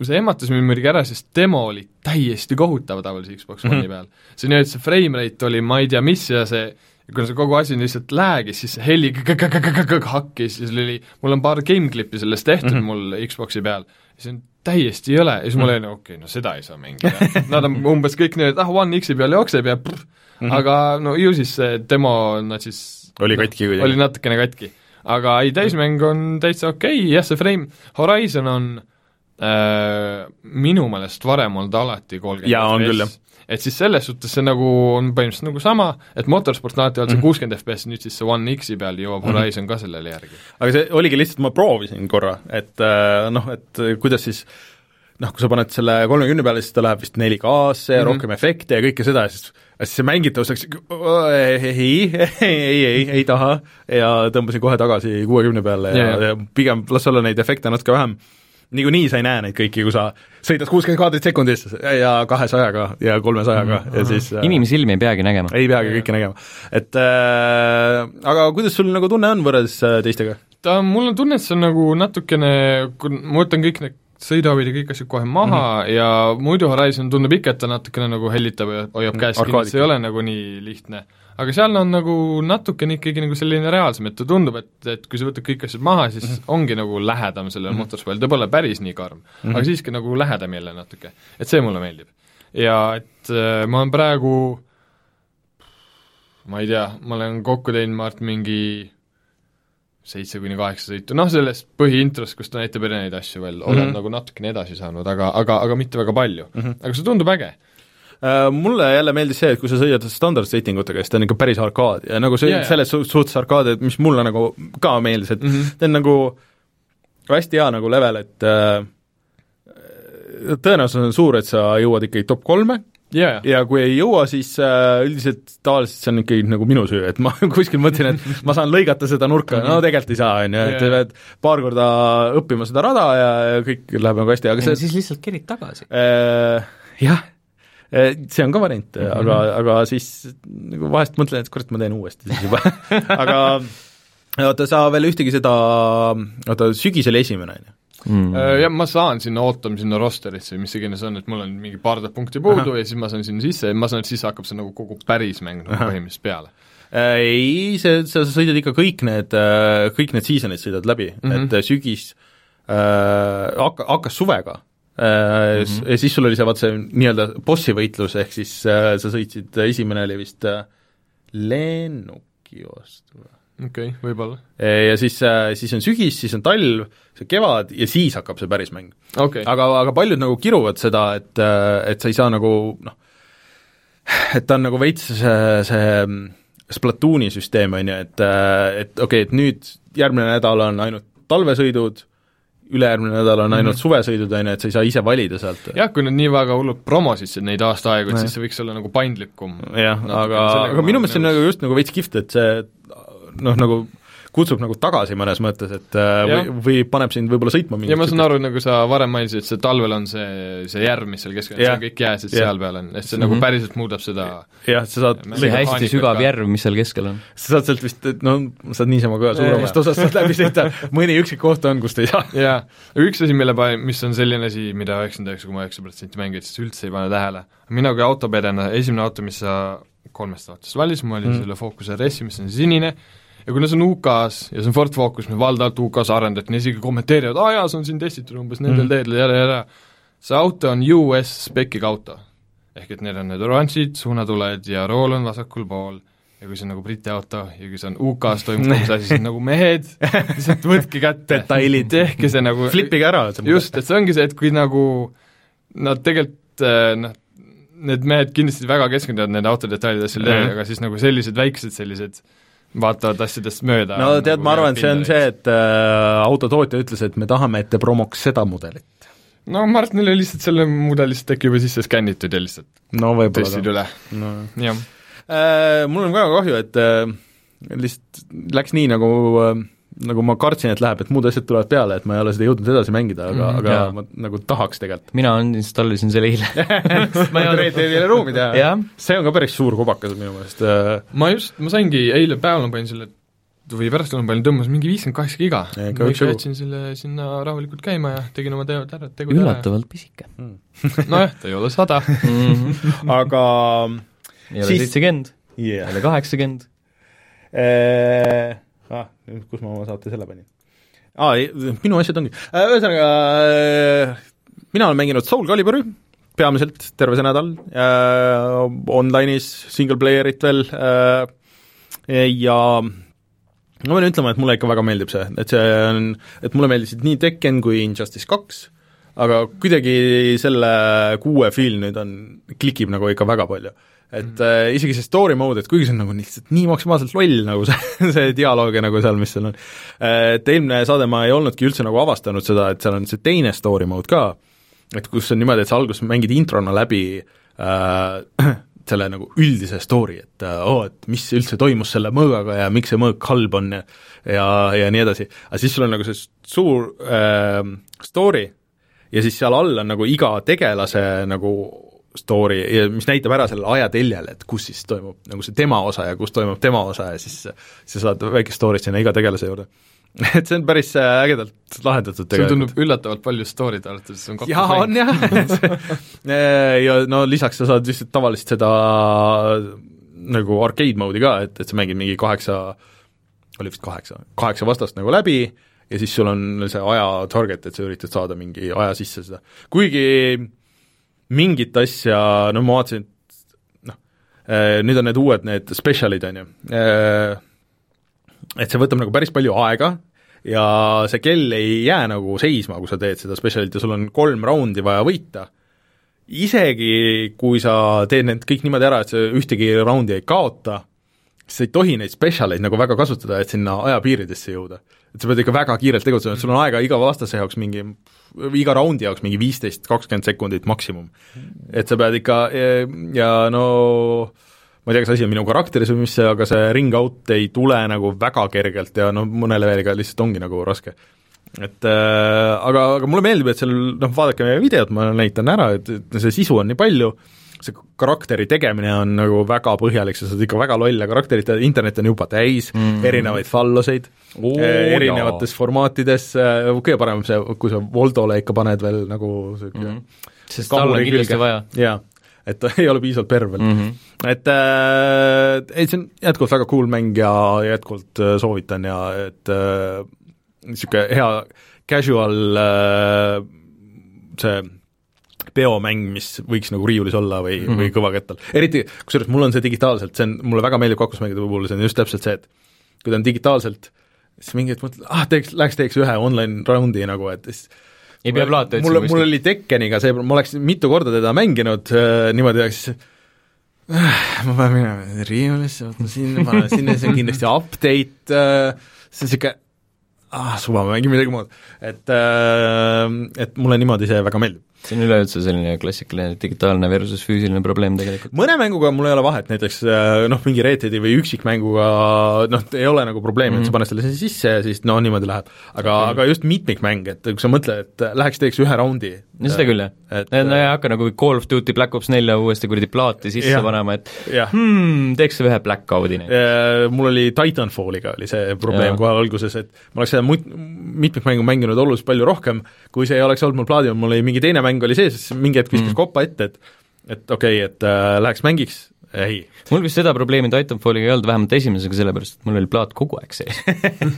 Äh, see ehmatas mind muidugi ära, sest demo oli täiesti kohutav tavalise Xbox One'i mm -hmm. peal. see nii-öelda see frame rate oli ma ei tea mis ja see kuna see kogu asi lihtsalt läägis, siis see heli hakkis ja seal oli, mul on paar game-klippi sellest tehtud mm -hmm. mul Xbox'i peal, see on täiesti jõle ja siis mul oli nagu okei okay,, no seda ei saa mängida. Nad on umbes kõik nii, et ah, One X-i peal jookseb ja prr, mm -hmm. aga no ju siis see demo nad siis oli katki kuidagi? oli natukene katki aga ei, täismäng on täitsa okei okay., jah, see frame, Horizon on äh, minu meelest varem olnud alati kolmkümmend FPS, et siis selles suhtes see nagu on põhimõtteliselt nagu sama, et Motorsport on alati olnud see mhm. kuuskümmend FPS, nüüd siis see One X-i peal jõuab mhm. Horizon mm -hmm. ka sellele järgi. aga see oligi lihtsalt, ma proovisin korra, et äh, noh, et kuidas siis noh, kui sa paned selle kolmekümne peale, siis ta läheb vist 4K-sse ja mm -hmm. rohkem efekte ja kõike seda ja siis siis see mängitavus läks ei, ei, ei, ei, ei taha ja tõmbasin kohe tagasi kuuekümne peale ja, ja, ja pigem las olla neid efekte natuke vähem niikuinii sa ei näe neid kõiki, kui sa sõidad kuuskümmend kaadrit sekundis ja kahesajaga ja kolmesajaga mm -hmm. ja siis äh, inimsilmi ei peagi nägema. ei peagi kõike nägema. et äh, aga kuidas sul nagu tunne on võrreldes äh, teistega? ta, mul on tunne, et see on nagu natukene, kui ma võtan kõik need sõiduavid ja kõik asjad kohe maha mm -hmm. ja muidu Horizon tundub ikka, et ta natukene nagu hellitab ja hoiab käes kinni, see ei ole nagu nii lihtne. Aga seal on nagu natukene ikkagi nagu selline reaalsem, et ta tundub, et, et kui sa võtad kõik asjad maha, siis mm -hmm. ongi nagu lähedam sellele mm -hmm. motospordile, ta pole päris nii karm mm, -hmm. aga siiski nagu lähedam jälle natuke. et see mulle meeldib. ja et äh, ma olen praegu ma ei tea, ma olen kokku teinud, ma arvan, mingi seitse kuni kaheksa sõitu, noh sellest põhiintrost, kus ta näitab erinevaid asju veel mm, -hmm. olen nagu natukene edasi saanud, aga, aga, aga mitte väga palju mm. -hmm. aga see tundub äge. Mulle jälle meeldis see, et kui sa sõidad standard setting utega, siis ta on ikka päris arkaad. Ja nagu see yeah, selles su suhtes arkaad, et mis mulle nagu ka meeldis, et mm -hmm. ta on nagu hästi hea nagu level, et uh, tõenäosus on suur, et sa jõuad ikkagi top kolme. Yeah.. ja kui ei jõua, siis äh, üldiselt tavaliselt see on ikkagi nagu minu süü, et ma kuskil mõtlen, et ma saan lõigata seda nurka, no tegelikult ei saa, on ju, et sa pead paar korda õppima seda rada ja, ja kõik läheb nagu hästi, aga see siis lihtsalt kerid tagasi. Äh,. Jah, äh, see on ka variant mm, -hmm. aga, aga siis nagu vahest mõtlen, et kurat, ma teen uuesti siis juba aga oota, sa veel ühtegi seda, oota, sügisel esimene, on ju? mm.. Äh, jah, ma saan sinna ootama sinna rosterisse, mis iganes on, et mul on mingi paartuhat punkti puudu Aha. ja siis ma saan sinna sisse ja ma saan, et siis hakkab see nagu kogu päris mäng nagu põhimõtteliselt peale äh, ei, see, sa sõidad ikka kõik need, kõik need season'id sõidad läbi mm, -hmm. et sügis äh, hakka, hakkas suvega mm -hmm. ja siis sul oli see, vaat see nii-öelda bossi võitlus, ehk siis äh, sa sõitsid, esimene oli vist äh, lennuki vastu või? okei okay,, võib-olla. ja siis, siis on sügis, siis on talv, see kevad ja siis hakkab see päris mäng okay.. aga, aga paljud nagu kiruvad seda, et, et sa ei saa nagu noh, et ta on nagu veits see, see Splatooni süsteem, on ju, et, et okei okay,, et nüüd järgmine nädal on ainult talvesõidud, ülejärgmine nädal on ainult mm -hmm. suvesõidud, on ju, et sa ei saa ise valida sealt. jah, kui nad nii väga hullult promosisid neid aasta aegu, et siis see võiks olla nagu paindlikum. jah, aga, aga minu meelest see on nagu just nagu veits kihvt, et see noh, nagu kutsub nagu tagasi mõnes mõttes, et äh, ja. või, või paneb sind võib-olla sõitma ja ma saan aru, nagu sa varem mainisid, et see talvel on see, see järv, mis seal keskel on, see on kõik jääsid seal peal on, et see mm -hmm. nagu mhm. päriselt muudab seda jah, sa saad see hästi sügav ka. järv, mis seal keskel on. sa saad sealt vist, no saad niisama ka suuremast osast sealt läbi sõita, mõni üksik koht on, kust ei saa. jaa, üks asi, mille pa-, mis on selline asi, mida üheksakümmend üheksa koma üheksa protsenti mängijatest üldse ei pane tähele, mina kui autopedena, esimene auto, mis sa kolmest autost valis, mul oli mm. selle Focus RS-i, mis on sinine, ja kuna see on UK-s ja see on Ford Focus, mida valdavalt UK-s arendati, isegi kommenteerivad, aa jaa, see on siin testitud umbes nendel mm. teedel ja, ja, ja see auto on US spekiga auto. ehk et neil on need oranžid suunatuled ja rool on vasakul pool ja kui see on nagu Briti auto ja kui see on UK-s toimub kogu see asi, siis nagu mehed, lihtsalt võtke kätte, tehke see nagu flipige ära. just, et see ongi see, et kui nagu nad tegelikult eh, noh, need mehed kindlasti väga keskenduvad nende autodetailidesse -hmm. aga siis nagu sellised väiksed sellised äh, vaatavad asjadest mööda. no tead nagu, ma arvan, et see on see, et äh, autotootja ütles, et me tahame, et te promoks seda mudelit. no ma arvan, et neil oli lihtsalt selle mudeli lihtsalt äkki juba sisse skännitud ja lihtsalt no, tõstsid üle no., jah äh,. Mul on väga kahju, et äh, lihtsalt läks nii, nagu äh, nagu ma kartsin, et läheb, et muud asjad tulevad peale, et ma ei ole seda jõudnud edasi mängida, aga mm, -hmm, aga jah. ma nagu tahaks tegelikult. mina installisin selle eile ma ei olnud teile ruumi teha see on ka päris suur kobakas minu meelest. Äh. ma just, ma saingi eile päeval, ma panin selle või pärastlõunal panin, tõmbasin mingi viiskümmend kaheksa giga. ma ikka jätsin selle sinna rahulikult käima ja tegin oma teod ära, tegud ära. üllatavalt pisike mm. nojah, ta ei ole sada. -hmm. aga ei ole seitsekümmend yeah., ei ole kaheksakümmend äh, kus ma oma saate selle panin? aa ah,, minu asjad ongi, äh, ühesõnaga äh, mina olen mänginud Soul Caliburi, peamiselt terve see nädal äh,, online'is single player'it veel äh, ja ma pean ütlema, et mulle ikka väga meeldib see, et see on, et mulle meeldisid nii Tekken kui Injustice kaks, aga kuidagi selle kuue feel nüüd on, klikib nagu ikka väga palju et mm. äh, isegi see story mode, et kuigi see on nagu lihtsalt nii maksimaalselt loll, nagu see, see dialoog ja nagu seal, mis seal on, äh, et eelmine saade ma ei olnudki üldse nagu avastanud seda, et seal on see teine story mode ka, et kus on niimoodi, et sa alguses mängid introna läbi äh, selle nagu üldise story, et oo oh,, et mis üldse toimus selle mõõgaga ja miks see mõõk halb on ja ja, ja nii edasi, aga siis sul on nagu see suur äh, story ja siis seal all on nagu iga tegelase nagu story, mis näitab ära selle ajateljel, et kus siis toimub nagu see tema osa ja kus toimub tema osa ja siis sa saad väikest story't sinna iga tegelase juurde. Et see on päris äh, ägedalt lahendatud tegelikult. tundub üllatavalt palju story'd arvates, see on kaks jaa, on jah ja no lisaks sa saad lihtsalt tavalist seda nagu arcade mode'i ka, et, et sa mängid mingi kaheksa, oli vist kaheksa, kaheksa vastast nagu läbi ja siis sul on see aja target, et sa üritad saada mingi aja sisse seda, kuigi mingit asja, no ma vaatasin, et noh, äh, nüüd on need uued, need spetsialid, on ju, äh, et see võtab nagu päris palju aega ja see kell ei jää nagu seisma, kui sa teed seda spetsialit ja sul on kolm raundi vaja võita, isegi kui sa teed need kõik niimoodi ära, et sa ühtegi raundi ei kaota, sa ei tohi neid spetsialeid nagu väga kasutada, et sinna ajapiiridesse jõuda. et sa pead ikka väga kiirelt tegutsema, et sul on aega iga vastase jaoks mingi, iga raundi jaoks mingi viisteist, kakskümmend sekundit maksimum. et sa pead ikka ja no ma ei tea, kas asi on minu karakteris või mis see, aga see ring out ei tule nagu väga kergelt ja no mõne leveliga lihtsalt ongi nagu raske. et äh, aga, aga mulle meeldib, et seal noh, vaadake meie videot, ma näitan ära, et, et see sisu on nii palju, see karakteri tegemine on nagu väga põhjalik, sa saad ikka väga lolle karakterit, internet on juba täis mm erinevaid falloseid oh, erinevates jaa. formaatides, äh, kõige parem see, kui sa Voldole ikka paned veel nagu niisugune mm -hmm. sest tal on kindlasti vaja. jaa et ta ei ole piisavalt perv veel mm. -hmm. et äh, ei, see on jätkuvalt väga cool mäng ja jätkuvalt äh, soovitan ja et niisugune äh, hea casual äh, see peomäng, mis võiks nagu riiulis olla või mm, -hmm. või kõvakettal. eriti, kusjuures mul on see digitaalselt, see on, mulle väga meeldib kaklusmängude puhul, see on just täpselt see, et kui ta on digitaalselt, siis mingi hetk mõtled, ah, teeks, läheks teeks ühe online raundi nagu, et siis ei pea plaate otsima kuskilt? mul oli Tekkeniga see, ma oleks mitu korda teda mänginud äh, niimoodi, siis äh, ma pean minema riiulisse, vaatama sinna, panen sinna, see on kindlasti update äh,, see on niisugune ah, suva, ma mängin midagi muud. et äh,, et mulle niimoodi see väga meeldib see on üleüldse selline klassikaline digitaalne versus füüsiline probleem tegelikult. mõne mänguga mul ei ole vahet, näiteks äh, noh, mingi Red Deadi või üksikmänguga noh, ei ole nagu probleemi mm, -hmm. et sa mhm. paned selle sisse ja siis no niimoodi läheb. aga okay., aga just mitmikmäng, et kui sa mõtled, et läheks teeks ühe raundi no seda küll, jah. et no ei hakka nagu Call of Duty Black Ops nelja uuesti kuradi plaati sisse ja, panema, et ja. hmm, teeks ühe Blackout'i näiteks. Mul oli Titanfalliga oli see probleem kohe alguses, et ma oleks seda mitmikmängu mänginud oluliselt palju rohkem, kui see ei oleks olnud mul plaadil, mul oli mingi teine mäng oli sees, siis mingi hetk viskas mm. koppa ette, et et okei okay,, et äh, läheks mängiks, ei. mul vist seda probleemi Titanfalliga ei olnud, vähemalt esimesega, sellepärast et mul oli plaat kogu aeg sees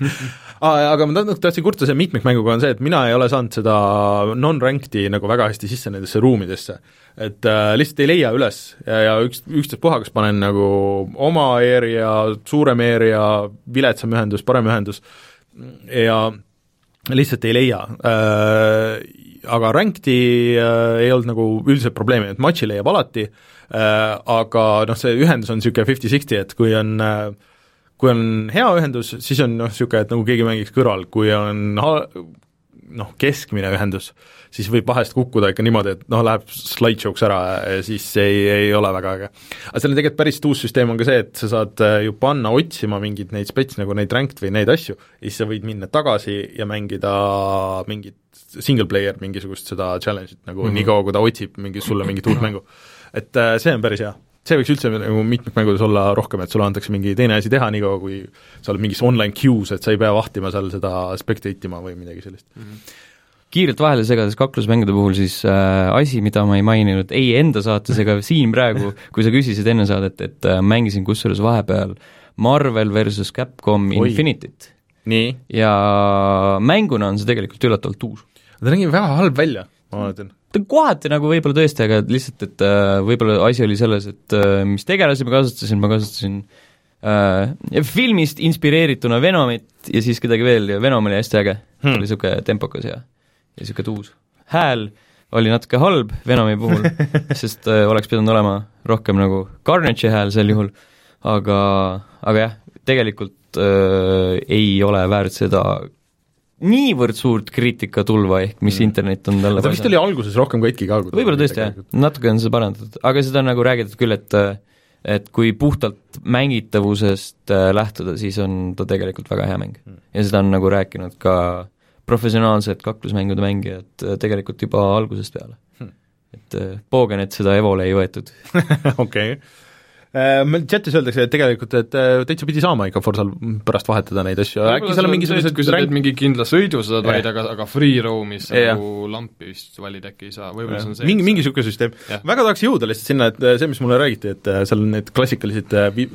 aga ma tahtsin kurta selle mitmikmänguga on see, et mina ei ole saanud seda non-ranked'i nagu väga hästi sisse nendesse ruumidesse. et äh, lihtsalt ei leia üles ja, ja üks, ükstaspuha, kas panen nagu oma area, suurem area, viletsam ühendus, parem ühendus ja lihtsalt ei leia äh, aga Ranked'i äh, ei olnud nagu üldiselt probleemi, et matši leiab alati äh,, aga noh, see ühendus on niisugune fifty-sixty, et kui on äh, kui on hea ühendus, siis on noh, niisugune, et nagu keegi mängiks kõrval, kui on ha-, noh, keskmine ühendus, siis võib vahest kukkuda ikka niimoodi, et noh, läheb slideshow'ks ära ja siis ei, ei ole väga äge. aga seal on tegelikult päris uus süsteem on ka see, et sa saad äh, ju panna otsima mingeid neid spets, nagu neid ranked või neid asju, ja siis sa võid minna tagasi ja mängida mingit single player mingisugust seda challenge'it nagu mm -hmm. niikaua, kui ta otsib mingi, sulle mingit uut mängu. et äh, see on päris hea. See võiks üldse nagu mitmikmängudes olla rohkem, et sulle antakse mingi teine asi teha, niikaua kui sa oled mingis online queue's, et sa ei pea vahtima seal seda spectate ima või midagi sellist mm. -hmm kiirelt vahele segades kaklusmängude puhul siis äh, asi, mida ma ei maininud ei enda saates ega siin praegu, kui sa küsisid enne saadet, et äh, mängisin kusjuures vahepeal Marvel versus Capcom Oi. Infinityt. ja mänguna on see tegelikult üllatavalt uus ta nägi väga halb välja, ma mäletan ta kohati nagu võib-olla tõesti, aga lihtsalt, et äh, võib-olla asi oli selles, et äh, mis tegelasi ma kasutasin, ma kasutasin äh, filmist inspireerituna Venomit ja siis kedagi veel ja Venom oli hästi äge hmm., oli niisugune tempokas ja, ja niisugune tuus. hääl oli natuke halb Venomi puhul sest äh, oleks pidanud olema rohkem nagu Carnage'i hääl sel juhul, aga, aga jah, tegelikult äh, ei ole väärt seda niivõrd suurt kriitikatulva ehk mis mm. internet on talle ta vist oli alguses rohkem katki ka. võib-olla tõesti jah, natuke on seda parandatud, aga seda on nagu räägitud küll, et et kui puhtalt mängitavusest äh, lähtuda, siis on ta tegelikult väga hea mäng. Mm.. ja seda on nagu rääkinud ka professionaalsed kaklusmängude mängijad äh, tegelikult juba algusest peale. Hmm.. et poogen, et seda Evole ei võetud. Okei. okay Äh, meil chatis öeldakse, et tegelikult, et äh, täitsa pidi saama ikka Forsal pärast vahetada neid asju, äkki seal on mingisugused kui sa teed mingi kindla sõidu, sa saad valida, aga, aga free roam'is nagu lampi vist valida äkki ei saa, võib-olla see on see mingi, mingi niisugune süsteem. väga tahaks jõuda lihtsalt sinna, et äh, see, mis mulle räägiti, et seal on need klassikalised vi-,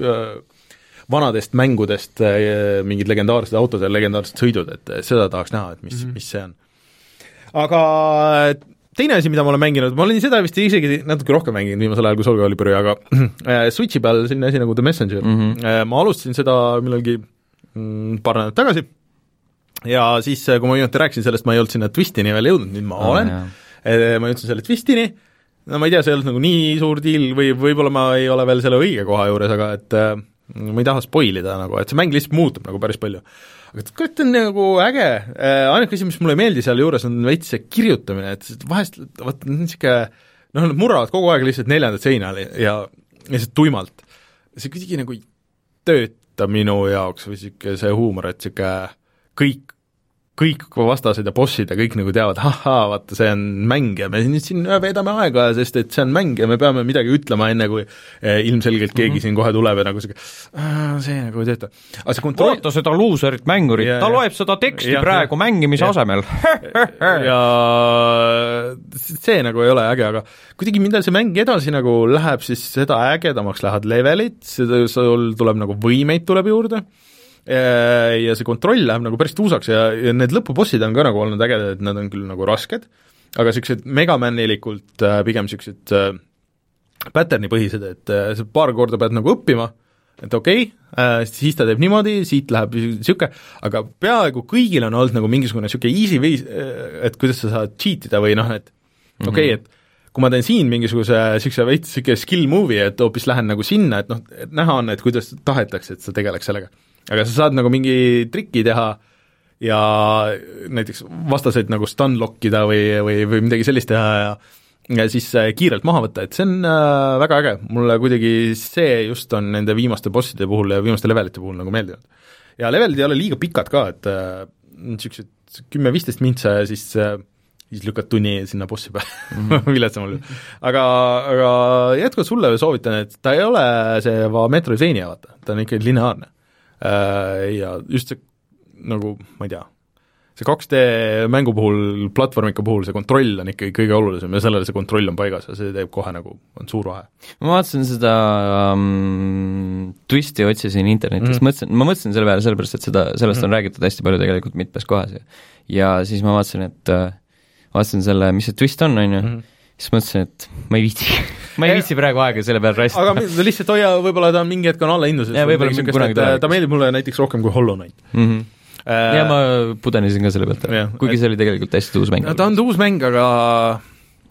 vanadest mängudest mingid legendaarsed autod ja legendaarsed sõidud, et seda tahaks näha, et mis mm, -hmm. mis see on. aga teine asi, mida ma olen mänginud, ma olen seda vist isegi natuke rohkem mänginud viimasel ajal kui Soul Caliburi, aga äh, Switchi peal selline asi nagu The Messenger. Mm, -hmm. ma alustasin seda millalgi mm, paar nädalat tagasi. Ja siis, äh, kui ma viimati rääkisin sellest, ma ei olnud sinna twistini veel jõudnud, nüüd ma oh, olen, ma jõudsin selle twistini, no ma ei tea, see ei olnud nagu nii suur deal või võib-olla ma ei ole veel selle õige koha juures, aga et ma ei taha spoil ida nagu, et see mäng lihtsalt muutub nagu päris palju aga kurat, ta on nagu äge, äh, ainuke asi, mis mulle ei meeldi sealjuures, on veits see kirjutamine, et vahest vot niisugune noh, nad murravad kogu aeg lihtsalt neljandat seina ja lihtsalt tuimalt. see kuidagi nagu ei tööta minu jaoks või niisugune see huumor, et niisugune kõik kõik vastased ja bossid ja kõik nagu teavad, ahhaa, vaata, see on mäng ja me nüüd siin veedame aega, sest et see on mäng ja me peame midagi ütlema, enne kui eh, ilmselgelt keegi mm -hmm. siin kohe tuleb ja nagu sihuke, see nagu ei tööta. aga see kontroll vaata seda luuserit mängurit, ta loeb seda teksti ja, praegu ja, mängimise ja, asemel. Ja see nagu ei ole äge, aga kuidagi mida see mäng edasi nagu läheb, siis seda ägedamaks lähevad levelid, sul tuleb nagu võimeid tuleb juurde ja see kontroll läheb nagu päris tuusaks ja, ja need lõpubossid on ka nagu olnud ägedad, et nad on küll nagu rasked, aga niisugused megamanilikult äh, pigem niisugused äh, pattern'i põhised, et äh, sa paar korda pead nagu õppima, et okei okay, äh,, siis ta teeb niimoodi, siit läheb niisugune, aga peaaegu kõigil on olnud nagu mingisugune niisugune easy viis, äh, et kuidas sa saad cheat ida või noh, et okei okay, mm, -hmm. et kui ma teen siin mingisuguse niisuguse veits niisugune skill movie, et hoopis lähen nagu sinna, et noh, näha on, et kuidas tahetakse, et sa tegeleks sellega aga sa saad nagu mingi triki teha ja näiteks vastaseid nagu stun-lock ida või, või, või midagi sellist teha ja ja siis äh, kiirelt maha võtta, et see on äh, väga äge, mulle kuidagi see just on nende viimaste bosside puhul ja viimaste levelite puhul nagu meeldinud. ja levelid ei ole liiga pikad ka, et niisugused äh, kümme-viisteist mintsa ja siis siis lükkad tunni sinna bossi peale mm -hmm. viletsamal juhul. aga, aga jätkuvalt sulle soovitan, et ta ei ole see Metroidvania, vaata, ta on ikkagi lineaarne ja just see nagu, ma ei tea, see 2D mängu puhul, platvormika puhul see kontroll on ikkagi kõige olulisem ja sellele see kontroll on paigas ja see teeb kohe nagu, on suur vahe. ma vaatasin seda um, twisti, otsisin internetis mm., mõtlesin, ma mõtlesin selle peale sellepärast, et seda, sellest mm. on räägitud hästi palju tegelikult mitmes kohas ja ja siis ma vaatasin, et uh, vaatasin selle, mis see twist on, on ju, mhm siis mõtlesin, et ma ei viitsi ma ei viitsi praegu aega selle peale raisata. aga lihtsalt hoia, võib-olla ta on mingi hetk on allahinduses. ta meeldib mulle näiteks rohkem kui Hollow Knight mm. -hmm. Äh, ja ma pudenesin ka selle pealt ära, kuigi see oli tegelikult hästi uus mäng. ta on uus mäng, aga,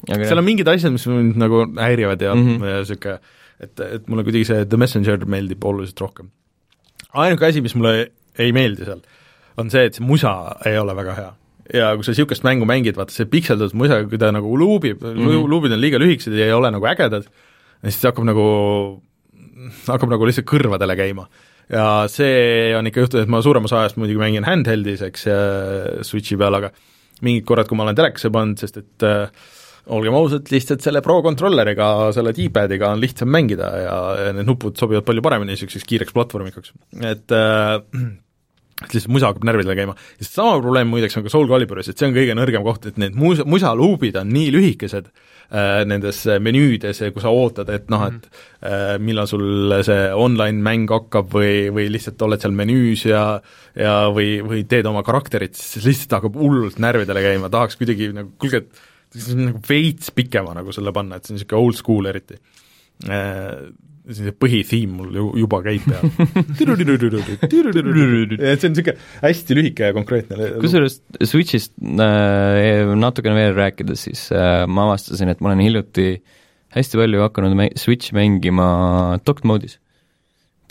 aga seal on mingid asjad, mis mind nagu häirivad ja mm -hmm. niisugune et, et mulle kuidagi see The Messenger meeldib oluliselt rohkem. ainuke asi, mis mulle ei meeldi seal, on see, et see musa ei ole väga hea ja kui sa niisugust mängu mängid, vaata see pikseldatud musa, kui ta nagu luubib mm, -hmm. luubid on liiga lühikesed ja ei ole nagu ägedad, siis hakkab nagu, hakkab nagu lihtsalt kõrvadele käima. ja see on ikka juhtunud, et ma suurem osa ajast muidugi mängin handheld'is, eks, Switchi peal, aga mingid korrad, kui ma olen telekasse pannud, sest et äh, olgem ausad, lihtsalt selle Pro controller'iga, selle D-pad'iga on lihtsam mängida ja, ja need nupud sobivad palju paremini niisuguseks kiireks platvormikaks, et äh, et lihtsalt musa hakkab närvidele käima. ja sama probleem muideks on ka Soul Caliburis, et see on kõige nõrgem koht, et need musa, musaluubid on nii lühikesed äh, nendes menüüdes ja kui sa ootad, et noh, et äh, millal sul see online-mäng hakkab või, või lihtsalt oled seal menüüs ja ja või, või teed oma karakterit, siis lihtsalt hakkab hullult närvidele käima, tahaks kuidagi nagu, kuulge, et nagu veits pikema nagu selle panna, et see on niisugune old school eriti äh, see põhithiim mul ju juba käib peal. et see on niisugune hästi lühike ja konkreetne kusjuures Switch'ist äh, natukene veel rääkides, siis äh, ma avastasin, et ma olen hiljuti hästi palju hakanud mä-, Switch'i mängima docked mode'is,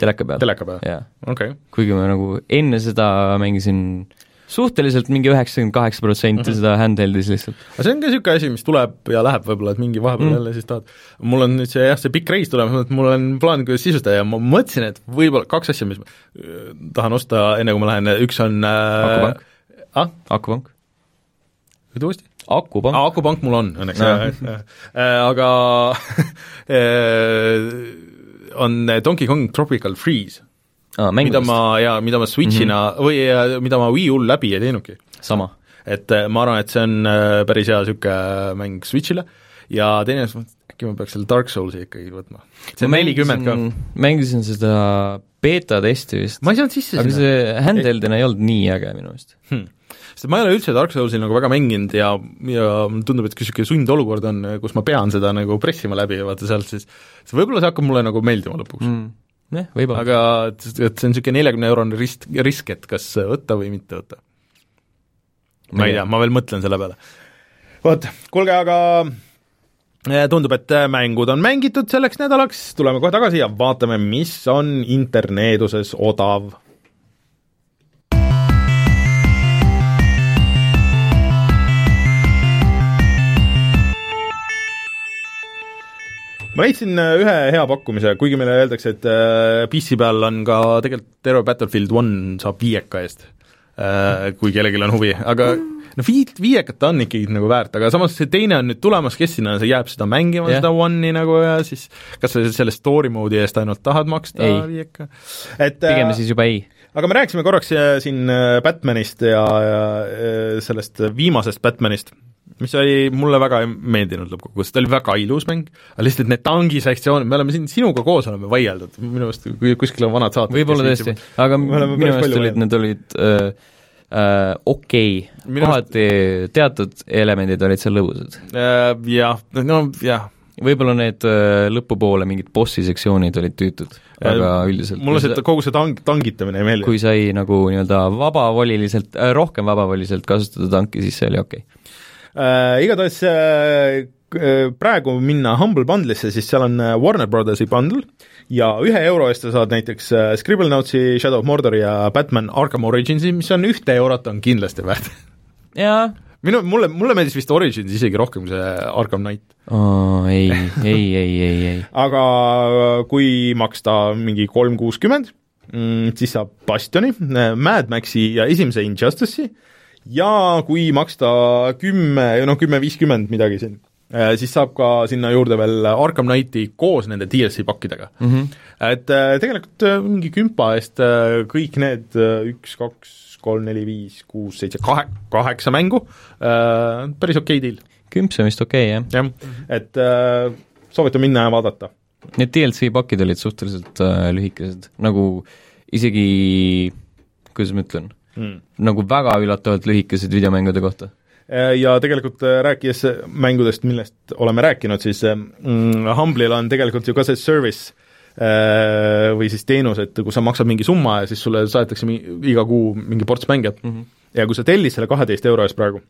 teleka peal. teleka peal? okei okay.. kuigi ma nagu enne seda mängisin suhteliselt mingi üheksakümmend kaheksa protsenti Mhm. seda handheld'is lihtsalt. aga see on ka niisugune asi, mis tuleb ja läheb võib-olla, et mingi vahepeal mm. Jälle siis tahad, mul on nüüd see jah, see pikk reis tulemas, et mul on plaan, kuidas sisustada ja ma mõtlesin, et võib-olla kaks asja, mis ma äh, tahan osta, enne kui ma lähen, üks on äh, Akupank. ah, akupank. ütle uuesti? akupank aa, akupank mul on õnneks Jah. äh, aga äh, on Donkey Kong Tropical Freeze, ah, mida ma ja mida ma Switch'ina mm -hmm. või äh, mida ma Wii U-l läbi ei teinudki. sama. et äh, ma arvan, et see on äh, päris hea niisugune mäng Switch'ile ja teine, äkki ma peaks selle Dark Soulsi ikkagi võtma. see on nelikümmend ka. mängisin seda beeta testi vist, ma ei saanud sisse aga sinna see handheld'ina ei olnud nii äge minu meelest. hmm. sest ma ei ole üldse Dark Soulsi nagu väga mänginud ja, ja tundub, et kui niisugune sundolukord on, kus ma pean seda nagu pressima läbi ja vaata sealt siis, siis võib-olla see hakkab mulle nagu meeldima lõpuks mm. Jah, võib-olla. aga et, et see on niisugune neljakümne eurone risk, risk, et kas võtta või mitte võtta. ma ei tea, ma veel mõtlen selle peale. vot, kuulge, aga eh, tundub, et mängud on mängitud selleks nädalaks, tuleme kohe tagasi ja vaatame, mis on interneeduses odav ma leidsin äh, ühe hea pakkumise, kuigi meile öeldakse, et äh, PC peal on ka tegelikult terve Battlefield One saab viieka eest, kui kellelgi on huvi, aga no vii-, viiekat ta on ikkagi nagu väärt, aga samas see teine on nüüd tulemas, kes sinna jääb seda mängima yeah., seda One'i nagu ja siis kas sa selle story mode'i eest ainult tahad maksta Ei. viieka? et pigem äh, siis juba ei. aga me rääkisime korraks äh, siin äh, Batmanist ja, ja äh, sellest viimasest Batmanist, mis oli, mulle väga ei meeldinud lõppkokkuvõttes, ta oli väga ilus mäng, aga lihtsalt need tangisektsioonid, me oleme siin sinuga koos oleme vaieldud, minu meelest kui kuskil on vanad saated võib-olla tõesti, aga Me oleme minu meelest olid, need olid äh, äh, okei okay. Kohati teatud elemendid olid seal lõbusad. Äh, jah, no jah, võib-olla need äh, lõpupoole mingid bossi sektsioonid olid tüütud, aga üldiselt mulle see, kogu see tang-, tangitamine ei meeldi. kui sai nagu nii-öelda vabavoliliselt äh,, rohkem vabavoliselt kasutada tanki, siis see oli okei okay. Äh, igatahes äh, äh, praegu minna Humble Bundle'isse, siis seal on äh, Warner Brothersi bundle ja ühe euro eest sa saad näiteks äh, Scribblenotesi, Shadow of Mordori ja Batman Arkham Originsi, mis on ühte eurot, on kindlasti väärt jaa minu, mulle, mulle meeldis vist Origins isegi rohkem kui see Arkham Knight. oh,, ei, ei, ei, ei, ei. aga kui maksta mingi kolm kuuskümmend, siis saab Bastioni, Mad Maxi ja esimese Injustice'i ja kui maksta kümme, noh kümme viiskümmend midagi siin, siis saab ka sinna juurde veel Arkham Knighti koos nende DLC pakkidega mm. -hmm. et äh, tegelikult äh, mingi kümpa eest äh, kõik need äh, üks, kaks, kolm, neli, viis, kuus, seitse, kahe, kaheksa mängu, päris okei deal. kümps on vist okei okay,, jah? jah, et äh, soovitan minna ja vaadata. Need DLC pakid olid suhteliselt äh, lühikesed, nagu isegi, kuidas ma ütlen mm., nagu väga üllatavalt lühikesed videomängude kohta. ja tegelikult äh, rääkides mängudest, millest oleme rääkinud, siis mm, Humble'il on tegelikult ju ka see service äh, või siis teenus, et kui sa maksad mingi summa ja siis sulle saadetakse iga kuu mingi ports mänge mm, -hmm. ja kui sa tellid selle kaheteist euro eest praegu,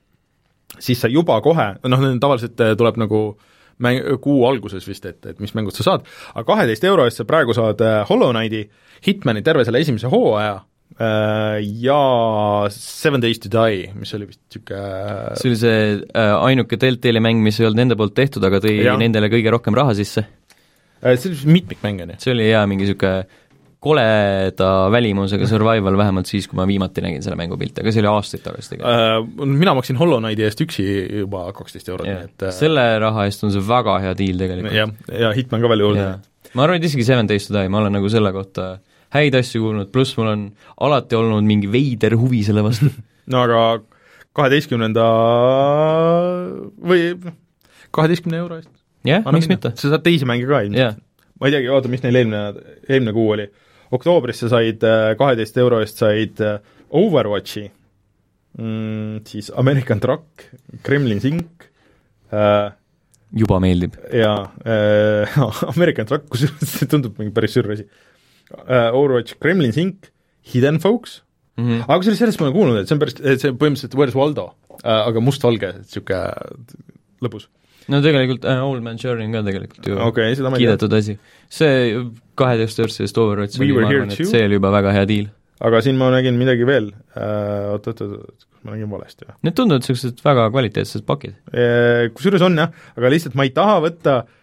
siis sa juba kohe, noh, tavaliselt äh, tuleb nagu mäng, kuu alguses vist, et, et mis mängud sa saad, aga kaheteist euro eest sa praegu saad äh, Hollow Knighti, Hitmani terve selle esimese hooaja äh, ja Seven Days to Die, mis oli vist niisugune see oli see äh, ainuke Deltali mäng, mis ei olnud nende poolt tehtud, aga tõi Jah. nendele kõige rohkem raha sisse. äh, see oli vist mitmikmäng, on ju? see oli jaa, mingi niisugune koleda välimusega survival, vähemalt siis, kui ma viimati nägin selle mängu pilte, aga see oli aastaid tagasi tegelikult Äh, mina maksin Hollow Knighti eest üksi juba kaksteist eurot, nii et äh, selle raha eest on see väga hea deal tegelikult. jah, ja Hitman ka veel juurde ma arvan, et isegi Seven Days to Die, ma olen nagu selle kohta häid asju kuulnud, pluss mul on alati olnud mingi veider huvi selle vastu no aga kaheteistkümnenda või noh, kaheteistkümne euro eest. jah, miks mitte. sa saad teisi mänge ka Jaa. ilmselt. ma ei teagi, oota, mis neil eelmine, eelmine kuu oli. oktoobris sa said äh, kaheteist euro eest said äh, Overwatchi mm,, siis American Truck, Kremlin Sink äh, juba meeldib. ja äh, American Truck, kusjuures see tundub mingi päris sürr asi äh,. Overwatch, Kremlin Sink, Hidden Folks Mm -hmm. aga kusjuures sellest ma olen kuulnud, et see on päris, et see põhimõtteliselt Where's Waldo äh,, aga mustvalge, niisugune lõbus. no tegelikult äh, Old Man Journey on ka tegelikult ju okay,, kiidetud asi. see kaheteist eurtsest Overwatch We oli, ma arvan, et see oli juba väga hea deal. aga siin ma nägin midagi veel uh,, oot-oot-oot, ma nägin valesti või? Need tunduvad niisugused väga kvaliteetsed pakid. Kusjuures on jah, aga lihtsalt ma ei taha võtta uh,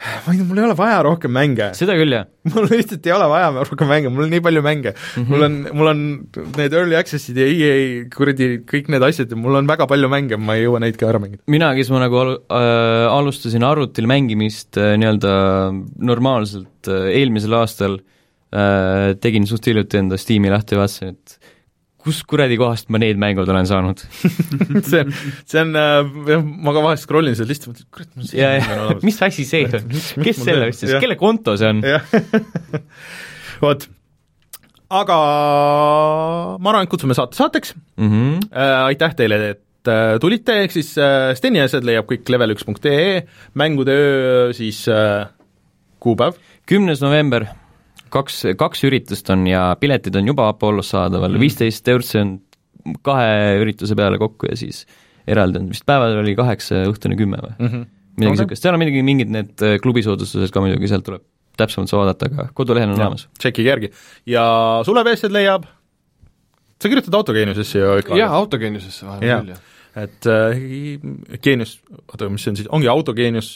ma ei tea, mul ei ole vaja rohkem mänge. seda küll, jah. mul lihtsalt ei ole vaja rohkem mänge, mul on nii palju mänge mm. -hmm. mul on, mul on need early access'id ja EA kuradi kõik need asjad ja mul on väga palju mänge, ma ei jõua neid ka ära mängida. mina, kes ma nagu al- äh,, alustasin arvutil mängimist äh, nii-öelda normaalselt äh, eelmisel aastal äh,, tegin suht hiljuti enda Steam'i lahti ja vaatasin, et kus kuradi kohast ma need mängud olen saanud? See on, see on äh,, ma ka vahest scroll in seda listi, mõtlen, kurat, mul see on mis asi see on, kes selle ostis, kelle konto see on? vot, aga ma arvan, et kutsume saate saateks. Mm, -hmm. äh, aitäh teile, et äh, tulite, ehk siis äh, Steni asjad leiab kõik level1.ee, mängude öö siis äh, kuupäev? kümnes november kaks, kaks üritust on ja piletid on juba Apollos saadaval, mhm. viisteist eurot, see on kahe ürituse peale kokku ja siis eraldi on, vist päeval oli kaheksa ja õhtune kümme või mm? -hmm. midagi niisugust okay., seal on muidugi mingid need äh, klubisoodustused ka muidugi, sealt tuleb täpsemalt vaadata, aga kodulehel on olemas. tšekkige järgi. ja Sulepeesed leiab, sa kirjutad autogeeniusesse ju ikka? jah, autogeeniusesse vahepeal küll, jah. et äh, geenius, oota, mis see on siis, ongi autogeenius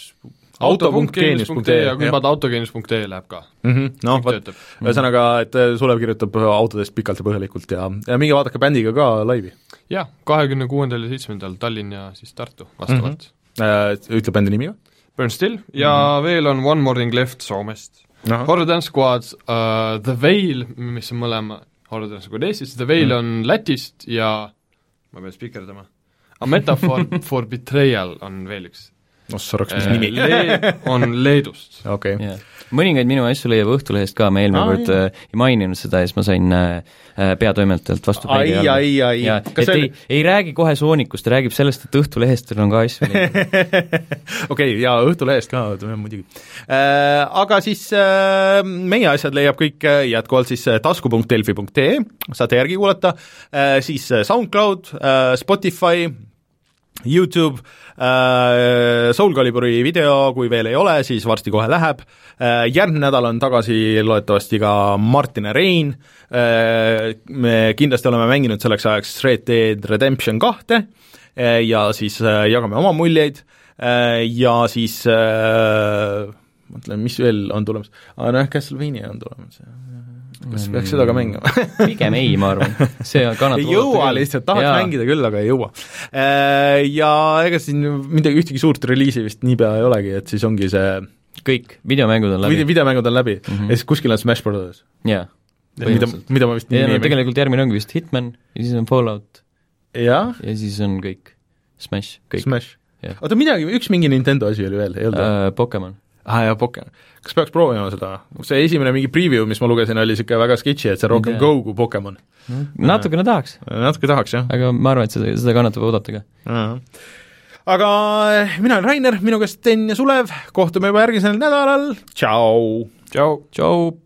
auto.geenius.ee kui paned autogeenius.ee läheb ka mm -hmm.. noh, vot, ühesõnaga, et äh, Sulev kirjutab autodest pikalt ja põhjalikult ja, ja minge vaadake bändiga ka laivi. jah, kahekümne kuuendal ja seitsmendal Tallinn ja siis Tartu vastavalt mm. -hmm. Ütle bändi nimi ka? Burn Still ja mm -hmm. veel on One Morning Left Soomest. Horror Dance Squad uh,, The Veil, mis on mõlema Horror Dance Squad Eestis, The Veil mm -hmm. on Lätist ja ma pean spikerdama, A Metaphor for Betrayal on veel üks ossa raks, mis nimi Le-, on Leedust. okei okay. Yeah. mõningaid minu asju leiab Õhtulehest ka, ma eelmine kord äh, ei maininud seda ja siis ma sain äh, äh peatoimetajalt vastu ai, ai, ai, et oli... ei, ei räägi kohe soonikust, räägib sellest, et Õhtulehest on ka asju okei, jaa, Õhtulehest ka, muidugi äh,. Aga siis äh, meie asjad leiab kõik äh, jätkuvalt siis äh, tasku.delfi.ee, saate järgi kuulata äh,, siis SoundCloud äh,, Spotify, Youtube äh,, Soul Caliburi video, kui veel ei ole, siis varsti kohe läheb. Äh,, järgmine nädal on tagasi loodetavasti ka Martin ja Rein. Äh,, me kindlasti oleme mänginud selleks ajaks Red Dead Redemption kahte äh, ja siis äh, jagame oma muljeid. Äh, ja siis äh, mõtlen, mis veel on tulemas, ah, noh, Castlevania on tulemas, kas peaks seda ka mängima pigem ei, ma arvan, see kannatab ei jõua lihtsalt, tahaks Jaa. mängida küll, aga ei jõua. Äh, ja ega siin midagi, ühtegi suurt reliisi vist niipea ei olegi, et siis ongi see kõik, videomängud on läbi Vide,. videomängud on läbi mm -hmm. ja siis kuskil on Smash Brothers. jaa. mida, mida ma vist ja, no, tegelikult järgmine ongi vist Hitman ja siis on Fallout. ja siis on kõik, Smash, kõik. Oota, midagi, üks mingi Nintendo asi oli veel, ei olnud uh,? Pokemon aa ah, jaa, Pokemon. Kas peaks proovima seda? see esimene mingi preview, mis ma lugesin, oli niisugune väga sketši, et see on rohkem Go kui Pokemon. natukene tahaks. natuke tahaks, jah. aga ma arvan, et seda, seda kannatab oodata ka. aga eh, mina olen Rainer, minu käest Sten ja Sulev, kohtume juba järgmisel nädalal, tšau! tšau! tšau!